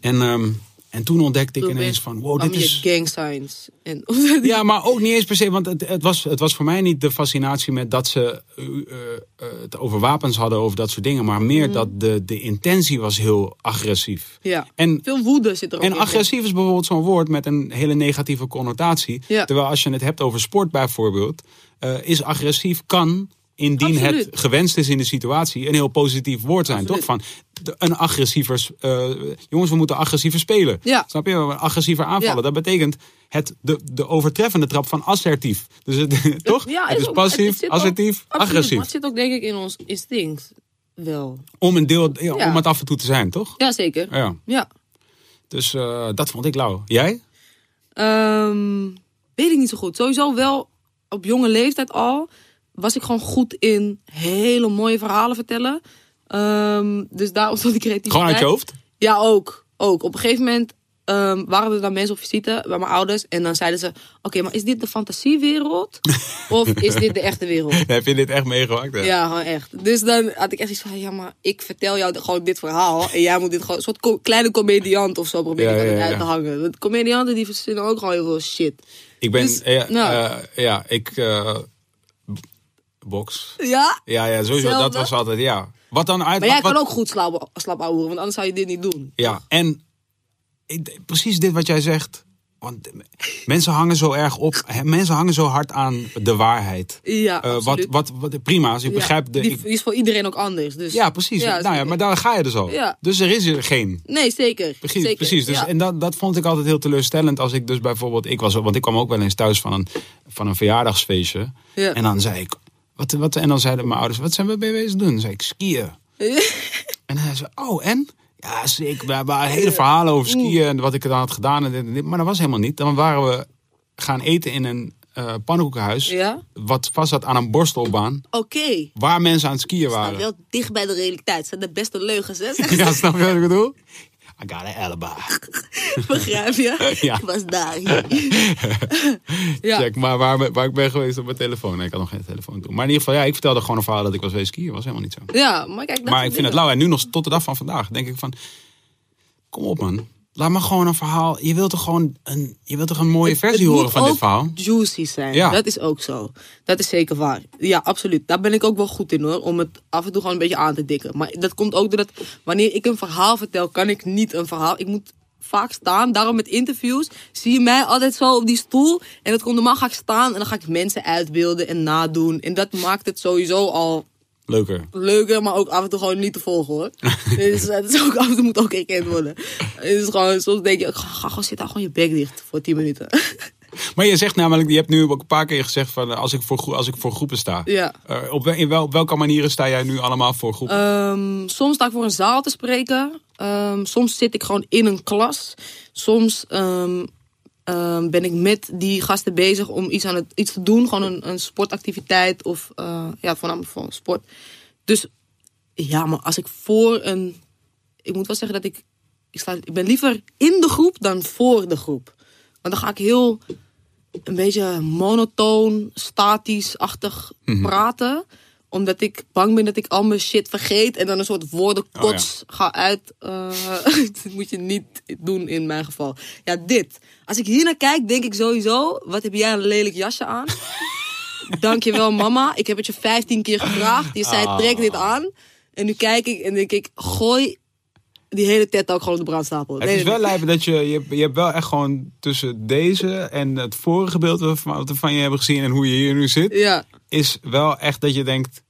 En, ehm, en toen ontdekte ik ineens van, wow, dit is... gang signs. En, Ja, maar ook niet eens per se, want het, het, was, het was voor mij niet de fascinatie met dat ze eh, eh, het over wapens hadden, over dat soort dingen, maar meer dat de, de intentie was heel agressief. ja. En Veel woede zit er ook en in. agressief is bijvoorbeeld zo'n woord met een hele negatieve connotatie. Ja. Terwijl als je het hebt over sport bijvoorbeeld, eh, is agressief kan, indien Absoluut. het gewenst is in de situatie, een heel positief woord zijn. Absoluut. Toch? Van een agressiever, eh, jongens, we moeten agressiever spelen. Ja. Snap je? Agressiever aanvallen. Ja. Dat betekent het, de, de overtreffende trap van assertief. Dus het, toch? Ja, het is ook- passief, het ook- assertief, Maar agressief. het zit ook denk ik in ons instinct wel. Om een deel, om het af en toe te zijn, toch? Ja, zeker. Ja. Ja. Dus eh, dat vond ik lauw. Jij? Ehm, weet ik niet zo goed. Sowieso wel op jonge leeftijd al. Was ik gewoon goed in hele mooie verhalen vertellen. Ehm, dus daarom stond ik creatief. Gewoon uit je hoofd? Ja, ook. ook. Op een gegeven moment ehm, waren er dan mensen op visite bij mijn ouders. En dan zeiden ze, oké, maar is dit de fantasiewereld? of is dit de echte wereld? Heb je dit echt meegemaakt? hè? Ja, gewoon echt. Dus dan had ik echt iets van, ja, maar ik vertel jou gewoon dit verhaal. En jij moet dit gewoon, een soort co- kleine comediant of zo proberen Ja, uit te hangen. Want comedianten die verzinnen ook gewoon heel veel shit. Ik ben, Dus, ja, nou. eh, ja, ik, eh, box. Ja? Ja, ja, sowieso, dat was altijd, ja. Wat dan uit... Maar jij wat, kan ook goed slap, slap ouwen, want anders zou je dit niet doen. Ja, en precies dit wat jij zegt. Want mensen hangen zo erg op, mensen hangen zo hard aan de waarheid. Ja, Eh, wat, wat, wat, prima, als ik Ja, begrijp... De, die, ik- die is voor iedereen ook anders. Dus, ja, precies. nou ja, maar daar ga je dus al. Ja. Dus er is er geen. Nee, zeker. Precies, zeker. precies. Dus. En dat, dat vond ik altijd heel teleurstellend als ik dus bijvoorbeeld... Ik was, want ik kwam ook wel eens thuis van een, van een verjaardagsfeestje. Ja. En dan zei ik... Wat, wat, en dan zeiden mijn ouders, wat zijn we bezig doen? Dan zei ik, skiën. En hij zei, oh en? Ja, zeker. We hebben hele verhalen over skiën en wat ik er dan had gedaan. En dit en dit. Maar dat was helemaal niet. Dan waren we gaan eten in een eh pannenkoekenhuis. Ja? Wat vast zat aan een borstelbaan. Oké. Waar mensen aan het skiën waren. wel dicht bij de realiteit. Dat zijn de beste leugens, hè? Ja, snap je wat ik bedoel? I got an alibi. Begrijp je? Ja. Ik was daar. ja. Check maar waar, waar ik ben geweest op mijn telefoon. Nee, ik had nog geen telefoon toen. Maar in ieder geval, ja, ik vertelde gewoon een verhaal dat ik was geweest skiën. Was helemaal niet zo. ja, maar kijk, dat maar ik vind het lauw. En nu nog tot de dag van vandaag denk ik van... Kom op man. Laat maar gewoon een verhaal. Je wilt toch gewoon een, je wilt toch een mooie Het- versie het horen van dit verhaal? juicy zijn. Ja. Dat is ook zo. Dat is zeker waar. Ja, absoluut. Daar ben ik ook wel goed in hoor. Om het af en toe gewoon een beetje aan te dikken. Maar dat komt ook doordat wanneer ik een verhaal vertel, kan ik niet een verhaal. Ik moet vaak staan. Daarom met interviews zie je mij altijd zo op die stoel. En dat komt normaal ga ik staan en dan ga ik mensen uitbeelden en nadoen. En dat maakt het sowieso al Leuker. leuker, maar ook af en toe gewoon niet te volgen hoor. dus het is ook af en toe moet ook herkend worden. Het is gewoon, soms denk je, ga, gewoon zitten, gewoon je bek dicht voor 10 minuten. Maar je zegt namelijk, je hebt nu ook een paar keer gezegd van als ik voor, als ik voor groepen sta. ja. Eh, op, wel- in wel, op welke manieren sta jij nu allemaal voor groepen? Ehm, soms sta ik voor een zaal te spreken. Ehm, soms zit ik gewoon in een klas. Soms ehm, ehm, ben ik met die gasten bezig om iets, aan het, iets te doen. Gewoon een, een sportactiviteit of eh, ja, voornamelijk voor sport. Dus ja, maar als ik voor een... Ik moet wel zeggen dat ik... Ik, sta, ik ben liever in de groep dan voor de groep. Want dan ga ik heel een beetje monotoon, statisch-achtig praten. Omdat ik bang ben dat ik al mijn shit vergeet en dan een soort woordenkots ga uit. eh, dat moet je niet doen in mijn geval. Ja, dit. Als ik hier naar kijk, denk ik sowieso: wat heb jij een lelijk jasje aan? Dankjewel, mama. Ik heb het je 15 keer gevraagd. Je zei: trek dit aan. En nu kijk ik en denk ik: gooi die hele tet ook gewoon op de brandstapel. het Nee, is nee, wel lijp dat je, je, hebt- je hebt wel echt gewoon tussen deze en het vorige beeld wat we van je hebben gezien en hoe je hier nu zit. Ja. is wel echt dat je denkt,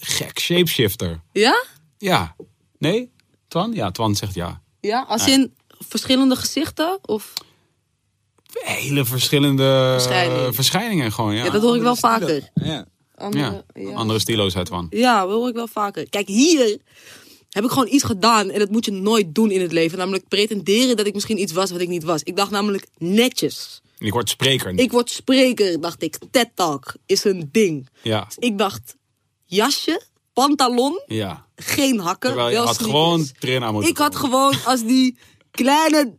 gek, shapeshifter. Ja? Ja. Nee? Twan? Ja, Twan zegt ja. Ja, als in verschillende gezichten? Of... Hele verschillende Verschijningen. verschijningen gewoon, ja. Ja, dat hoor ik wel vaker. Ja. Andere, ja. ja. Andere stilo's uit Twan. Ja, dat hoor ik wel vaker. Kijk, hier heb ik gewoon iets gedaan. En dat moet je nooit doen in het leven. Namelijk pretenderen dat ik misschien iets was wat ik niet was. Ik dacht namelijk netjes. Ik word spreker. Ik word spreker, dacht ik. TED Talk is een ding. Ja. Ik dacht, jasje, pantalon, Ja. geen hakken, Terwijl je wel had sneakers. gewoon aan moeten Ik had gewoon als die kleine,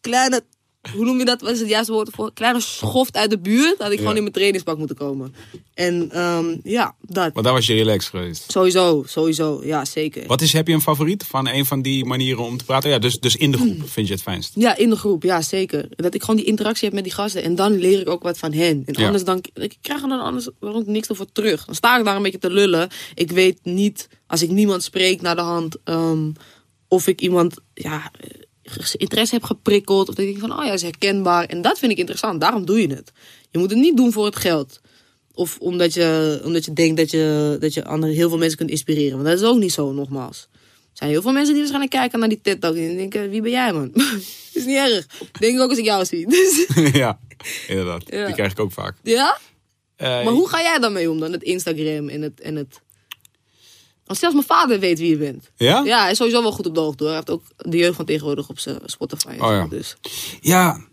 kleine, hoe noem je dat? Wat is het juiste woord voor? Kleine schoft uit de buurt. Had ik gewoon in mijn trainingspak moeten komen. En ehm, ja, dat. Maar daar was je relaxed geweest. Sowieso, sowieso. Ja, zeker. Wat is, heb je een favoriet van een van die manieren om te praten? Ja, dus, dus in de groep vind je het fijnst. Ja, in de groep, ja zeker. Dat ik gewoon die interactie heb met die gasten. En dan leer ik ook wat van hen. En Ja. anders dan, ik krijg er dan anders waarom niks ervoor terug. Dan sta ik daar een beetje te lullen. Ik weet niet, als ik niemand spreek naar de hand, ehm, of ik iemand ja, interesse heb geprikkeld. Of dat ik denk van, oh ja, is herkenbaar. En dat vind ik interessant, daarom doe je het. Je moet het niet doen voor het geld. Of omdat je, omdat je denkt dat je, dat je andere, heel veel mensen kunt inspireren. Want dat is ook niet zo, nogmaals. Er zijn heel veel mensen die waarschijnlijk kijken naar die Talk en denken, wie ben jij man? is niet erg. Denk ik ook als ik jou zie. Dus, ja, inderdaad. Ja. Die krijg ik ook vaak. ja? Eh, Maar hoe ga jij daarmee om dan? Het Instagram en het... En het... Want zelfs mijn vader weet wie je bent. Ja? Ja, hij is sowieso wel goed op de hoogte hoor. Hij heeft ook de jeugd van tegenwoordig op zijn Spotify. Oh ja. Dus. Ja.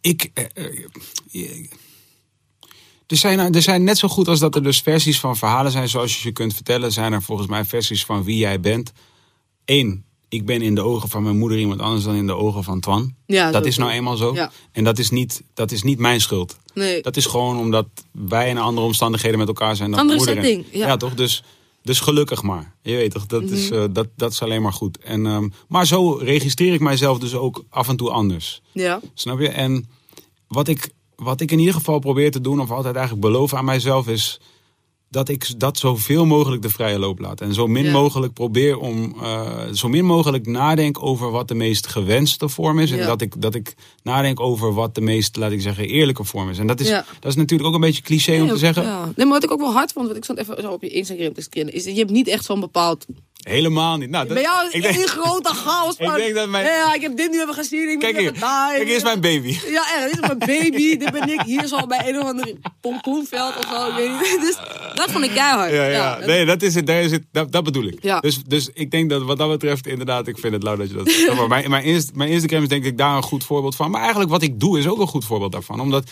Ik. eh, eh, eh, Er zijn, er zijn net zo goed als dat er dus versies van verhalen zijn zoals je ze kunt vertellen, zijn er volgens mij versies van wie jij bent. Eén, ik ben in de ogen van mijn moeder iemand anders dan in de ogen van Twan. Ja, dat is nou eenmaal zo. Ja. En dat is, niet, dat is niet mijn schuld. Nee. Dat is gewoon omdat wij in andere omstandigheden met elkaar zijn dan Andere moeder. setting, ja. Mhm. toch? Dus, dus gelukkig maar. Je weet toch, dat, is, eh, dat, dat is alleen maar goed. En, ehm, maar zo registreer ik mijzelf dus ook af en toe anders. Ja. Snap je? En wat ik, wat ik in ieder geval probeer te doen, of altijd eigenlijk beloof aan mijzelf, is dat ik dat zoveel mogelijk de vrije loop laat. En zo min Ja. mogelijk probeer om eh, zo min mogelijk nadenk over wat de meest gewenste vorm is. En dat ik, dat ik nadenk over wat de meest, laat ik zeggen, eerlijke vorm is. En dat is, Ja. dat is natuurlijk ook een beetje cliché om te zeggen. Ja. Nee, maar wat ik ook wel hard vond, want ik stond even zo op je Instagram te scannen, is dat je hebt niet echt zo'n bepaald... Helemaal niet. Nou, dat- Bij jou is ik één denk- grote chaos Ik denk dat mijn- Ja, ik heb dit nu even gezien, ik Kijk hier, kijk, hier is mijn baby. Ja, echt, dit is mijn baby, dit ben ik. Hier zo bij een of ander pompoenveld of zo, ik weet niet. Dus dat vond ik keihard. Ja, ja. dat- nee, dat is het. Daar is het dat, dat bedoel ik. Ja. Dus, dus ik denk dat wat dat betreft, inderdaad, ik vind het lauw dat je dat. Maar mijn, mijn, Inst- mijn Instagram is denk ik daar een goed voorbeeld van. Maar eigenlijk wat ik doe is ook een goed voorbeeld daarvan. Omdat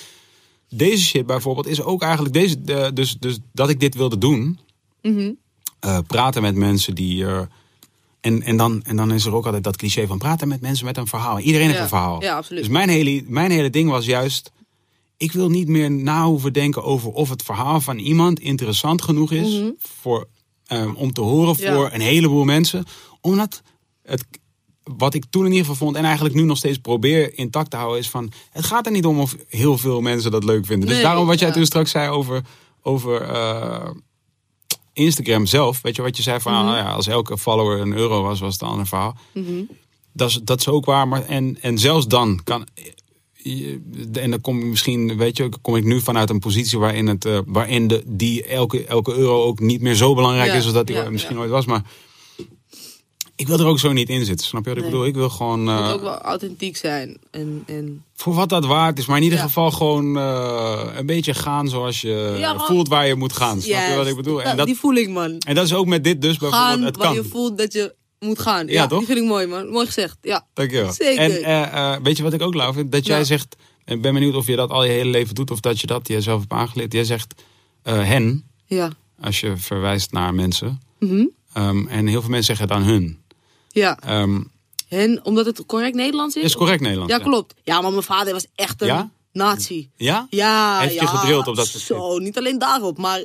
deze shit bijvoorbeeld is ook eigenlijk deze. dus, dus dat ik dit wilde doen. Mhm. Eh, praten met mensen die. eh, en, en, dan, en dan is er ook altijd dat cliché van praten met mensen met een verhaal. Iedereen heeft een verhaal. Ja, absoluut. Dus mijn hele, mijn hele ding was juist. Ik wil niet meer na hoeven denken over of het verhaal van iemand interessant genoeg is voor, ehm, om te horen Mhm. Ja. voor een heleboel mensen. Omdat het, wat ik toen in ieder geval vond en eigenlijk nu nog steeds probeer intact te houden, is van het gaat er niet om of heel veel mensen dat leuk vinden. dus daarom wat jij ja. toen straks zei over, over eh, Instagram zelf, weet je wat je zei van Mhm. nou ja, als elke follower een euro was, was het een ander verhaal. Dat, is, dat is ook waar, maar en, en zelfs dan kan. En dan kom ik misschien, weet je, kom ik nu vanuit een positie waarin, het, eh, waarin de, die elke, elke euro ook niet meer zo belangrijk Ja, is als dat die ja, misschien ooit was. Maar ik wil er ook zo niet in zitten, snap je wat ik bedoel? Ik wil gewoon, Het eh, moet ook wel authentiek zijn. En, en voor wat dat waard is, maar in ieder Ja. geval gewoon eh, een beetje gaan zoals je Ja, gewoon- voelt waar je moet gaan. Snap je wat ik bedoel? En Dat- dat, Die voel ik, man. en dat is ook met dit dus bijvoorbeeld, Gaan het waar kan. je voelt dat je moet gaan. Ja, Ja, toch? Die vind ik mooi, man. Mooi gezegd. Ja. Dankjewel. Zeker. En eh, eh, weet je wat ik ook lauw vind? Dat jij Ja. zegt, ik ben benieuwd of je dat al je hele leven doet of dat je dat jezelf hebt aangeleerd. Jij zegt eh, hen, Ja. als je verwijst naar mensen. Mhm. Ehm, en heel veel mensen zeggen dan hun. Ja. Ehm, En omdat het correct Nederlands is? is correct Nederlands? Ja, klopt. Ja, maar mijn vader was echt een Ja? nazi. Ja? Ja, Heeft je ja. gedrild op dat soort Zo, niet alleen daarop, maar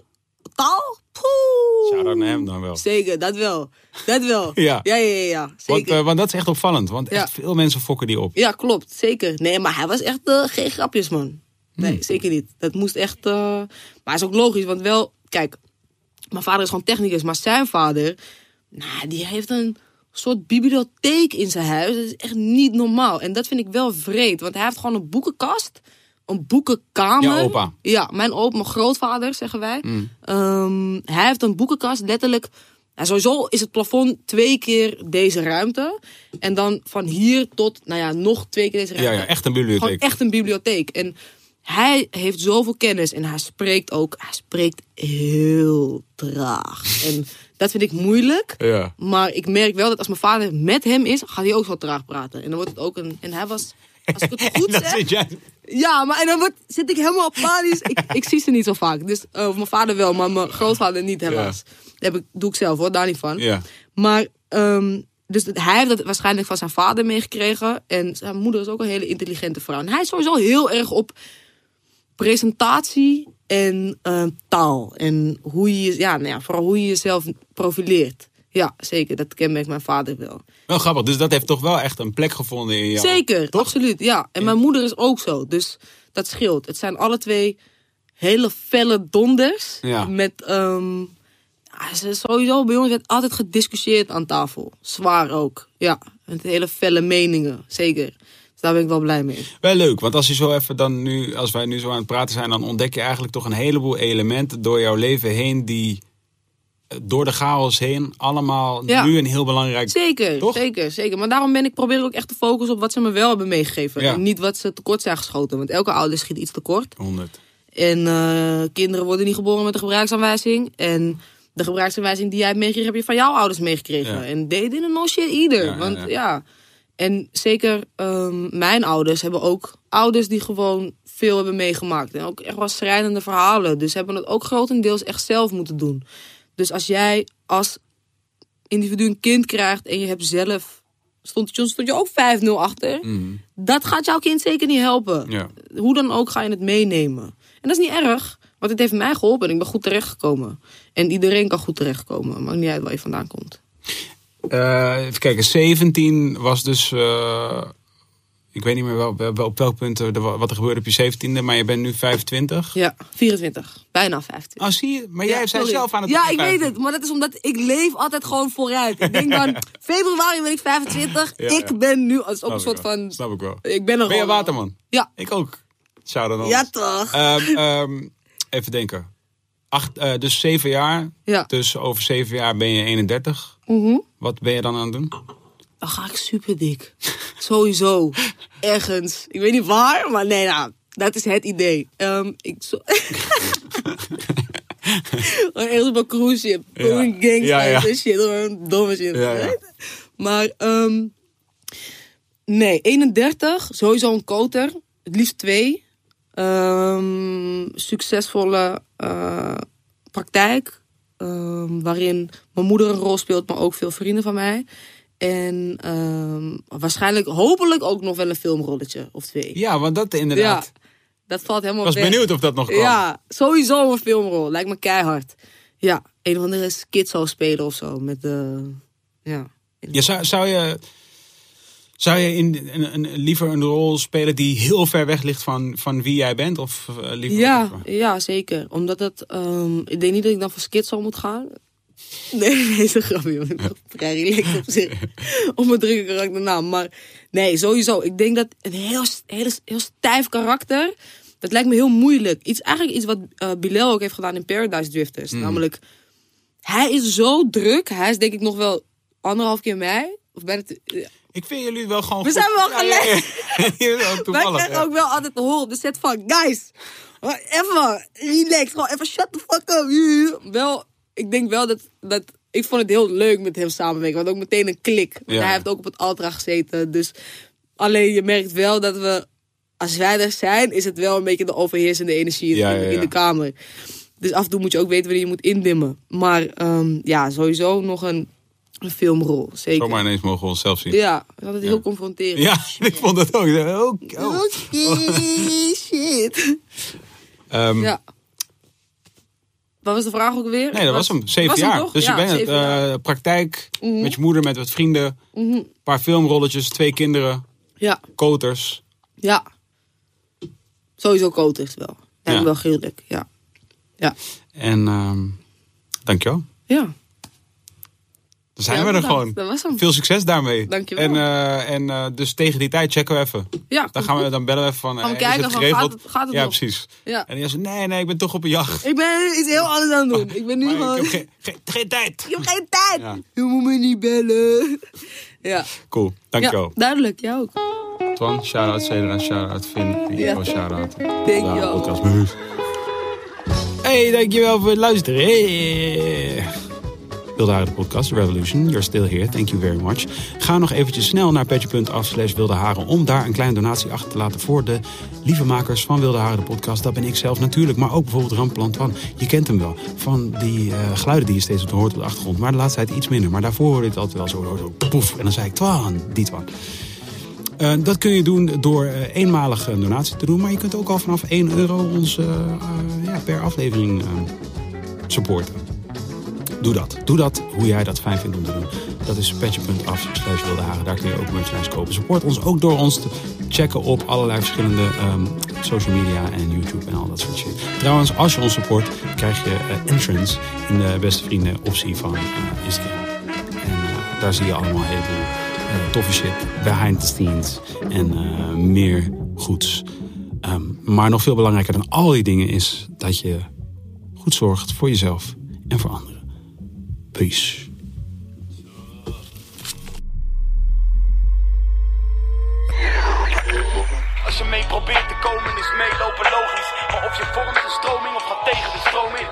taal? Poeh. Shout-out naar hem dan wel. Zeker, dat wel. Dat wel. Ja. Ja, ja, ja, ja. Want, Zeker. eh, want dat is echt opvallend. Want echt veel mensen fokken die op. Ja, klopt. Zeker. Nee, maar hij was echt eh, geen grapjes, man. Nee, Hmm. zeker niet. Dat moest echt... eh, Maar is ook logisch, want wel... Kijk, mijn vader is gewoon technicus, maar zijn vader... Nou, die heeft een soort bibliotheek in zijn huis. Dat is echt niet normaal. En dat vind ik wel vreed, want hij heeft gewoon een boekenkast. Een boekenkamer. Ja, opa. Ja, mijn opa, mijn grootvader, zeggen wij. Hmm. Ehm, hij heeft een boekenkast, letterlijk. En sowieso is het plafond twee keer deze ruimte. En dan van hier tot, nou ja, nog twee keer deze Ja, ruimte. ja, echt een Gewoon bibliotheek. echt een bibliotheek. En hij heeft zoveel kennis en hij spreekt ook, hij spreekt heel traag. En dat vind ik moeilijk. Ja. Maar ik merk wel dat als mijn vader met hem is, gaat hij ook zo traag praten. En dan wordt het ook een. En hij was. Als ik het goed zeg. jij. Ja, maar en dan wordt, zit ik helemaal panisch. ik, ik zie ze niet zo vaak. Dus, eh, mijn vader wel, maar mijn grootvader niet helaas. Dat heb ik, doe ik zelf hoor, daar niet van. Ja. Maar, ehm, dus hij heeft dat waarschijnlijk van zijn vader meegekregen. En zijn moeder is ook een hele intelligente vrouw. En hij is sowieso heel erg op presentatie en eh, taal. En hoe je, ja, nou ja, vooral hoe je jezelf profileert. Ja, zeker. Dat kenmerkt mijn vader wel. Wel grappig. Dus dat heeft toch wel echt een plek gevonden in jou. Zeker, absoluut. Ja. En mijn moeder is ook zo. Dus dat scheelt. Het zijn alle twee hele felle donders. Ja. Met, ja, ze- sowieso bij ons werd altijd gediscussieerd aan tafel. Zwaar ook. Ja, met hele felle meningen. Zeker. Daar ben ik wel blij mee. Wel leuk, want als je zo even dan nu, als wij nu zo aan het praten zijn, dan ontdek je eigenlijk toch een heleboel elementen door jouw leven heen die eh, door de chaos heen allemaal Ja. nu een heel belangrijk. Zeker, Toch? zeker, zeker. Maar daarom ben ik probeer ik ook echt te focussen op wat ze me wel hebben meegegeven. Ja. En niet wat ze tekort zijn geschoten. Want elke ouder schiet iets tekort. 100. En eh, kinderen worden niet geboren met een gebruiksaanwijzing. En de gebruiksaanwijzing die jij hebt meegekregen, heb je van jouw ouders meegekregen. Ja. En they didn't know shit either. Want ja. En zeker ehm, mijn ouders hebben ook ouders die gewoon veel hebben meegemaakt. En ook echt wel schrijnende verhalen. Dus hebben het ook grotendeels echt zelf moeten doen. Dus als jij als individu een kind krijgt en je hebt zelf. Stond, stond je ook 5-0 achter. Dat gaat jouw kind zeker niet helpen. Ja. Hoe dan ook ga je het meenemen. En dat is niet erg. Want het heeft mij geholpen en ik ben goed terechtgekomen. En iedereen kan goed terechtkomen. Maakt niet uit waar je vandaan komt. Eh, even kijken, 17 was dus. eh, ik weet niet meer wel, wel op welk punt er, wat er gebeurde op je 17e, maar je bent nu 25. Ja, 24. Bijna 25. Oh, zie je? Maar jij Ja, zelf aan het Ja, ik weet 25. het. Maar dat is omdat ik leef altijd gewoon vooruit. Ik denk dan, februari ben ik 25. Ja, ik ja. ben nu als ook een soort wel. van... Snap ik wel. Ik ben er Ben je waterman? Ja. Ik ook. Shout out Ja, toch? Ehm, ehm, even denken. Acht, eh, dus zeven jaar. Ja. Dus over zeven jaar ben je 31. Mhm. Wat ben je dan aan het doen? Dan ga ik super dik. Sowieso. Ergens. Ik weet niet waar, maar nee, nou, dat is het idee. Ehm, ik zo... Gewoon echt op een cruise ship. Ja. Gangsters Ja, ja. en shit. Gewoon domme shit. Ja. Maar, ehm, nee, 31. Sowieso een koter. Het liefst twee. Ehm, succesvolle eh, praktijk. ehm, waarin mijn moeder een rol speelt, maar ook veel vrienden van mij. En ehm, waarschijnlijk, hopelijk ook nog wel een filmrolletje of twee. Ja, want dat inderdaad. Ja, dat valt helemaal Ik was weg. benieuwd of dat nog kwam. Ja, sowieso een filmrol. Lijkt me keihard. Ja, een of andere skit zou spelen of zo. Met de, ja. Ja, zou, zou je, zou je in, een, een, liever een rol spelen die heel ver weg ligt van, van wie jij bent? Of eh, liever... Ja, ja, zeker. Omdat het, ehm, ik denk niet dat ik dan voor skit zou moet gaan. Nee, nee, is een grapje. joh. Ik ben vrij relaxed op zich. Om mijn drukke karakternaam. Maar nee, sowieso. Ik denk dat een heel, heel, heel stijf karakter, dat lijkt me heel moeilijk. Iets, eigenlijk iets wat eh Bilal ook heeft gedaan in Paradise Drifters. Namelijk, hij is zo druk. Hij is denk ik nog wel anderhalf keer mij. Of bijna ja. Ik vind jullie wel gewoon We goed- zijn wel Ja, ja, ja. gelijk. Wel Wij krijgen ja. ook wel altijd te horen op de set van... Guys, even relax. Gewoon even shut the fuck up. Wel, ik denk wel dat, dat... Ik vond het heel leuk met hem samenwerken. Want ook meteen een klik. Want Ja. Hij heeft ook op het Altra gezeten. Dus alleen je merkt wel dat we... Als wij er zijn, is het wel een beetje de overheersende energie Ja, in, ja, ja. in de kamer. Dus af en toe moet je ook weten wanneer je moet indimmen. Maar ehm, ja, sowieso nog een, een filmrol. Zeker. Zomaar ineens mogen we onszelf zien. Ja, dat is altijd heel confronterend. Ja, ik vond het ook. Oh, oh. Shit. Ehm, Ja. Wat was de vraag ook weer? Nee, dat was hem. Zeven Was jaar. Dus Ja, je bent. Mhm. eh, praktijk met je moeder, met wat vrienden. Een paar filmrolletjes, twee kinderen, Ja, koters. ja. Sowieso koters wel. Ja. me wel gruwelijk, ja. Ja. En ehm dankjewel. Ja. Zijn Ja, we er gewoon. Dat was hem. Veel succes daarmee. Dankjewel. En, eh, en eh, dus tegen die tijd checken we even. Ja, Dan gaan we dan bellen we even van. Gaan eh, kijken het van, gaat het- gaat het ja, nog? precies. Ja. En die zei: nee, nee, ik ben toch op een jacht. Ik ben iets heel anders aan het doen. Ik ben nu gewoon... ik heb geen, geen, geen tijd. Ik heb geen tijd. Ja. Je moet me niet bellen. Ja. Cool, dankjewel. ja, duidelijk. Jij ook. Twan, shout-out Cedra, shout-out Finn. Ja. Shout-out. Dankjewel. Hey, dankjewel voor het luisteren. Hey. Wilde podcast, Revolution. You're still here. Thank you very much. Ga nog eventjes snel naar petje.af slash Wilde Haren... om daar een kleine donatie achter te laten voor de lieve makers van Wilde Haren de podcast. Dat ben ik zelf natuurlijk, maar ook bijvoorbeeld Ramplan Twan. Je kent hem wel, van die eh, geluiden die je steeds hoort op de achtergrond. Maar de laatste tijd iets minder. Maar daarvoor hoorde het altijd wel zo, zo poef. En dan zei ik, Twan, die Twan. Eh, dat kun je doen door eh, eenmalig een donatie te doen. Maar je kunt ook al vanaf 1 euro eh, ja, per aflevering supporten. Doe dat. Doe dat hoe jij dat fijn vindt om te doen. Dat is petje.af slash wilde haren. Daar kun je ook merchandise kopen. Support ons ook door ons te checken op allerlei verschillende ehm, social media en YouTube en al dat soort shit. Trouwens, als je ons support, krijg je eh, entrance in de beste vrienden optie van eh, Instagram. En eh, daar zie je allemaal eh, toffe shit, behind the scenes en meer goeds. Ehm, maar nog veel belangrijker dan al die dingen is dat je goed zorgt voor jezelf en voor anderen. Peace. Als je mee probeert te komen is meelopen logisch Maar of je vormt de stroming of gaat tegen de stroom in